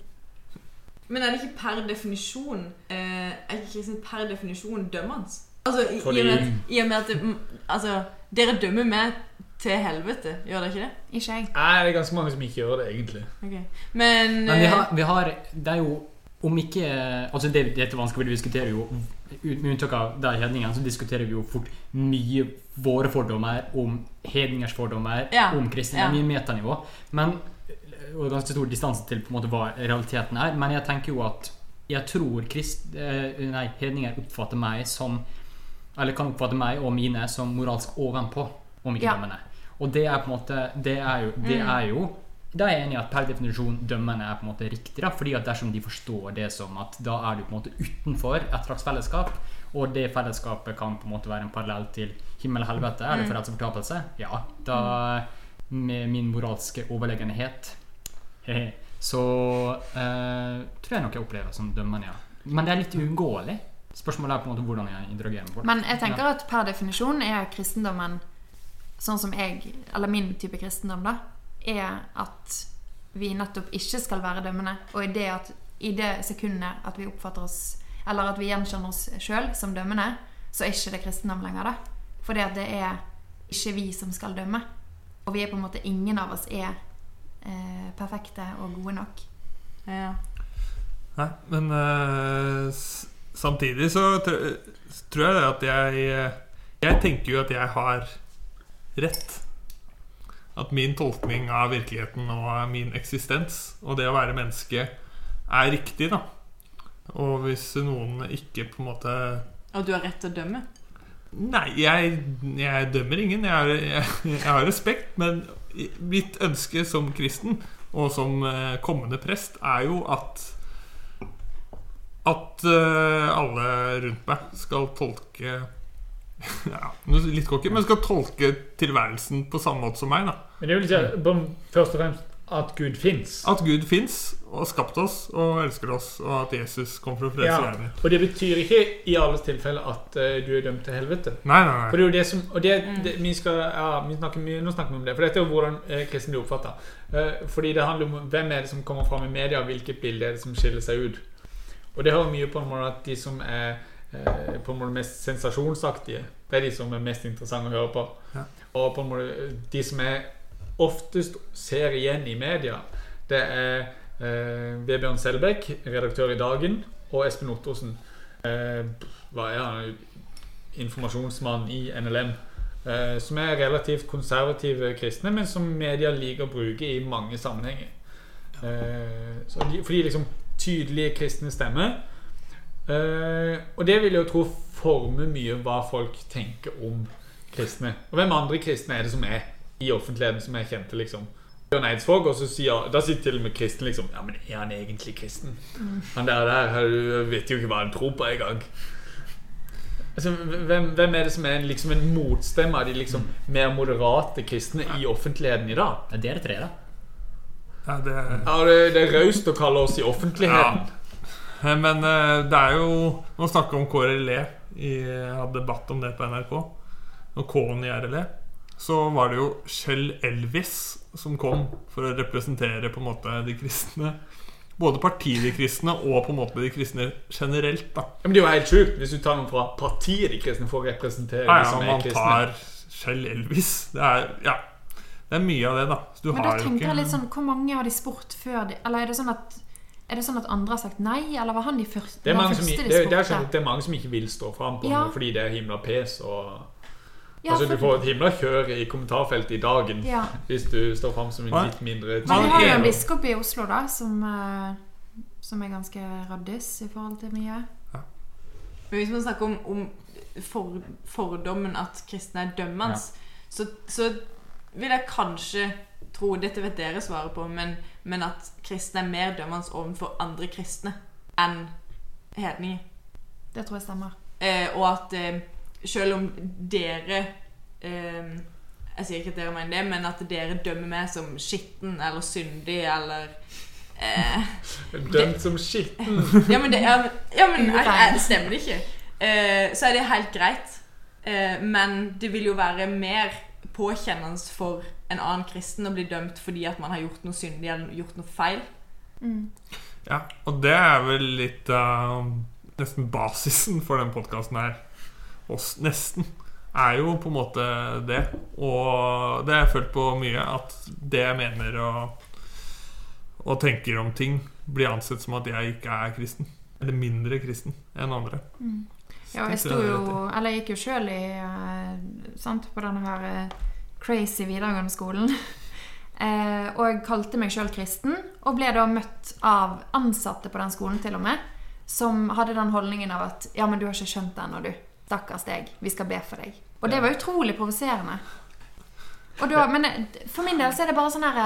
Men er det ikke per definisjon eh, Er ikke kristen per definisjon dømmende? Altså, i, i, Fordi- og med, at- i og med at det, Altså, dere dømmer meg til helvete, gjør dere ikke det? Ikke jeg. Nei, det er ganske mange som ikke gjør det, egentlig. Okay. Men, Men vi eh, har, vi har Det er jo om ikke Altså det, Dette er vanskelig, å vi diskuterer jo Med unntak av de hedningen, så diskuterer vi jo fort mye våre fordommer om hedningers fordommer Ja, om kristne. ja. Mye metanivå. Men, og ganske stor distanse til på en måte hva realiteten er. Men jeg tenker jo at jeg tror krist, eh, nei, hedninger oppfatter meg som Eller kan oppfatte meg og mine som moralsk ovenpå, om ikke Ja. Og det er på en måte Det er jo, det Mm. er jo da er jeg enig i at per definisjon dømmende er på en måte riktig. da, fordi at dersom de forstår det som at da er du på en måte utenfor et slags fellesskap, og det fellesskapet kan på en måte være en parallell til himmel og helvete, eller frelse og fortapelse, ja, da med min moralske overlegenhet så eh, tror jeg nok jeg opplever som dømmende, ja. Men det er litt uunngåelig. Spørsmålet er på en måte hvordan jeg interagerer med folk. Men jeg tenker at per definisjon er kristendommen sånn som jeg, eller min type kristendom, da, er at vi nettopp ikke skal være dømmende. Og i det, at, i det sekundet at vi oppfatter oss Eller at vi gjenkjenner oss sjøl som dømmende, så er ikke det kristendom lenger, da. For det er ikke vi som skal dømme. Og vi er på en måte Ingen av oss er eh, perfekte og gode nok. ja. Nei, men eh, samtidig så tr tror jeg det at jeg Jeg tenker jo at jeg har rett. At min tolkning av virkeligheten og min eksistens og det å være menneske er riktig, da. Og hvis noen ikke på en måte Og du har rett til å dømme? Nei, jeg, jeg dømmer ingen. Jeg har, jeg, jeg har respekt. Men mitt ønske som kristen og som eh, kommende prest er jo at At eh, alle rundt meg skal tolke (laughs) ja, Litt cocky, men skal tolke tilværelsen på samme måte som meg. da Men det vil si sånn, først og fremst at Gud fins. At Gud fins og har skapt oss og elsker oss, og at Jesus kom for å frelse Ja, verden. og det betyr ikke i alles tilfelle at uh, du er dømt til helvete. Nei, nei, For nei. det er jo det som Og det, det, vi skal, ja, vi snakker mye, nå snakker vi om det. For dette er jo hvordan uh, kristne blir oppfatta. Uh, fordi det handler om hvem er det som kommer fram i media, hvilket bilde er det som skiller seg ut. Og det har mye på en måte at de som er eh, på en måte mest sensasjonsaktige, det er de som er mest interessante å høre på. Ja. Og på en måte de som jeg oftest ser igjen i media, det er eh, Vebjørn Selbekk, redaktør i Dagen, og Espen Ottosen. Eh, hva er han? Informasjonsmann i NLM. Eh, som er relativt konservative kristne, men som media liker å bruke i mange sammenhenger. Eh, så de, fordi liksom tydelige kristne stemmer. Eh, og det vil jeg jo tro former mye hva folk tenker om kristne. Og hvem andre kristne er det som er i offentligheten som er kjente, liksom? Bjørn Eidsvåg, og så sier, da sier til og med kristen liksom Ja, men er han egentlig kristen? Han der der du vet jo ikke hva han tror på engang. Altså, hvem, hvem er det som er en, liksom en motstemme av de liksom mer moderate kristne i offentligheten i dag? Det er dere tre, da. Ja, det, Ja, det, det er raust å kalle oss i offentligheten. Eh, Men eh, det er jo Nå snakker vi om KRLE. I, jeg hadde debatt om det på NRK. Og K-en i RLE. Så var det jo Kjell Elvis som kom for å representere på en måte de kristne. Både partiet de kristne og på en måte de kristne generelt. da Ja, men det er jo helt sjukt hvis du tar noen fra partiet de kristne for å representere Ja, de som er man tar Kjell Elvis. Det er, ja, det er mye av det, da. Så du Men da tenker ikke jeg litt sånn Hvor mange har de spurt før de Eller er det sånn at er det sånn at andre har sagt nei, eller var han de første, Det er, mange som, første det, de det, er, sånn det er mange som ikke vil stå fram på Ja. noe fordi det er himla pes. Og, Ja, altså, du får et himla kjør i kommentarfeltet i dagen Ja. hvis du står fram som en litt mindre Men vi har jo en biskop i Oslo da som, eh, som er ganske raddis i forhold til mye. Men hvis man snakker om, om for, fordommen at kristne er dømmende, så, så vil jeg kanskje tro Dette vet dere svaret på, men, men at kristne er mer dømmende overfor andre kristne enn hedninger. Det tror jeg stemmer. Eh, og at eh, selv om dere eh, Jeg sier ikke at dere mener det, men at dere dømmer meg som skitten eller syndig eller eh, (laughs) Dømt som skitten. Ja, men det, ja, men, ja, men jeg, jeg, stemmer det ikke. Eh, så er det helt greit. Eh, men det vil jo være mer påkjennende for en annen kristen å bli dømt fordi at man har gjort noe syndig eller gjort noe feil. Mm. Ja, og det er vel litt av nesten basisen for den podkasten her. Oss, nesten. Er jo på en måte det. Og det har jeg følt på mye. At det jeg mener og, og tenker om ting, blir ansett som at jeg ikke er kristen. Eller mindre kristen enn andre. Ja, jeg sto jo Eller jeg gikk jo sjøl i uh, sant, på denne her eh, crazy videregående skolen. (laughs) Eh, og jeg kalte meg sjøl kristen, og ble da møtt av ansatte på den skolen til og med, som hadde den holdningen av at Ja, men du har ikke skjønt det ennå, du. Stakkars deg. Vi skal be for deg. Og det var utrolig provoserende. Da, men eh, for min del så er det bare sånn her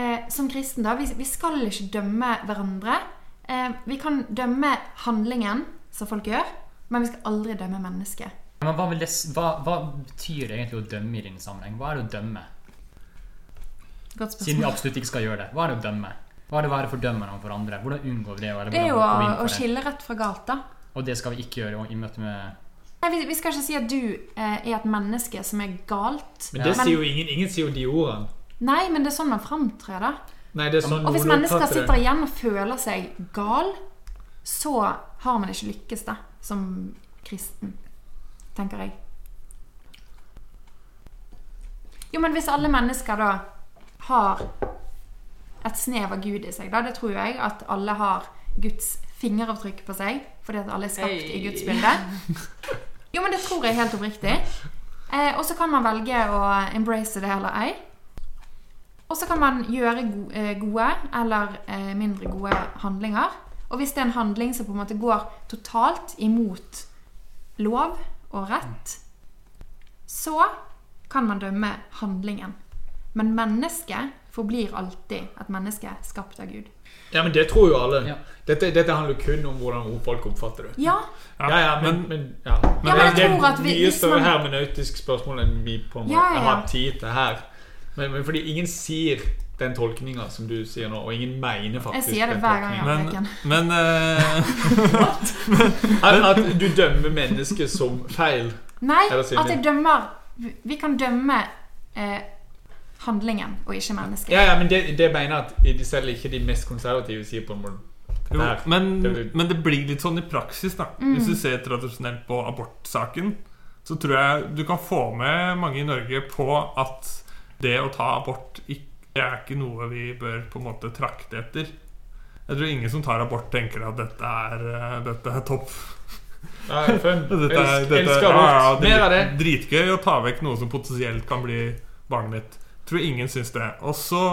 eh, Som kristen, da. Vi, vi skal ikke dømme hverandre. Eh, vi kan dømme handlingen som folk gjør, men vi skal aldri dømme mennesket. Men hva, vil det, hva, hva betyr det egentlig å dømme i din sammenheng? Hva er det å dømme? Godt Siden vi absolutt ikke skal gjøre det. Hva er det å dømme? Hva er det å være fordømmende overfor andre? Hvordan unngår vi det? Eller Det er jo å, å skille rett fra galt, da. Og det skal vi ikke gjøre i møte med Nei, vi, vi skal ikke si at du eh, er et menneske som er galt. Men det Men- sier jo ingen. Ingen sier jo de ordene. Nei, men det er sånn man framtrer, da. Nei, det er sånn Og hvis mennesker sitter igjen og føler seg gal, så har man ikke lykkes, da, som kristen. Tenker jeg. Jo, men hvis alle mennesker da har et snev av Gud i seg, da, det tror jeg at alle har Guds fingeravtrykk på seg, fordi at alle er skapt i Guds bilde. Jo, men det tror jeg helt oppriktig. Eh, og så kan man velge å embrace det eller ei. Og så kan man gjøre eh, gode eller eh, mindre gode handlinger. Og hvis det er en handling som på en måte går totalt imot lov og rett, så kan man dømme handlingen. Men mennesket forblir alltid et menneske skapt av Gud. Ja, men det tror jo alle. Ja. Dette, dette handler kun om hvordan folk oppfatter det. Ja, Ja, ja, men, men ja. Ja, men jeg det tror at vi- mye større hermenautisk spørsmål enn vi på en måte Ja, ja, ja. har tid til her. Men, men fordi ingen sier den tolkninga som du sier nå, og ingen mener faktisk jeg sier det hver gang jeg har Men, men eh, (laughs) At, at du dømmer mennesket som feil. Nei, at jeg dømmer Vi kan dømme eh, handlingen og ikke mennesket. Ja, ja, men det, det mener jeg at de selv ikke de mest konservative sier på en måte. jo, men, men det blir litt sånn i praksis, da. Hvis du ser tradisjonelt på abortsaken, så tror jeg du kan få med mange i Norge på at det å ta abort ikke det er ikke noe vi bør på en måte trakte etter. Jeg tror ingen som tar abort, tenker at dette er, eh, dette er topp. Nei, fun. (laughs) Dette er, dette, elsker ja, ja. Mer av det. Dritgøy å ta vekk noe som potensielt kan bli barnet mitt. Tror ingen syns det. Og så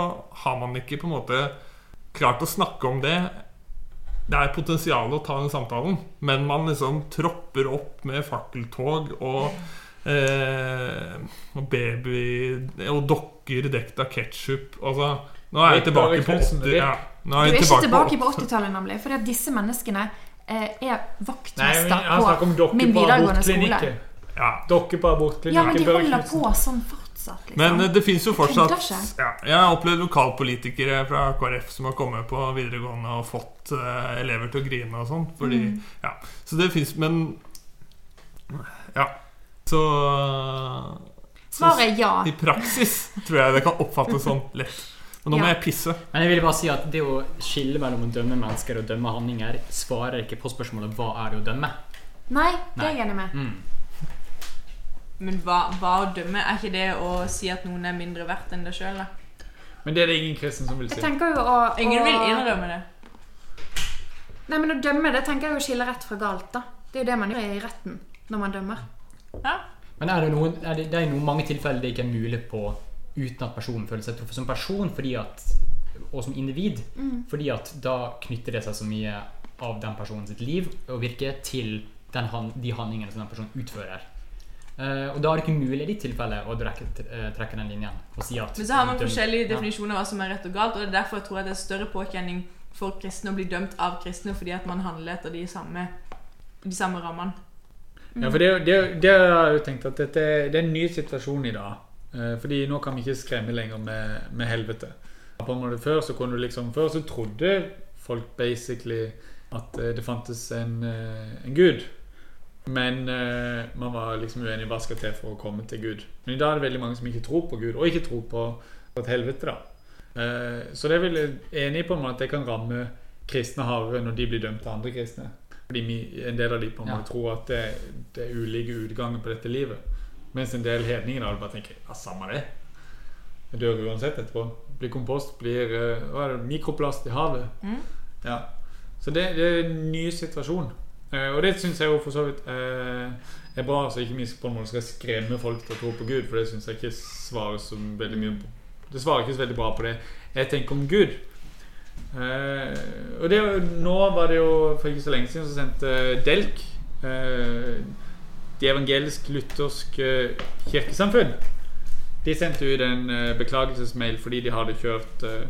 har man ikke på en måte klart å snakke om det. Det er potensial å ta den samtalen, men man liksom tropper opp med fakkeltog og og baby Og dokker dekt av ketsjup. Altså, nå er jeg tilbake på 80 rip. ja, Du er ikke tilbake på på 80-tallet, nemlig. At disse menneskene eh, er vaktmester på min videregående skole. ja. Dokker på Ja, men de holder på sånn fortsatt, liksom. Men eh, det fins jo fortsatt ja, Jeg har opplevd lokalpolitikere fra KrF som har kommet på videregående og fått uh, elever til å grine og sånn. Mm. Ja. Så det fins Men Ja. Så, så Svaret er ja. I praksis tror jeg det kan oppfattes sånn lett. Men nå må Ja. jeg pisse. Men jeg vil bare si at det å skille mellom å dømme mennesker og dømme handlinger svarer ikke på spørsmålet hva er det å dømme. Nei, det er jeg enig med. Mm. Men hva, hva å dømme? Er ikke det å si at noen er mindre verdt enn deg sjøl, da? Men det er det ingen kristen som vil Jeg si. tenker jo å, Ingen vil innrømme det. Nei, men å dømme, det tenker jeg å skille rett fra galt, da. Det er jo det man gjør i retten når man dømmer. Ja. Men er det, noen, er det, det er noen mange tilfeller det ikke er mulig på uten at personen føler seg truffet som person at, og som individ. Fordi at da knytter det seg så mye av den personen sitt liv og virke til den, han- de handlingene som den personen utfører. Uh, og da er det ikke mulig i ditt tilfelle å trekke, eh, trekke den linjen og si at Men så har man forskjellige definisjoner av hva som er rett og galt, og det er derfor jeg tror at det er større påkjenning for kristne å bli dømt av kristne fordi at man handler etter de samme, de samme rammene. Ja, for det, det, det har jeg jo tenkt at dette, det er en ny situasjon i dag. Eh, fordi nå kan vi ikke skremme lenger med, med helvete. På en måte Før så kunne du liksom Før så trodde folk basically at eh, det fantes en, eh, en gud. Men man var liksom uenig i hva skal til for å komme til Gud. Men i dag er det veldig mange som ikke tror på Gud, og ikke tror på, et helvete. da Så det er vel enig på måte at det kan ramme kristne hardere når de blir dømt av andre kristne. Fordi en del av de på en Ja. tror at det, det er ulike utganger på dette livet. Mens en del hedninger da bare tenker ja, samme det. Jeg dør uansett etterpå. Blir kompost, blir eh, hva er det, mikroplast i havet. Mm. Ja. Så det, det er en ny situasjon. Eh, og det syns jeg jo for så vidt eh, er bra. Så ikke minst på en måte skal skremme folk til å tro på Gud, for det syns jeg ikke svarer så veldig mye på. Det svarer ikke så veldig bra på det jeg tenker om Gud. Eh, og det, nå var det jo for ikke så lenge siden så sendte Delk eh, De evangelisk-lutherske kirkesamfunn De sendte ut en eh, beklagelsesmail fordi de hadde kjørt eh,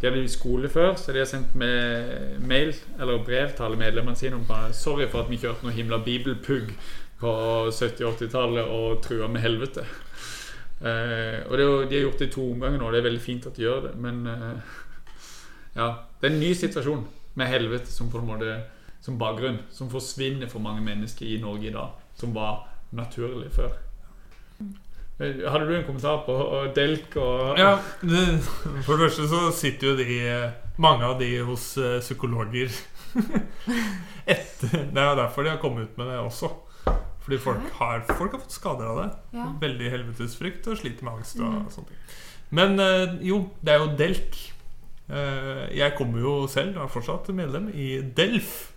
De hadde i skole før, så de har sendt med mail eller brev til alle medlemmene sine om bare, Sorry for at vi kjørte noe himla bibelpugg på 70-80-tallet og trua med helvete. Eh, og det de har gjort det i to omganger nå, og det er veldig fint at de gjør det, men eh, ja, det er en ny situasjon med helvete som på en måte som bakgrunn, som forsvinner for mange mennesker i Norge i dag, som var naturlig før. Eh, Hadde du en kommentar på og Delk og Ja, det, For det første så sitter jo de mange av de hos eh, psykologer (laughs) etter Det er jo derfor de har kommet ut med det også. Fordi folk har, folk har fått skader av det. Ja. Veldig helvetesfrykt og sliter med angst og sånne ting. Men eh, jo, det er jo Delk. Eh, jeg kommer jo selv, og er fortsatt medlem, i Delf.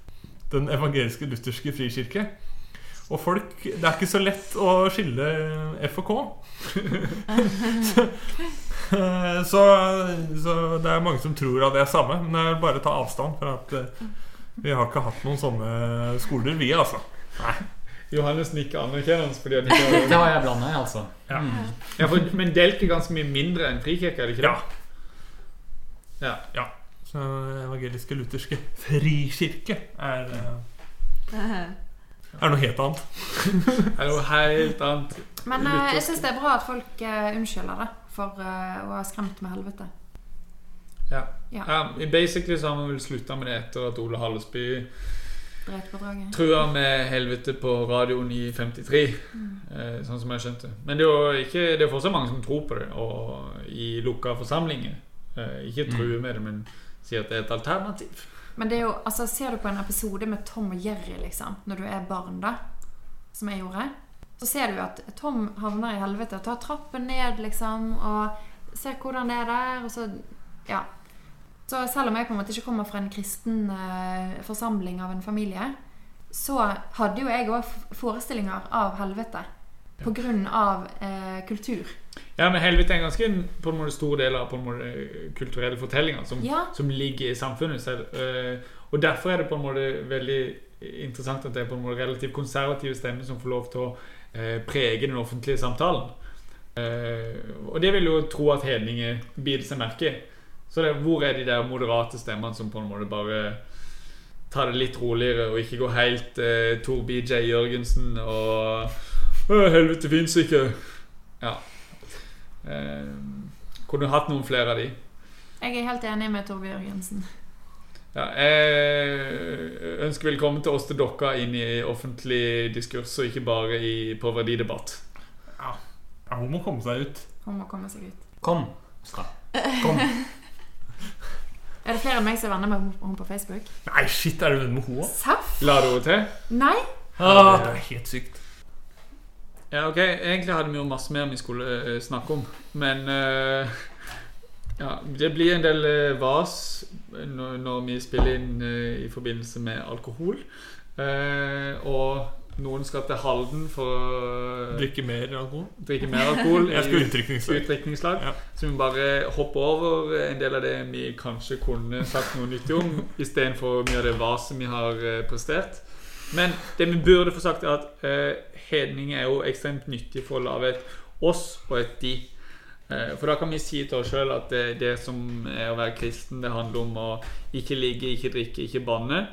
Den evangeliske lutherske frikirke. Og folk Det er ikke så lett å skille F og K. så, (laughs) så, så det er mange som tror at det er samme, men jeg vil bare ta avstand for at eh, vi har ikke hatt noen sånne skoler, vi, altså. Johannes nikker anerkjennende fordi han (laughs) ikke Det har jeg blanda i, altså. Ja. Mm. ja, for, Men Delk er ganske mye mindre enn Frikirke, er det ikke det? Ja. Ja. Så evangeliske lutherske frikirke er, uh, er noe helt annet. (laughs) Er noe helt annet. Men uh, jeg syns det er bra at folk uh, unnskylder det for uh, å ha skremt med helvete. Ja. Ja. Um, basically så har vi vel slutta med det etter at Ole Hallesby trua med helvete på radioen i 53. Eh, sånn som jeg skjønte. Men det er jo ikke, det er fortsatt mange som tror på det, og i lukka forsamlinger. Eh, ikke true med det, men si at det er et alternativ. Men det er jo, altså ser du på en episode med Tom og Jerry, liksom, når du er barn, da, som jeg gjorde, så ser du at Tom havner i helvete og tar trappen ned, liksom, og ser hvordan det er der, og så Ja. Så selv om jeg på en måte ikke kommer fra en kristen eh, forsamling av en familie, så hadde jo jeg òg forestillinger av helvete av eh, kultur. Ja, men helvete er en ganske på en måte stor del av på en måte kulturelle fortellinger som, Ja. som ligger i samfunnet selv. Eh, og derfor er det på en måte veldig interessant at det er på en måte relativt konservative stemmer som får lov til å eh, prege den offentlige samtalen. Eh, og det vil jo tro at hedninger biter seg merke i. Så det, hvor er de der moderate stemmene som på en måte bare tar det litt roligere og ikke går helt eh, Tor BJ Jørgensen og Helvete fins ikke. Ja. Eh, kunne hatt noen flere av de. Jeg er helt enig med Torbjørn Jensen. Ja, jeg ønsker velkommen til oss til dere inn i offentlig diskurs, og ikke bare i, på verdidebatt. Ja, hun må komme seg ut. Hun må komme seg ut. Kom. Skal. Kom. (laughs) Er det flere enn meg som er venner med henne på Facebook? Nei, shit, er du venn med henne òg? La du henne til? Nei? Ah, det er helt sykt. Ja, ok. Egentlig hadde vi jo masse mer vi skulle uh, snakke om, men uh, ja, det blir en del uh, vas når, når vi spiller inn i forbindelse med alkohol. Og noen skal til Halden for å Drikke mer alkohol. drikke mer alkohol. (laughs) Jeg skal utdrikningslag. utdrikningslag. Ja. Så vi bare hopper over en del av det vi kanskje kunne sagt noe nyttig om, istedenfor mye av det vaset vi har prestert. Men det vi burde få sagt, er at eh, hedning er jo ekstremt nyttig for å lage et oss og et de. Eh, for da kan vi si til oss sjøl at det, det som er å være kristen, det handler om å ikke ligge, ikke drikke, ikke banne.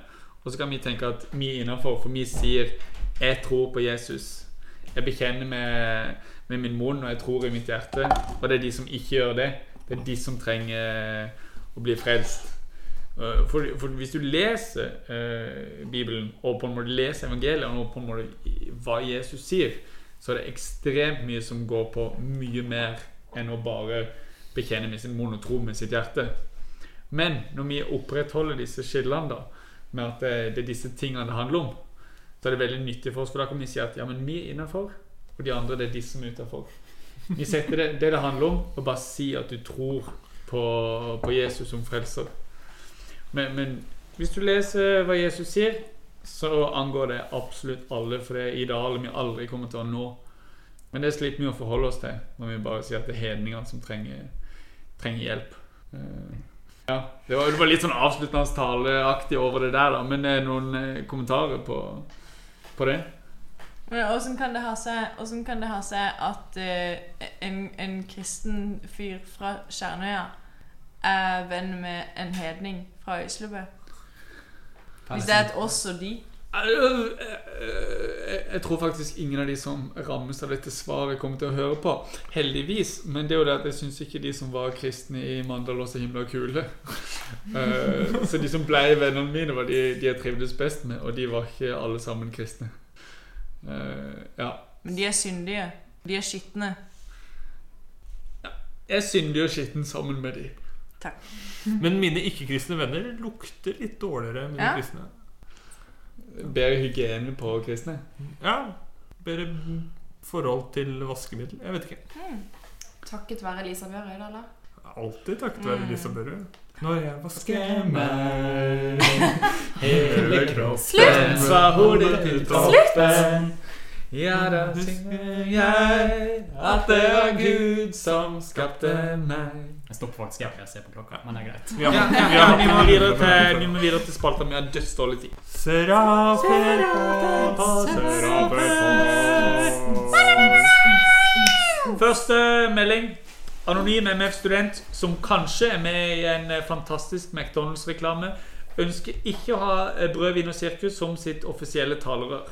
Og så kan vi tenke at vi er innafor, for vi sier 'Jeg tror på Jesus'. Jeg bekjenner med, med min munn, og jeg tror i mitt hjerte. Og det er de som ikke gjør det, det er de som trenger å bli frelst. Eh, For, for hvis du leser eh, Bibelen, og på en måte leser evangeliet, og på en måte hva Jesus sier, så er det ekstremt mye som går på mye mer enn å bare bekjenne med sin monotro med sitt hjerte. Men når vi opprettholder disse skillene, da, med at det, det er disse tingene det handler om, så er det veldig nyttig for oss, for da kan vi si at ja, men vi er innafor, og de andre det er de som er utafor. Vi setter det, det det handler om, og bare si at du tror på, på Jesus som frelser. Men, men hvis du leser hva Jesus sier, så angår det absolutt alle, for det er idealet vi aldri kommer til å nå. Men det sliter vi å forholde oss til når vi bare sier at det er hedningene som trenger, trenger hjelp. Eh, ja, det var, det var litt sånn avsluttende taleaktig over det der, da. Men det er noen eh, kommentarer på, på det? Åssen kan, kan det ha seg at uh, en, en kristen fyr fra Skjernøya er venn med en hedning fra Øyslebø? Hvis det er et oss og de? Jeg, jeg tror faktisk ingen av de som rammes av dette svaret, kommer til å høre på. Heldigvis. Men det er jo det at jeg syns ikke de som var kristne i Mandal, også så himla kule. (laughs) Så de som ble vennene mine, var de, de jeg trivdes best med, og de var ikke alle sammen kristne. Ja. Men de er syndige. De er skitne. Jeg er syndig og skitten sammen med de. Men mine ikke-kristne venner lukter litt dårligere enn mine Ja. kristne. Bedre hygiene på kristne. Ja, bedre forhold til vaskemiddel. Jeg vet ikke. Takket være Lisa Bjørøy, da, eller? Alltid takket være Mm. Lisa Børre. Når jeg vasker meg Hele kroppen Slutt! fra hodet til toppen. Ja, da synger jeg at det var Gud som skapte meg. Jeg stopper faktisk her, for jeg ser på klokka, men det er greit. Ja, Ja, ja, ja, vi må videre til, vi må videre til spalta. Vi har dødsdårlig tid. Serafer på, serafer. Første melding. Anonym MF-student som kanskje er med i en eh, fantastisk McDonald's-reklame, ønsker ikke å ha eh, Brød, vin og sirkus som sitt offisielle talerør.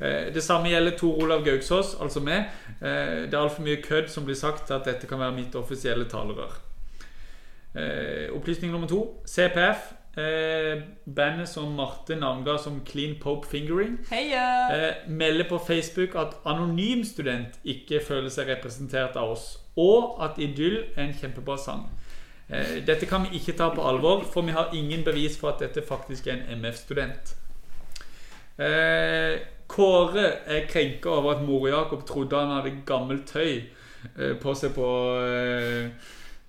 Eh, Det samme gjelder Tor Olav Gauksås, altså meg. Eh, Det er altfor mye kødd som blir sagt til at dette kan være mitt offisielle talerør. Eh, Opplysning nummer to. CPF. eh, Bandet som Marte navnga som Clean Pope Fingering. Heia! Eh, melder på Facebook at anonym student ikke føler seg representert av oss, og at Idyll er en kjempebra sang. Eh, dette kan vi ikke ta på alvor, for vi har ingen bevis for at dette faktisk er en MF-student. Eh, Kåre er krenka over at mor Jakob trodde han hadde gammelt tøy eh, på seg på eh,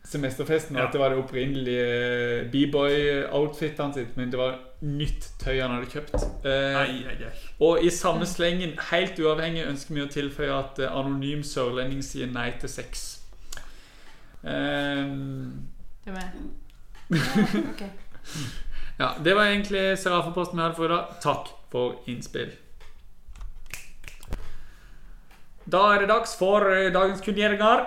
semesterfesten, og Ja. at det var det opprinnelige B-boy-outfitet sitt, men det var nytt tøy han hadde kjøpt. Eh, Ai, ai, ai. og i samme slengen, helt uavhengig, ønsker vi å tilføye at eh, anonym sørlending sier nei til sex. Ehm, Det er. (laughs) Ok. ja, det var egentlig Seraferposten vi hadde for i dag. Takk for innspill. Da er det dags for eh, dagens kunngjøringer.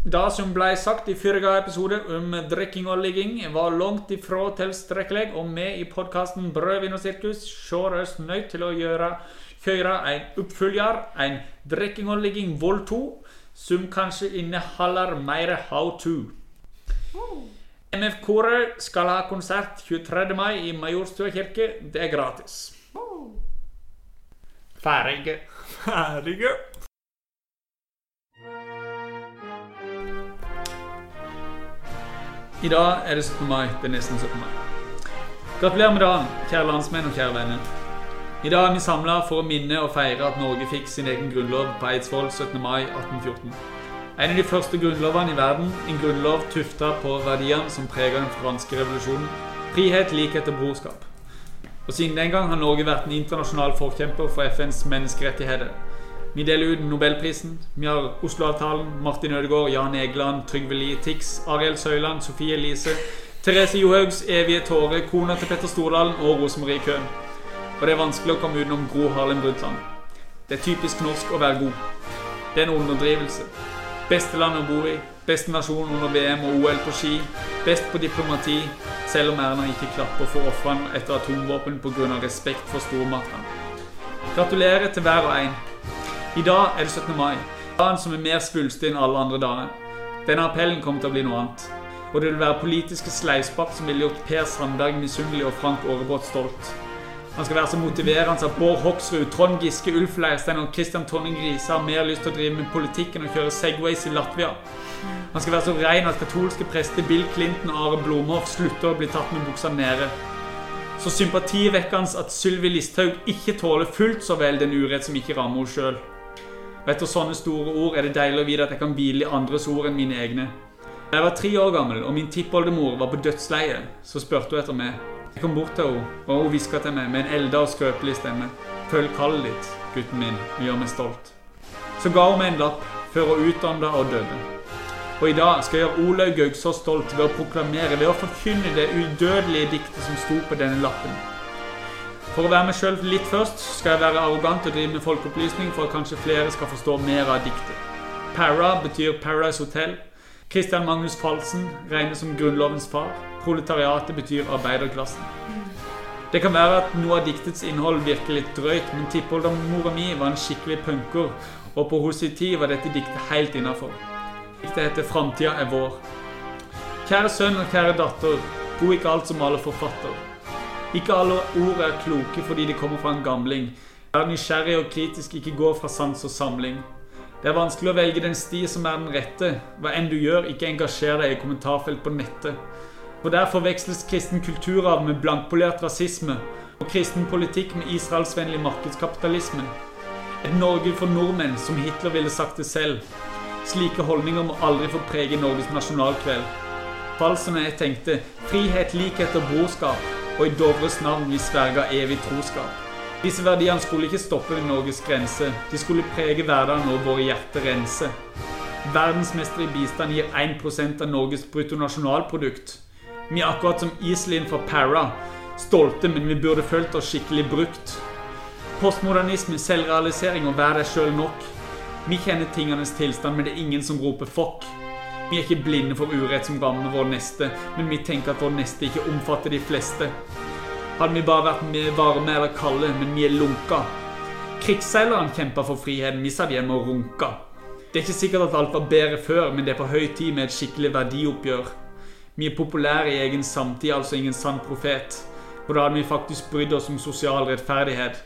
Det som ble sagt i forrige episode om drikking og ligging, var langt ifra tilstrekkelig, og vi i podkasten Brødvin og sirkus ser oss nødt til å gjøre kjøre en oppfølger, en drikking og ligging vol 2, som kanskje inneholder mer how to. MF Koret skal ha konsert 23. mai i Majorstua kirke. Det er gratis. Ferdige. Herregud. I dag er det 17. mai. Det er nesten 17. mai. Gratulerer med dagen, kjære landsmenn og kjære venner. I dag er vi samla for å minne og feire at Norge fikk sin egen grunnlov på Eidsvoll 17. mai 1814. En av de første grunnlovene i verden, en grunnlov tufta på verdiene som prega den franske revolusjonen. Frihet, likhet og brorskap. Og Siden den gang har Norge vært en internasjonal forkjemper for FNs menneskerettigheter. Vi deler ut Nobelprisen. Vi har Oslo-avtalen, Martin Ødegaard, Jan Egeland, Trygve Lie, Tix, Arild Søyland, Sofie Elise, Therese Johaugs evige tåre, kona til Petter Stordalen og Rosemarie Køhn. Og det er vanskelig å komme utenom Gro Harlem Brundtland. Det er typisk norsk å være god. Det er en underdrivelse. Beste land å bo i, beste nasjon under VM og OL på ski, best på diplomati, selv om Erna ikke klapper for ofrene etter atomvåpen pga. respekt for stormaktene. Gratulerer til hver og en. I dag er det 17. mai. Dagen som er mer svulstig enn alle andre dager. Denne appellen kommer til å bli noe annet. Og det vil være politiske sleivspark som ville gjort Per Sandberg misunnelig og Frank Aarebrot stolt. Han skal være så motiverende at Bård Hoksrud, Trond Giske, Ulf Leirstein og Christian Tonning Riise har mer lyst til å drive med politikk enn å kjøre Segways i Latvia. Han skal være så ren at katolske prester Bill Clinton og Are Blomhoff slutter å bli tatt med buksa nede. Så sympativekkende at Sylvi Listhaug ikke tåler fullt så vel den urett som ikke rammer henne sjøl. Og etter sånne store ord er det deilig å vite at jeg kan hvile i andres ord enn mine egne. Da jeg var tre år gammel og min tippoldemor var på dødsleiet, så spurte hun etter meg. Jeg kom bort til henne, og hun hviska til meg med en elda og skrøpelig stemme. Følg kallet ditt, gutten min, og gjør meg stolt. Så ga hun meg en lapp før hun utdanna og døde. Og i dag skal jeg gjøre Olaug Gaugsås stolt ved å proklamere, ved å forkynne det udødelige diktet som sto på denne lappen. For å være meg sjøl litt først, skal jeg være arrogant og drive med folkeopplysning for at kanskje flere skal forstå mer av diktet. Para betyr Paradise Hotel. Christian Magnus Falsen regnes som Grunnlovens far. Proletariatet betyr arbeiderklassen. Det kan være at noe av diktets innhold virker litt drøyt, men tippoldemora mi var en skikkelig punker, og på hennes tid var dette diktet helt innafor. Diktet heter 'Framtida er vår'. Kjære sønn og kjære datter, bo ikke alt som alle forfatter. Ikke alle ord er kloke fordi de kommer fra en gamling. Vær nysgjerrig og kritisk, ikke gå fra sans og samling. Det er vanskelig å velge den sti som er den rette. Hva enn du gjør, ikke engasjer deg i kommentarfelt på nettet. For der forveksles kristen kulturarv med blankpolert rasisme, og kristen politikk med israelsvennlig markedskapitalisme. Et Norge for nordmenn, som Hitler ville sagt det selv. Slike holdninger må aldri få prege Norges nasjonalkveld. Fall som jeg tenkte frihet, likhet og brorskap, og i Dovres navn vi sverga evig troskap. Disse verdiene skulle ikke stoppe ved Norges grense. De skulle prege hverdagen og våre hjerter rense. Verdensmester i bistand gir 1% av Norges bruttonasjonalprodukt. Vi er akkurat som Iselin fra Para. Stolte, men vi burde følt oss skikkelig brukt. Postmodernisme, selvrealisering og vær deg sjøl nok. Vi kjenner tingenes tilstand, men det er ingen som roper fokk. Vi er ikke blinde for urett som rammer vår neste, men vi tenker at vår neste ikke omfatter de fleste. Hadde vi bare vært varme eller kalde, men vi er lunka. Krigsseilerne kjempa for friheten, vi satt hjemme og runka. Det er ikke sikkert at alt var bedre før, men det er på høy tid med et skikkelig verdioppgjør. Vi er populære i egen samtid, altså ingen sann profet. Og da hadde vi faktisk brydd oss om sosial rettferdighet.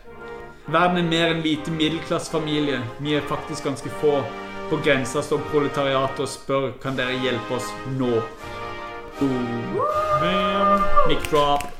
Verden er mer enn hvite middelklassefamilie. Vi er faktisk ganske få. På grensa står proletariatet og spør kan dere hjelpe oss nå. Oh. Mic drop.